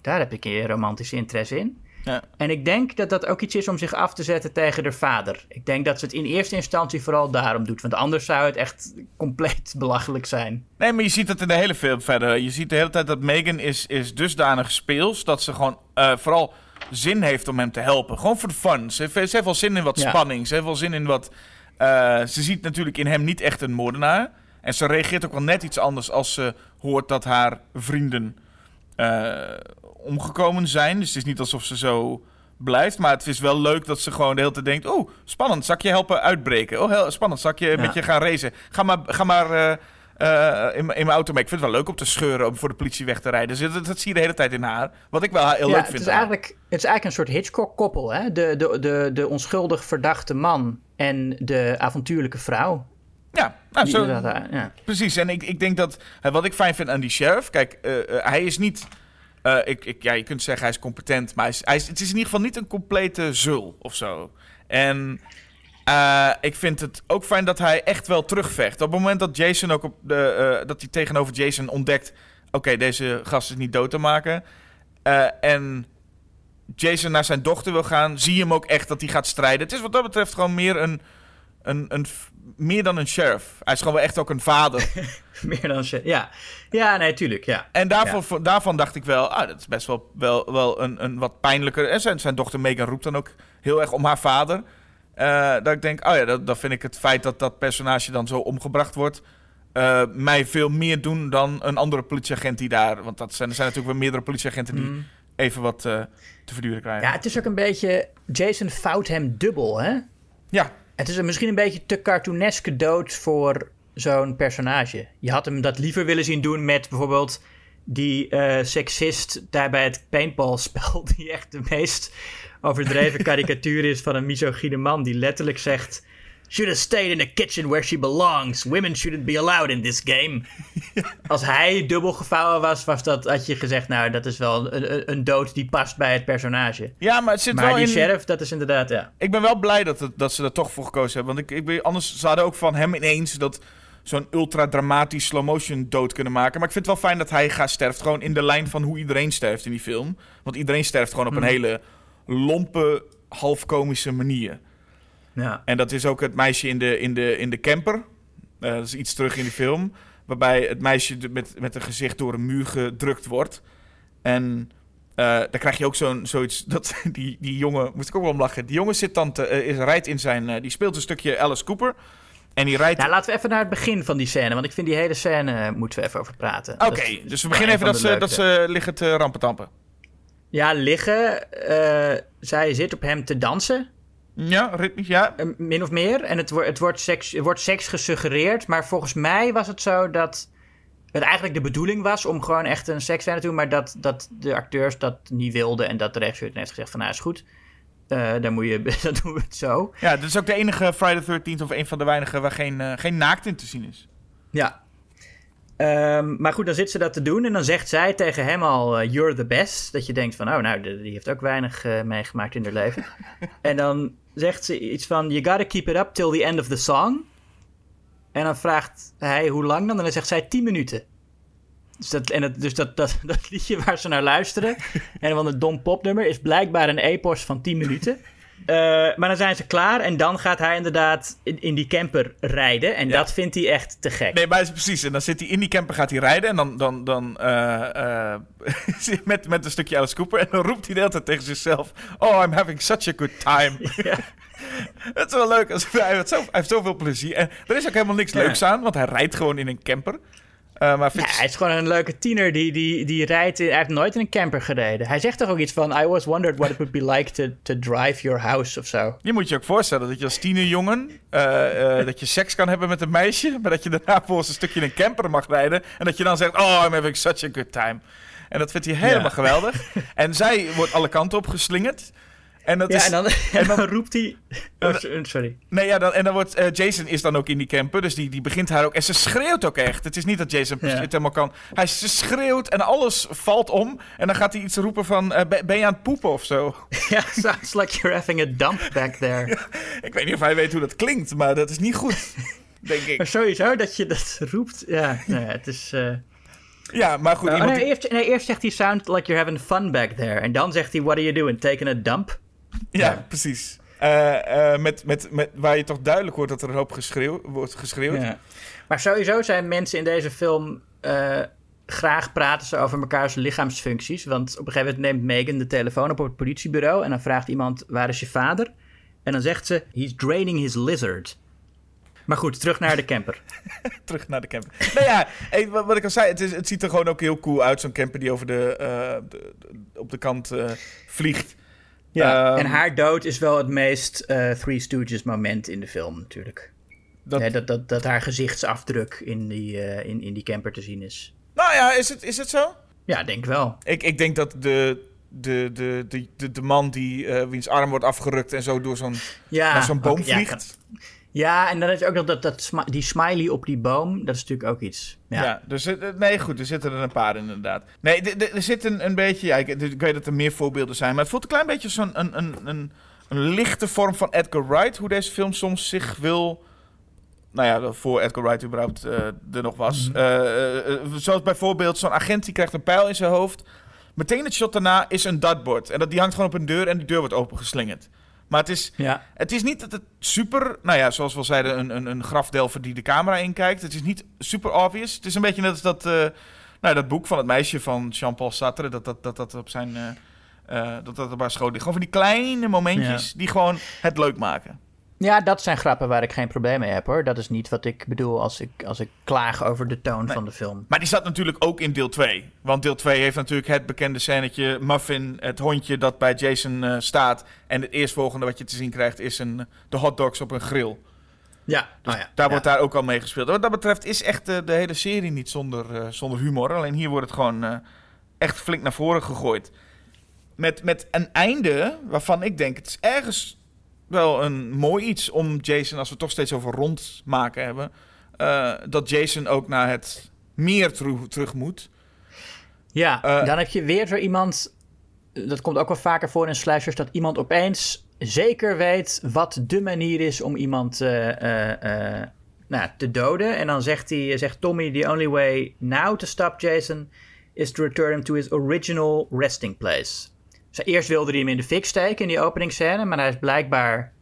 Speaker 4: daar heb ik een romantische interesse in.
Speaker 5: Ja.
Speaker 4: En ik denk dat dat ook iets is om zich af te zetten tegen haar vader. Ik denk dat ze het in eerste instantie vooral daarom doet. Want anders zou het echt compleet [LAUGHS] belachelijk zijn.
Speaker 5: nee, maar je ziet het in de hele film verder. Je ziet de hele tijd dat Megan is, is dusdanig speels dat ze gewoon eh, vooral zin heeft om hem te helpen. Gewoon voor de fun. Ze heeft, ze heeft wel zin in wat
Speaker 4: Ja.
Speaker 5: spanning. Ze heeft wel zin in wat. eh, ze ziet natuurlijk in hem niet echt een moordenaar. En ze reageert ook wel net iets anders als ze hoort dat haar vrienden eh, omgekomen zijn. Dus het is niet alsof ze zo blijft. Maar het is wel leuk dat ze gewoon de hele tijd denkt... Oh, spannend, zal ik je helpen uitbreken? Oh, heel spannend, zal ik je met je gaan racen? Ga maar, ga maar eh, eh, in, in mijn auto mee. Ik vind het wel leuk om te scheuren om voor de politie weg te rijden. Dus dat, dat zie je de hele tijd in haar. Wat ik wel heel
Speaker 4: ja,
Speaker 5: leuk
Speaker 4: het
Speaker 5: vind.
Speaker 4: is,
Speaker 5: aan haar.
Speaker 4: eigenlijk, het is eigenlijk een soort Hitchcock-koppel. Hè? De, de, de, de onschuldig verdachte man en de avontuurlijke vrouw.
Speaker 5: Ja, nou, zo,
Speaker 4: ja.
Speaker 5: Precies, en ik, ik denk dat wat ik fijn vind aan die sheriff, kijk, eh, hij is niet, eh, ik, ik, ja, je kunt zeggen hij is competent, maar hij is, hij is, het is in ieder geval niet een complete zul of zo. En eh, ik vind het ook fijn dat hij echt wel terugvecht. Op het moment dat Jason ook op de, eh, dat hij tegenover Jason ontdekt, oké, deze gast is niet dood te maken, en Jason naar zijn dochter wil gaan, zie je hem ook echt dat hij gaat strijden. Het is wat dat betreft gewoon meer een, een, een, meer dan een sheriff. Hij is gewoon wel echt ook een vader. [LAUGHS] [LAUGHS]
Speaker 4: Meer dan. Ja, ja nee, tuurlijk. Ja.
Speaker 5: En daarvoor, voor- daarvan dacht ik wel, ah, dat is best wel, wel, wel een, een wat pijnlijker. En zijn, zijn dochter Megan roept dan ook heel erg om haar vader. Eh, dat ik denk, oh ja, dat, dat vind ik het feit dat dat personage dan zo omgebracht wordt. eh, mij veel meer doen dan een andere politieagent die daar... Want dat zijn, er zijn natuurlijk wel meerdere politieagenten die
Speaker 4: Mm.
Speaker 5: even wat eh, te verduren krijgen.
Speaker 4: Ja, het is ook een beetje... Jason fout hem dubbel, hè?
Speaker 5: ja.
Speaker 4: Het is misschien een beetje te cartooneske dood voor zo'n personage. Je had hem dat liever willen zien doen met bijvoorbeeld die eh seksist daar bij het paintballspel, [LAUGHS] die echt de meest overdreven [LAUGHS] karikatuur is van een misogyne man die letterlijk zegt... Should have stayed in the kitchen where she belongs. Women shouldn't be allowed in this game. [LAUGHS] Als hij dubbel gevouwen was, was dat, had je gezegd... nou, dat is wel een, een, dood die past bij het personage.
Speaker 5: ja, maar het zit
Speaker 4: Maar
Speaker 5: wel
Speaker 4: die
Speaker 5: in...
Speaker 4: sheriff, dat is inderdaad, ja.
Speaker 5: Ik ben wel blij dat, het, dat ze er toch voor gekozen hebben. Want ik, ik ben, anders ze hadden ook van hem ineens dat zo'n ultra dramatisch slow motion dood kunnen maken. Maar ik vind het wel fijn dat hij gaat sterft. Gewoon in de lijn van hoe iedereen sterft in die film. Want iedereen sterft gewoon op een hele lompe, half komische manier.
Speaker 4: ja.
Speaker 5: En dat is ook het meisje in de, in de, in de camper. Eh, dat is iets terug in de film. Waarbij het meisje met, met een gezicht door een muur gedrukt wordt. En eh dan krijg je ook zo'n, zoiets. [LAUGHS] Dat, die, die jongen, moest ik ook wel om lachen. Die jongen zit dan te, eh, is, rijdt in zijn. die speelt een stukje Alice Cooper. En die rijdt.
Speaker 4: Ja, laten we even naar het begin van die scène, want ik vind die hele scène eh, moeten we even over praten.
Speaker 5: Oké, dus we beginnen even dat ze, dat ze liggen te rampetampen.
Speaker 4: Ja, liggen. eh, zij zit op hem te dansen,
Speaker 5: Ja, ritmisch, ja.
Speaker 4: min of meer. En het, wordt het, wordt seks, wordt seks gesuggereerd, maar volgens mij was het zo dat het eigenlijk de bedoeling was om gewoon echt een seksscène te doen, maar dat, dat de acteurs dat niet wilden en dat de regisseur heeft gezegd van nou is goed. Eh, dan, moet je, [LAUGHS] dan doen we het zo.
Speaker 5: Ja, dit is ook de enige Friday the 13th of een van de weinigen waar geen, eh, geen naakt in te zien is.
Speaker 4: Ja. Ehm, maar goed, dan zit ze dat te doen en dan zegt zij tegen hem al: eh, You're the best. Dat je denkt van, oh, nou, die heeft ook weinig meegemaakt in haar leven. [LAUGHS] en dan zegt ze iets van: You gotta keep it up till the end of the song. En dan vraagt hij hoe lang dan? En dan zegt zij 10 minuten. Dus, dat, en het, dus dat, dat, [LAUGHS] dat liedje waar ze naar luisteren, en van het Dom Popnummer, is blijkbaar een epos van 10 minuten. Eh, maar dan zijn ze klaar en dan gaat hij inderdaad in, in die camper rijden. En dat vindt hij echt te gek.
Speaker 5: Nee, maar is precies. En dan zit hij in die camper, gaat hij rijden. En dan, dan, dan eh, eh, [LAUGHS] met, met een stukje Alice Cooper. En dan roept hij de hele tijd tegen zichzelf: Oh, I'm having such a good time. [LAUGHS]
Speaker 4: Ja.
Speaker 5: Het is wel leuk. Als, hij, heeft zo, hij heeft zoveel plezier. En er is ook helemaal niks
Speaker 4: Ja.
Speaker 5: leuks aan, want hij rijdt gewoon in een camper. Eh, maar
Speaker 4: Ja, hij is gewoon een leuke tiener die, die, die rijdt. in- Hij heeft nooit in een camper gereden. Hij zegt toch ook iets van: I always wondered what it would be like to, to drive your house of zo.
Speaker 5: je moet je ook voorstellen dat je als tienerjongen... eh, eh, dat je seks kan hebben met een meisje... maar dat je daarna volgens een stukje in een camper mag rijden... en dat je dan zegt, oh, I'm having such a good time. En dat vindt hij helemaal
Speaker 4: Ja.
Speaker 5: geweldig. [LAUGHS] En zij wordt alle kanten op geslingerd. En dat
Speaker 4: Ja,
Speaker 5: is...
Speaker 4: en dan, [LAUGHS] en dan roept hij. Oh, so- sorry.
Speaker 5: Nee, ja, dan, en dan wordt eh, Jason is dan ook in die camper, dus die, die begint haar ook. En ze schreeuwt ook echt. Het is niet dat Jason
Speaker 4: Ja.
Speaker 5: het helemaal kan. Hij ze schreeuwt en alles valt om. En dan gaat hij iets roepen van: eh, ben, je aan het poepen of zo? [LAUGHS]
Speaker 4: Ja, sounds like you're having a dump back there. [LAUGHS]
Speaker 5: Ik weet niet of hij weet hoe dat klinkt, maar dat is niet goed. Denk
Speaker 4: Maar
Speaker 5: ik.
Speaker 4: sowieso dat je dat roept. Ja, nou ja het is. eh,
Speaker 5: Ja, maar goed.
Speaker 4: Oh, nee,
Speaker 5: die-
Speaker 4: eerst, nee, eerst zegt hij: Sound like you're having fun back there. En dan zegt hij: What are you doing? Taking a dump?
Speaker 5: Ja, precies. Eh, eh, met, met, met, waar je toch duidelijk hoort dat er een hoop geschreeuw, wordt geschreeuwd.
Speaker 4: Ja. Maar sowieso zijn mensen in deze film. eh, graag praten ze over mekaars lichaamsfuncties. Want op een gegeven moment neemt Megan de telefoon op op het politiebureau. En dan vraagt iemand: Waar is je vader? En dan zegt ze: He's draining his lizard. Maar goed, terug naar de camper. [LAUGHS]
Speaker 5: Terug naar de camper. nou ja, eh, wat, wat ik al zei, het, is, het ziet er gewoon ook heel cool uit. Zo'n camper die over de, eh, de- de- op de kant eh, vliegt.
Speaker 4: Ja,
Speaker 5: Ehm,
Speaker 4: en haar dood is wel het meest eh, Three Stooges moment in de film natuurlijk.
Speaker 5: Dat,
Speaker 4: Dat, dat, dat, dat haar gezichtsafdruk in die, eh, in, in die camper te zien is.
Speaker 5: Nou ja, is het, is het zo?
Speaker 4: Ja, denk wel.
Speaker 5: Ik, ik denk dat de, de, de, de, de, de man die, eh, wiens arm wordt afgerukt en zo door zo'n
Speaker 4: Ja,
Speaker 5: zo'n boom vliegt.
Speaker 4: Ja, en dan is ook nog dat, dat die smiley op die boom. Dat is natuurlijk ook iets.
Speaker 5: Ja.
Speaker 4: Ja,
Speaker 5: dus nee, goed, er zitten er een paar inderdaad. Nee, er zit een, een beetje, ja, ik, ik weet dat er meer voorbeelden zijn, maar het voelt een klein beetje zo'n een, een, een, een lichte vorm van Edgar Wright, hoe deze film soms zich wil. Nou ja, voor Edgar Wright überhaupt eh, er nog was. Eh, eh, zoals bijvoorbeeld zo'n agent die krijgt een pijl in zijn hoofd. Meteen het shot daarna is een dartboard. En dat, die hangt gewoon op een deur en die deur wordt opengeslingerd. Maar het is,
Speaker 4: ja.
Speaker 5: het is niet dat het super, nou ja, zoals we al zeiden, een, een, een grafdelver die de camera inkijkt. Het is niet super obvious. Het is een beetje net als dat, eh, nou, dat boek van het meisje van Jean-Paul Sartre, dat dat, dat, dat op zijn, eh, dat dat op haar schoot ligt. Gewoon van die kleine momentjes die gewoon het leuk maken.
Speaker 4: Ja, dat zijn grappen waar ik geen probleem mee heb hoor. Dat is niet wat ik bedoel als ik, als ik klaag over de toon van de film.
Speaker 5: Maar die zat natuurlijk ook in deel 2. Want deel 2 heeft natuurlijk het bekende scènetje... Muffin, het hondje dat bij Jason eh, staat. En het eerstvolgende wat je te zien krijgt is een, de hotdogs op een grill.
Speaker 4: Ja,
Speaker 5: Dus
Speaker 4: oh ja.
Speaker 5: daar
Speaker 4: ja.
Speaker 5: wordt daar ook al mee gespeeld. Wat dat betreft is echt eh, de hele serie niet zonder, eh, zonder humor. Alleen hier wordt het gewoon echt flink naar voren gegooid. Met, met een einde waarvan ik denk... het is ergens wel een mooi iets om Jason... als we het toch steeds over rondmaken hebben... eh, dat Jason ook naar het meer terug, terug moet.
Speaker 4: Ja,
Speaker 5: Eh,
Speaker 4: dan heb je weer zo iemand. Dat komt ook wel vaker voor in slashers. Dat iemand opeens zeker weet wat de manier is om iemand eh, nou, te doden. En dan zegt, hij, zegt Tommy: The only way now to stop Jason is to return him to his original resting place. Eerst wilde hij hem in de fik steken in die openingsscène. Maar hij is blijkbaar.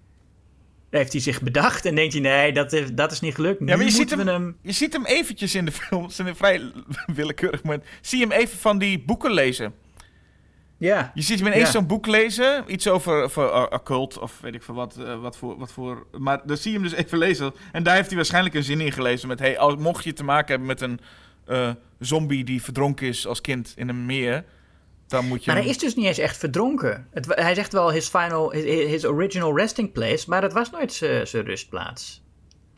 Speaker 4: Heeft hij zich bedacht en denkt hij: nee, dat is, dat is niet gelukt.
Speaker 5: Ja, maar
Speaker 4: nu
Speaker 5: je ziet, hem, je ziet hem eventjes in de film. [LAUGHS] Is een vrij willekeurig moment. Zie je hem even van die boeken lezen.
Speaker 4: Ja,
Speaker 5: Je ziet hem ineens
Speaker 4: Ja.
Speaker 5: zo'n boek lezen. Iets over, over occult of weet ik veel wat, eh, wat, voor, wat voor... Maar dan zie je hem dus even lezen. En daar heeft hij waarschijnlijk een zin in gelezen. Met, hey, als, mocht je te maken hebben met een eh, zombie die verdronken is als kind in een meer... Dan moet je...
Speaker 4: Maar hij is dus niet eens echt verdronken. Het, hij zegt wel his, final, his, his original resting place, maar dat was nooit zijn rustplaats.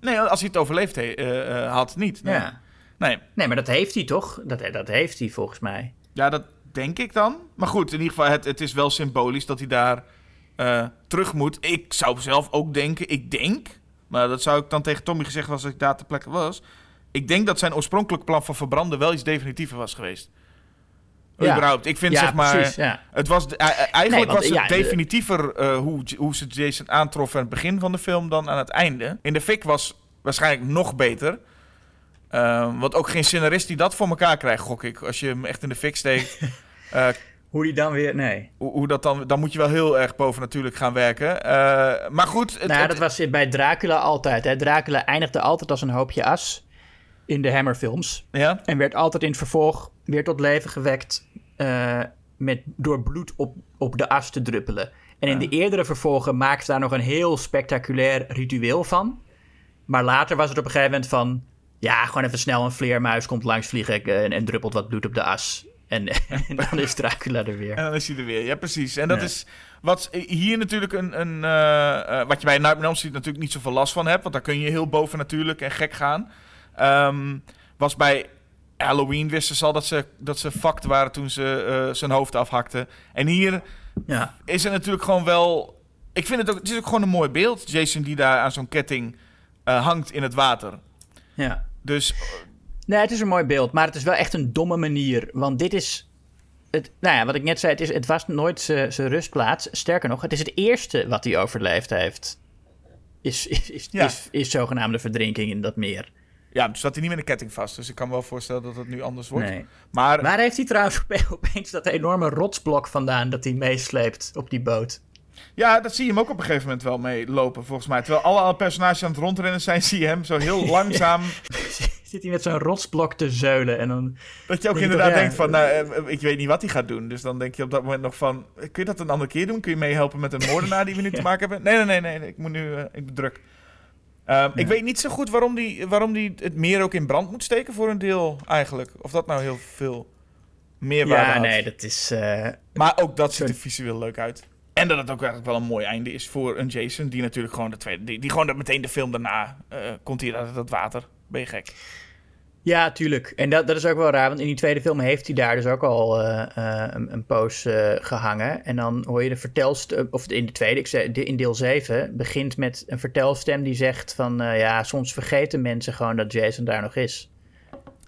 Speaker 5: Nee, als hij het overleefd he- eh, eh, had, niet. Nee.
Speaker 4: Ja.
Speaker 5: nee.
Speaker 4: Nee, maar dat heeft hij toch? Dat, dat heeft hij volgens mij.
Speaker 5: Ja, dat denk ik dan. Maar goed, in ieder geval, het, het is wel symbolisch dat hij daar eh, terug moet. Ik zou zelf ook denken, ik denk... Maar dat zou ik dan tegen Tommy gezegd hebben als ik daar ter plekke was. Ik denk dat zijn oorspronkelijk plan van verbranden wel iets definitiever was geweest.
Speaker 4: Ja.
Speaker 5: Überhaupt. Ik vind
Speaker 4: Ja,
Speaker 5: zeg maar...
Speaker 4: precies, ja.
Speaker 5: Het was, eigenlijk
Speaker 4: Nee, want,
Speaker 5: was het definitiever eh, hoe, hoe ze Jason aantroffen aan het begin van de film dan aan het einde. In de fik was waarschijnlijk nog beter. Eh, want ook geen scenarist die dat voor elkaar krijgt, gok ik. Als je hem echt in de fik steekt. [LAUGHS] eh,
Speaker 4: Hoe die dan weer... Nee.
Speaker 5: hoe, hoe dat dan, dan moet je wel heel erg boven natuurlijk gaan werken. Eh, maar goed. Het,
Speaker 4: nou,
Speaker 5: het-
Speaker 4: dat was bij Dracula altijd. Hè. Dracula eindigde altijd als een hoopje as in de Hammerfilms.
Speaker 5: ja?
Speaker 4: En werd altijd in het vervolg weer tot leven gewekt eh, met, door bloed op, op de as te druppelen. En in de eerdere vervolgen maakte daar nog een heel spectaculair ritueel van. Maar later was het op een gegeven moment van... Ja, gewoon even snel een vleermuis komt langs vliegen en, en druppelt wat bloed op de as. En, [LAUGHS] en dan is Dracula er weer.
Speaker 5: En dan is hij er weer. Ja, precies. En dat is wat hier natuurlijk een... een eh, eh, wat je bij Nightmare on natuurlijk niet zoveel last van hebt. Want daar kun je heel boven natuurlijk en gek gaan. Ehm, was bij Halloween wisten ze al dat ze, dat ze fucked waren toen ze eh, zijn hoofd afhakten. En hier
Speaker 4: Ja,
Speaker 5: is het natuurlijk gewoon wel... Ik vind het ook... Het is ook gewoon een mooi beeld. Jason die daar aan zo'n ketting eh, hangt in het water.
Speaker 4: ja.
Speaker 5: Dus
Speaker 4: Nee, het is een mooi beeld, maar het is wel echt een domme manier. Want dit is. Het, nou ja, wat ik net zei, het, is, het was nooit zijn zijn rustplaats. Sterker nog, het is het eerste wat hij overleefd heeft. Is, is, is,
Speaker 5: Ja.
Speaker 4: is, is zogenaamde verdrinking in dat meer.
Speaker 5: Ja, dus zat hij niet met een ketting vast. Dus ik kan me wel voorstellen dat het nu anders wordt.
Speaker 4: Nee.
Speaker 5: Maar
Speaker 4: Waar heeft hij trouwens [LAUGHS] ope- opeens dat enorme rotsblok vandaan dat hij meesleept op die boot?
Speaker 5: Ja, dat zie je hem ook op een gegeven moment wel mee lopen, volgens mij. Terwijl alle, alle personages aan het rondrennen zijn, [LAUGHS] zie je hem zo heel [LAUGHS] langzaam.
Speaker 4: Zit hij met zo'n rotsblok te zeulen en dan...
Speaker 5: Dat je ook
Speaker 4: Denk
Speaker 5: inderdaad denkt van, nou, eh, ik weet niet wat hij gaat doen. Dus dan denk je op dat moment nog van, kun je dat een andere keer doen? Kun je meehelpen met een moordenaar die we nu te maken hebben? Nee, nee, nee, nee, nee, ik moet nu, eh, ik ben druk. Ehm, Ik weet niet zo goed waarom die, waarom die het meer ook in brand moet steken voor een deel eigenlijk. Of dat nou heel veel meerwaarde
Speaker 4: Ja,
Speaker 5: had.
Speaker 4: nee, dat is... eh,
Speaker 5: Maar ook dat ziet er visueel leuk uit. En dat het ook eigenlijk wel een mooi einde is voor een Jason. Die natuurlijk gewoon de tweede. Die, die gewoon meteen de film daarna. eh, komt hier uit dat water. Ben je gek?
Speaker 4: Ja, tuurlijk. En dat, dat is ook wel raar, want in die tweede film heeft hij daar dus ook al eh, eh, een, een poos eh, gehangen. En dan hoor je de vertelstem, of in de tweede, ik zei, in deel 7, begint met een vertelstem die zegt van, ja, soms vergeten mensen gewoon dat Jason daar nog is.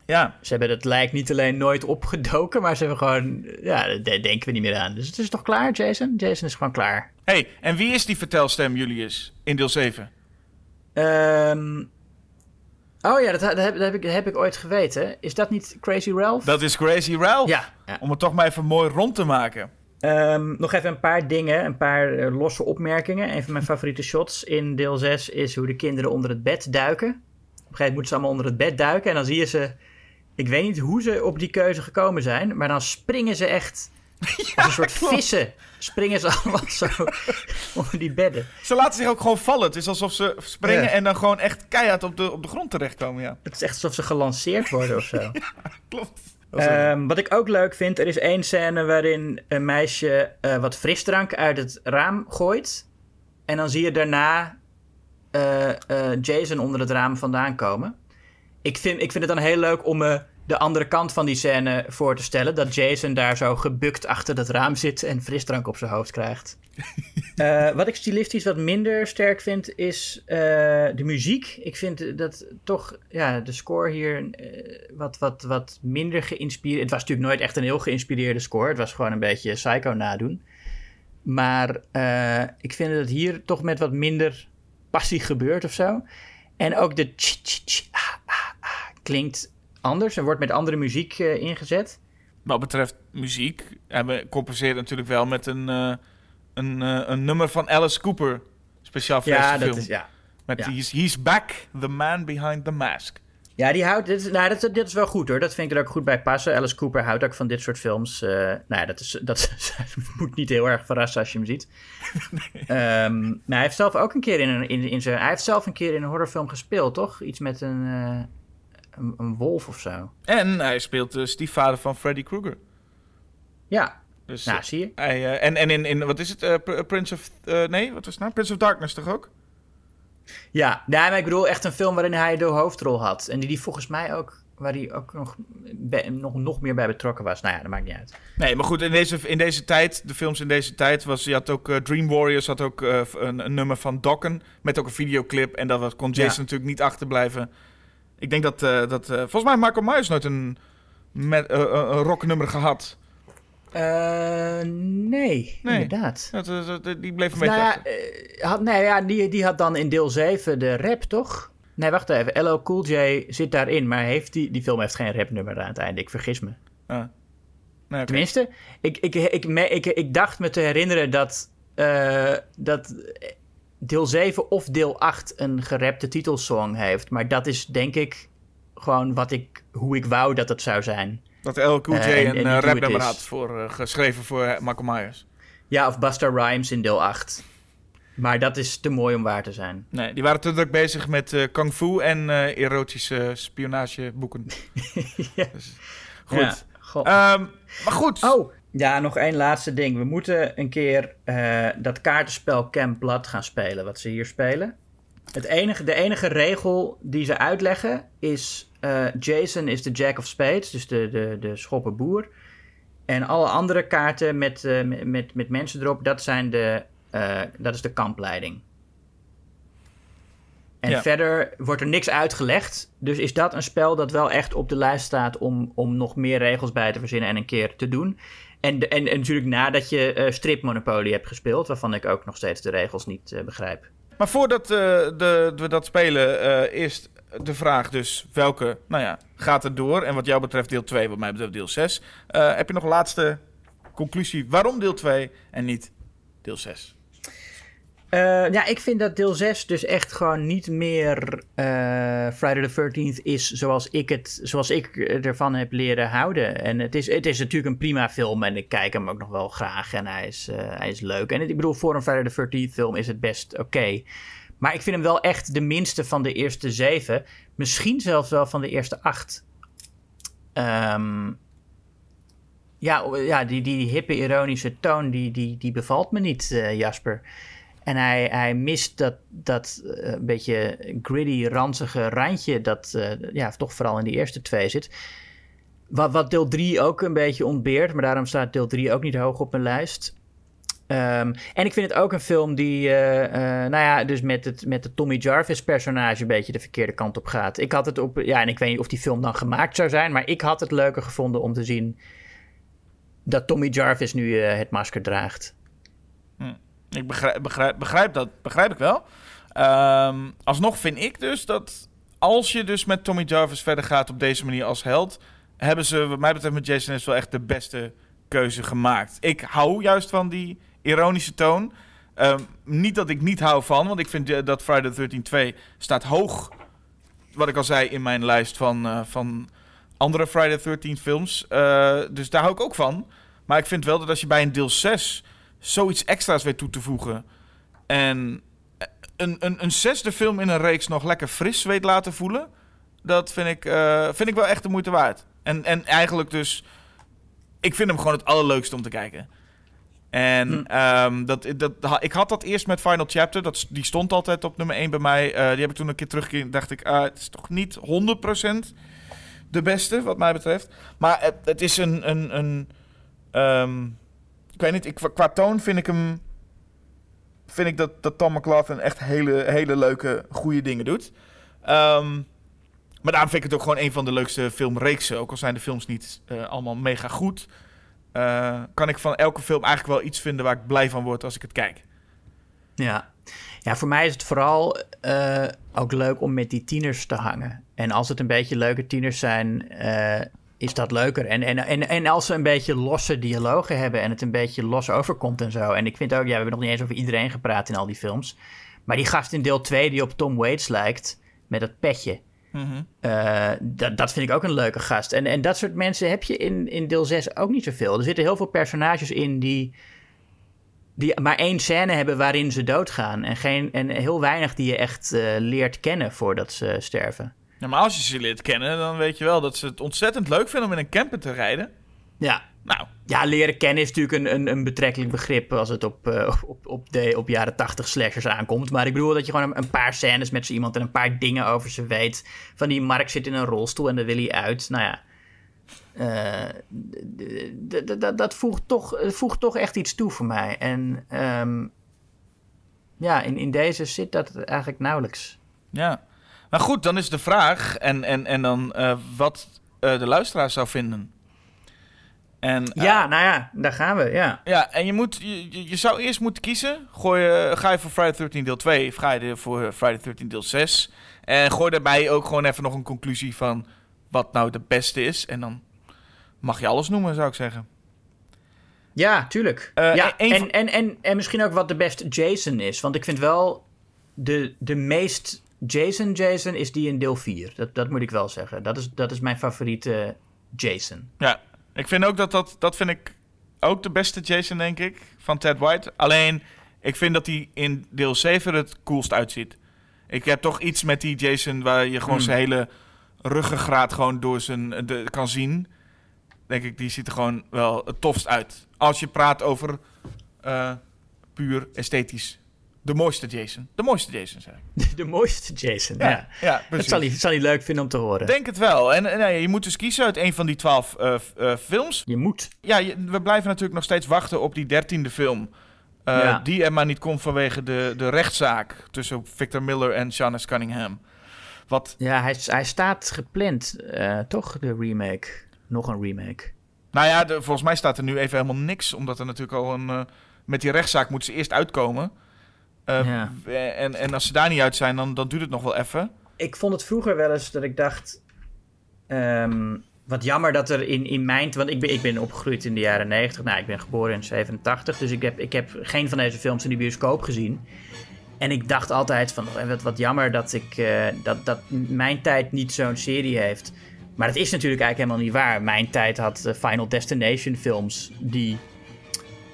Speaker 5: Ja.
Speaker 4: Ze hebben het lijk niet alleen nooit opgedoken, maar ze hebben gewoon, ja, daar denken we niet meer aan. Dus het is toch klaar, Jason? Jason is gewoon klaar.
Speaker 5: hey, en wie is die vertelstem, Julius? In deel 7?
Speaker 4: Ehm, oh ja, dat, dat, heb, dat, heb ik, dat heb ik ooit geweten. Is dat niet Crazy Ralph?
Speaker 5: Dat is Crazy Ralph.
Speaker 4: Ja, ja.
Speaker 5: Om het toch maar even mooi rond te maken.
Speaker 4: Ehm, nog even een paar dingen, een paar eh, losse opmerkingen. Een van mijn favoriete shots in deel 6 is hoe de kinderen onder het bed duiken. Op een gegeven moment moeten ze allemaal onder het bed duiken. En dan zie je ze, ik weet niet hoe ze op die keuze gekomen zijn, maar dan springen ze echt [LAUGHS] Als een soort vissen springen ze [LAUGHS] allemaal zo onder die bedden.
Speaker 5: Ze laten zich ook gewoon vallen. Het is alsof ze springen
Speaker 4: Ja.
Speaker 5: en dan gewoon echt keihard op de, op de grond terechtkomen, ja.
Speaker 4: Het is echt alsof ze gelanceerd worden of zo. [LAUGHS]
Speaker 5: Klopt.
Speaker 4: Ehm, wat ik ook leuk vind, er is één scène waarin een meisje eh, wat frisdrank uit het raam gooit. En dan zie je daarna eh, eh, Jason onder het raam vandaan komen. Ik vind, ik vind het dan heel leuk om me de andere kant van die scène voor te stellen. Dat Jason daar zo gebukt achter dat raam zit en frisdrank op zijn hoofd krijgt. [LAUGHS] Eh, wat ik stilistisch wat minder sterk vind, is eh, de muziek. Ik vind dat toch ja, de score hier eh, wat, wat, wat minder geïnspireerd... Het was natuurlijk nooit echt een heel geïnspireerde score. Het was gewoon een beetje Psycho nadoen. Maar ik vind dat het hier toch met wat minder passie gebeurt of zo. En ook de ah, ah, ah, klinkt anders. Er wordt met andere muziek eh, ingezet.
Speaker 5: Wat betreft muziek, hebben compenseert natuurlijk wel met een, eh, een, eh, een nummer van Alice Cooper. Speciaal voor
Speaker 4: Ja,
Speaker 5: film.
Speaker 4: is, ja.
Speaker 5: Met
Speaker 4: ja.
Speaker 5: he's, he's back, the man behind the mask.
Speaker 4: Ja, die houdt. Dit, is- nou, dat, dit is wel goed hoor. Dat vind ik er ook goed bij passen. Alice Cooper houdt ook van dit soort films. nou ja, dat, is, [LAUGHS] dat moet niet heel erg verrassen als je hem ziet. [LAUGHS] Ehm, maar hij heeft zelf ook een keer in een. In, in zijn, hij heeft zelf een keer in een horrorfilm gespeeld, toch? Iets met een. Een, een wolf of zo.
Speaker 5: En hij speelt de stiefvader van Freddy Krueger.
Speaker 4: Ja,
Speaker 5: Dus,
Speaker 4: nou zie je.
Speaker 5: hij, eh, en en in, in, wat is het? Pr- Prince of... nee, wat was het nou? Prince of Darkness toch ook?
Speaker 4: Ja, nee, maar ik bedoel echt een film waarin hij de hoofdrol had. En die, die volgens mij ook. Waar hij ook nog, nog, nog meer bij betrokken was. Nou ja, dat maakt niet uit.
Speaker 5: Nee, maar goed, in deze, in deze tijd, de films in deze tijd, was, je had ook Dream Warriors, had ook een, een nummer van Dokken, met ook een videoclip. En dat was, kon Jason
Speaker 4: Ja.
Speaker 5: natuurlijk niet achterblijven. Ik denk dat, eh, dat eh, volgens mij heeft Michael Myers nooit een, met, eh, een rocknummer gehad.
Speaker 4: Eh, nee, inderdaad.
Speaker 5: Dat, dat- die bleef een beetje
Speaker 4: Nou ja, had, nee, ja die, die had dan in deel 7 de rap, toch? Nee, wacht even. LL Cool J zit daarin, maar heeft die, die film heeft geen rapnummer aan het einde. Ik vergis me.
Speaker 5: Ah. Nee.
Speaker 4: Tenminste, ik, ik, ik, me- ik, ik dacht me te herinneren dat, dat deel 7 of deel 8 een gerapte titelsong heeft. Maar dat is denk ik gewoon wat ik, hoe ik wou dat het zou zijn.
Speaker 5: Dat LL Cool J
Speaker 4: Eh, en- en
Speaker 5: een
Speaker 4: niet
Speaker 5: eh, rapnummer had voor, eh, geschreven voor Michael Myers.
Speaker 4: Ja, of Busta Rhymes in deel 8. Maar dat is te mooi om waar te zijn.
Speaker 5: Nee, die waren te druk bezig met kung fu en erotische spionageboeken. [LAUGHS]
Speaker 4: Ja.
Speaker 5: Dus, goed.
Speaker 4: Ja.
Speaker 5: Ehm, maar goed.
Speaker 4: Oh, ja, nog één laatste ding. We moeten een keer eh, dat kaartenspel Camp Blood gaan spelen, wat ze hier spelen. Het enige, de enige regel die ze uitleggen is... eh, Jason is de Jack of Spades, dus de, de, de schoppenboer. En alle andere kaarten met, eh, met, met, met mensen erop, dat, zijn de, dat is de kampleiding. En
Speaker 5: Ja.
Speaker 4: verder wordt er niks uitgelegd. Dus is dat een spel dat wel echt op de lijst staat om, om nog meer regels bij te verzinnen en een keer te doen. En, en, en natuurlijk nadat je eh Strip Monopoly hebt gespeeld, waarvan ik ook nog steeds de regels niet eh, begrijp.
Speaker 5: Maar voordat eh, de, we dat spelen, eerst de vraag dus welke, nou ja, gaat er door? En wat jou betreft deel 2, wat mij betreft deel 6. Eh, heb je nog een laatste conclusie? Waarom deel 2 en niet deel 6?
Speaker 4: Eh, ja, ik vind dat deel 6 dus echt gewoon niet meer eh, Friday the 13th is zoals ik, het, zoals ik ervan heb leren houden. En het is, het is natuurlijk een prima film en ik kijk hem ook nog wel graag en hij is, eh, hij is leuk. En ik bedoel, voor een Friday the 13th film is het best oké. Maar ik vind hem wel echt de minste van de eerste zeven. Misschien zelfs wel van de eerste acht. Ehm, ja, ja die, die hippe, ironische toon, die, die, die bevalt me niet, Jasper. En hij, hij mist dat, dat eh, beetje gritty, ranzige randje... dat eh, ja, toch vooral in die eerste twee zit. Wat, wat deel 3 ook een beetje ontbeert... maar daarom staat deel 3 ook niet hoog op mijn lijst... Ehm, en ik vind het ook een film die, eh, nou ja, dus met het, met het Tommy Jarvis personage een beetje de verkeerde kant op gaat. Ik had het op, ja, en ik weet niet of die film dan gemaakt zou zijn, maar ik had het leuker gevonden om te zien dat Tommy Jarvis nu het masker draagt.
Speaker 5: Ik begrijp, begrijp, dat, begrijp ik wel. Ehm, alsnog vind ik dus dat als je dus met Tommy Jarvis verder gaat op deze manier als held, hebben ze, wat mij betreft, met Jason is wel echt de beste keuze gemaakt. Ik hou juist van die ironische toon. Ehm, niet dat ik niet hou van, want ik vind eh, dat Friday the 13 2 staat hoog, wat ik al zei, in mijn lijst van, eh, van andere Friday the 13 films. Eh, dus daar hou ik ook van. Maar ik vind wel dat als je bij een deel 6 zoiets extra's weet toe te voegen. En een, een, een zesde film in een reeks nog lekker fris weet laten voelen. Dat vind ik, eh, vind ik wel echt de moeite waard. En, en eigenlijk dus. Ik vind hem gewoon het allerleukste om te kijken. En
Speaker 4: Hm.
Speaker 5: ehm, dat, dat, ik had dat eerst met Final Chapter. Dat, die stond altijd op nummer 1 bij mij. Eh, die heb ik toen een keer teruggekeken. dacht ik, ah, het is toch niet 100% de beste, wat mij betreft. Maar het, het is een. een, een ehm, ik weet niet, ik, qua toon vind ik hem. Vind ik dat, dat Tom McLaughlin echt hele, hele leuke, goede dingen doet. Ehm, maar daarom vind ik het ook gewoon een van de leukste filmreeksen. Ook al zijn de films niet eh, allemaal mega goed. eh, kan ik van elke film eigenlijk wel iets vinden waar ik blij van word als ik het kijk.
Speaker 4: Ja. ja, voor mij is het vooral eh, ook leuk om met die tieners te hangen. En als het een beetje leuke tieners zijn, is dat leuker. En, en, en, en als ze een beetje losse dialogen hebben en het een beetje los overkomt en zo. En ik vind ook, ja, we hebben nog niet eens over iedereen gepraat in al die films. Maar die gast in deel 2 die op Tom Waits lijkt, met dat petje. Eh, dat, dat vind ik ook een leuke gast. En, en dat soort mensen heb je in, in deel 6 ook niet zoveel. Er zitten heel veel personages in die, die maar één scène hebben waarin ze doodgaan. En, geen, en heel weinig die je echt eh, leert kennen voordat ze sterven.
Speaker 5: Maar als je ze leert kennen, dan weet je wel dat ze het ontzettend leuk vinden om in een camper te rijden.
Speaker 4: Ja,
Speaker 5: Nou,
Speaker 4: ja leren kennen is natuurlijk een, een, een betrekkelijk begrip als het op, eh, [LAUGHS] op, op, de, op jaren 80 slashers aankomt. Maar ik bedoel dat je gewoon een, een paar scènes met zo iemand en een paar dingen over ze weet. Van die Mark zit in een rolstoel en daar wil hij uit. Nou ja, eh, dat voegt toch, voegt toch echt iets toe voor mij. En ehm, ja, in, in deze zit dat eigenlijk nauwelijks.
Speaker 5: ja. Maar goed, dan is de vraag en, en, en dan eh, wat eh, de luisteraar zou vinden. En, eh,
Speaker 4: Ja, nou ja, daar gaan we, ja.
Speaker 5: Ja, en je, moet, je, je- zou eerst moeten kiezen. Gooi, je- ga je voor Friday 13 deel 2 of ga je voor Friday 13 deel 6? En gooi daarbij ook gewoon even nog een conclusie van wat nou de beste is. En dan mag je alles noemen, zou ik zeggen.
Speaker 4: Ja, tuurlijk. Ja,
Speaker 5: een
Speaker 4: en, en, en, en misschien ook wat de beste Jason is. Want ik vind wel de, de meest Jason Jason is die in deel 4. Dat, dat moet ik wel zeggen. Dat is, dat is mijn favoriete Jason.
Speaker 5: Ja, ik vind ook dat dat, dat vind ik ook de beste Jason, denk ik, van Ted White. Alleen, ik vind dat hij in deel 7 het coolst uitziet. Ik heb toch iets met die Jason waar je gewoon
Speaker 4: Hmm.
Speaker 5: zijn hele ruggengraat gewoon door zijn de, kan zien. Denk ik, die ziet er gewoon wel het tofst uit. Als je praat over eh, puur esthetisch. De mooiste Jason. De mooiste Jason, zeg ik. [LAUGHS]
Speaker 4: De mooiste Jason, ja.
Speaker 5: Ja, ja,
Speaker 4: dat
Speaker 5: precies.
Speaker 4: zal hij, zal hij leuk vinden om te horen.
Speaker 5: Denk het wel. En, en, nee, je moet dus kiezen uit een van die twaalf eh, eh, films.
Speaker 4: Je moet.
Speaker 5: Ja, je- we blijven natuurlijk nog steeds wachten op die dertiende film. Eh,
Speaker 4: Ja.
Speaker 5: Die er maar niet komt vanwege de, de rechtszaak tussen Victor Miller en Sean. Cunningham. Wat,
Speaker 4: Ja, hij, hij staat gepland, toch? De remake. Nog een remake.
Speaker 5: nou ja, de- volgens mij staat er nu even helemaal niks. Omdat er natuurlijk al een... met die rechtszaak moeten ze eerst uitkomen. Eh,
Speaker 4: Ja.
Speaker 5: en, en als ze daar niet uit zijn, dan, dan duurt het nog wel even.
Speaker 4: ik vond het vroeger wel eens dat ik dacht. ehm, wat jammer dat er in, in mijn. Want ik ben, ik ben opgegroeid in de jaren 90. Nou, ik ben geboren in 87. Dus ik heb, ik heb geen van deze films in de bioscoop gezien. En ik dacht altijd van. eh, Wat, wat jammer dat, ik, eh, dat, dat mijn tijd niet zo'n serie heeft. Maar dat is natuurlijk eigenlijk helemaal niet waar. Mijn tijd had eh, Final Destination films die.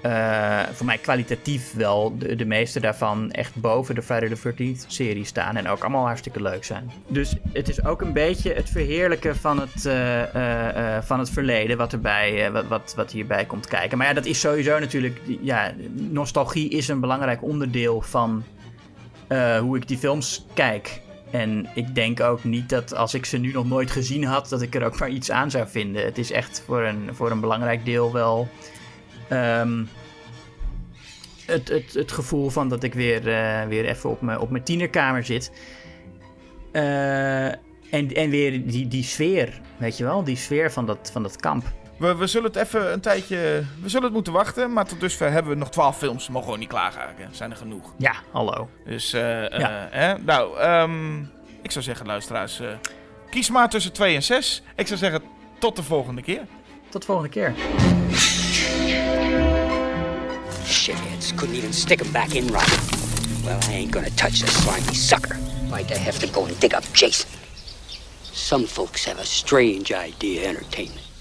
Speaker 4: Eh, voor mij kwalitatief wel de, de meeste daarvan echt boven de Friday the 13th serie staan. En ook allemaal hartstikke leuk zijn. Dus het is ook een beetje het verheerlijken van het, eh, eh, van het verleden. Wat, erbij, wat, wat, wat hierbij komt kijken. Maar ja, dat is sowieso natuurlijk. Ja, nostalgie is een belangrijk onderdeel van hoe ik die films kijk. En ik denk ook niet dat als ik ze nu nog nooit gezien had, dat ik er ook maar iets aan zou vinden. Het is echt voor een, voor een belangrijk deel wel ehm, het, het, het gevoel van dat ik weer, eh, weer even op mijn, op mijn tienerkamer zit. Eh, en, en weer die, die sfeer, weet je wel, die sfeer van dat, van dat kamp.
Speaker 5: We, we zullen het even een tijdje... We zullen het moeten wachten. Maar tot dusver hebben we nog twaalf films. Mogen gewoon niet eigenlijk. Zijn er genoeg.
Speaker 4: Ja, hallo.
Speaker 5: Dus, eh,
Speaker 4: Ja.
Speaker 5: hè? nou, ehm, ik zou zeggen, luisteraars, kies maar tussen 2 en 6. Ik zou zeggen, tot de volgende keer.
Speaker 4: Tot de volgende keer.
Speaker 6: Shitheads couldn't even stick him back in right. Well, I ain't gonna touch this slimy sucker. Why'd they have to go and dig up Jason? Some folks have a strange idea of entertainment.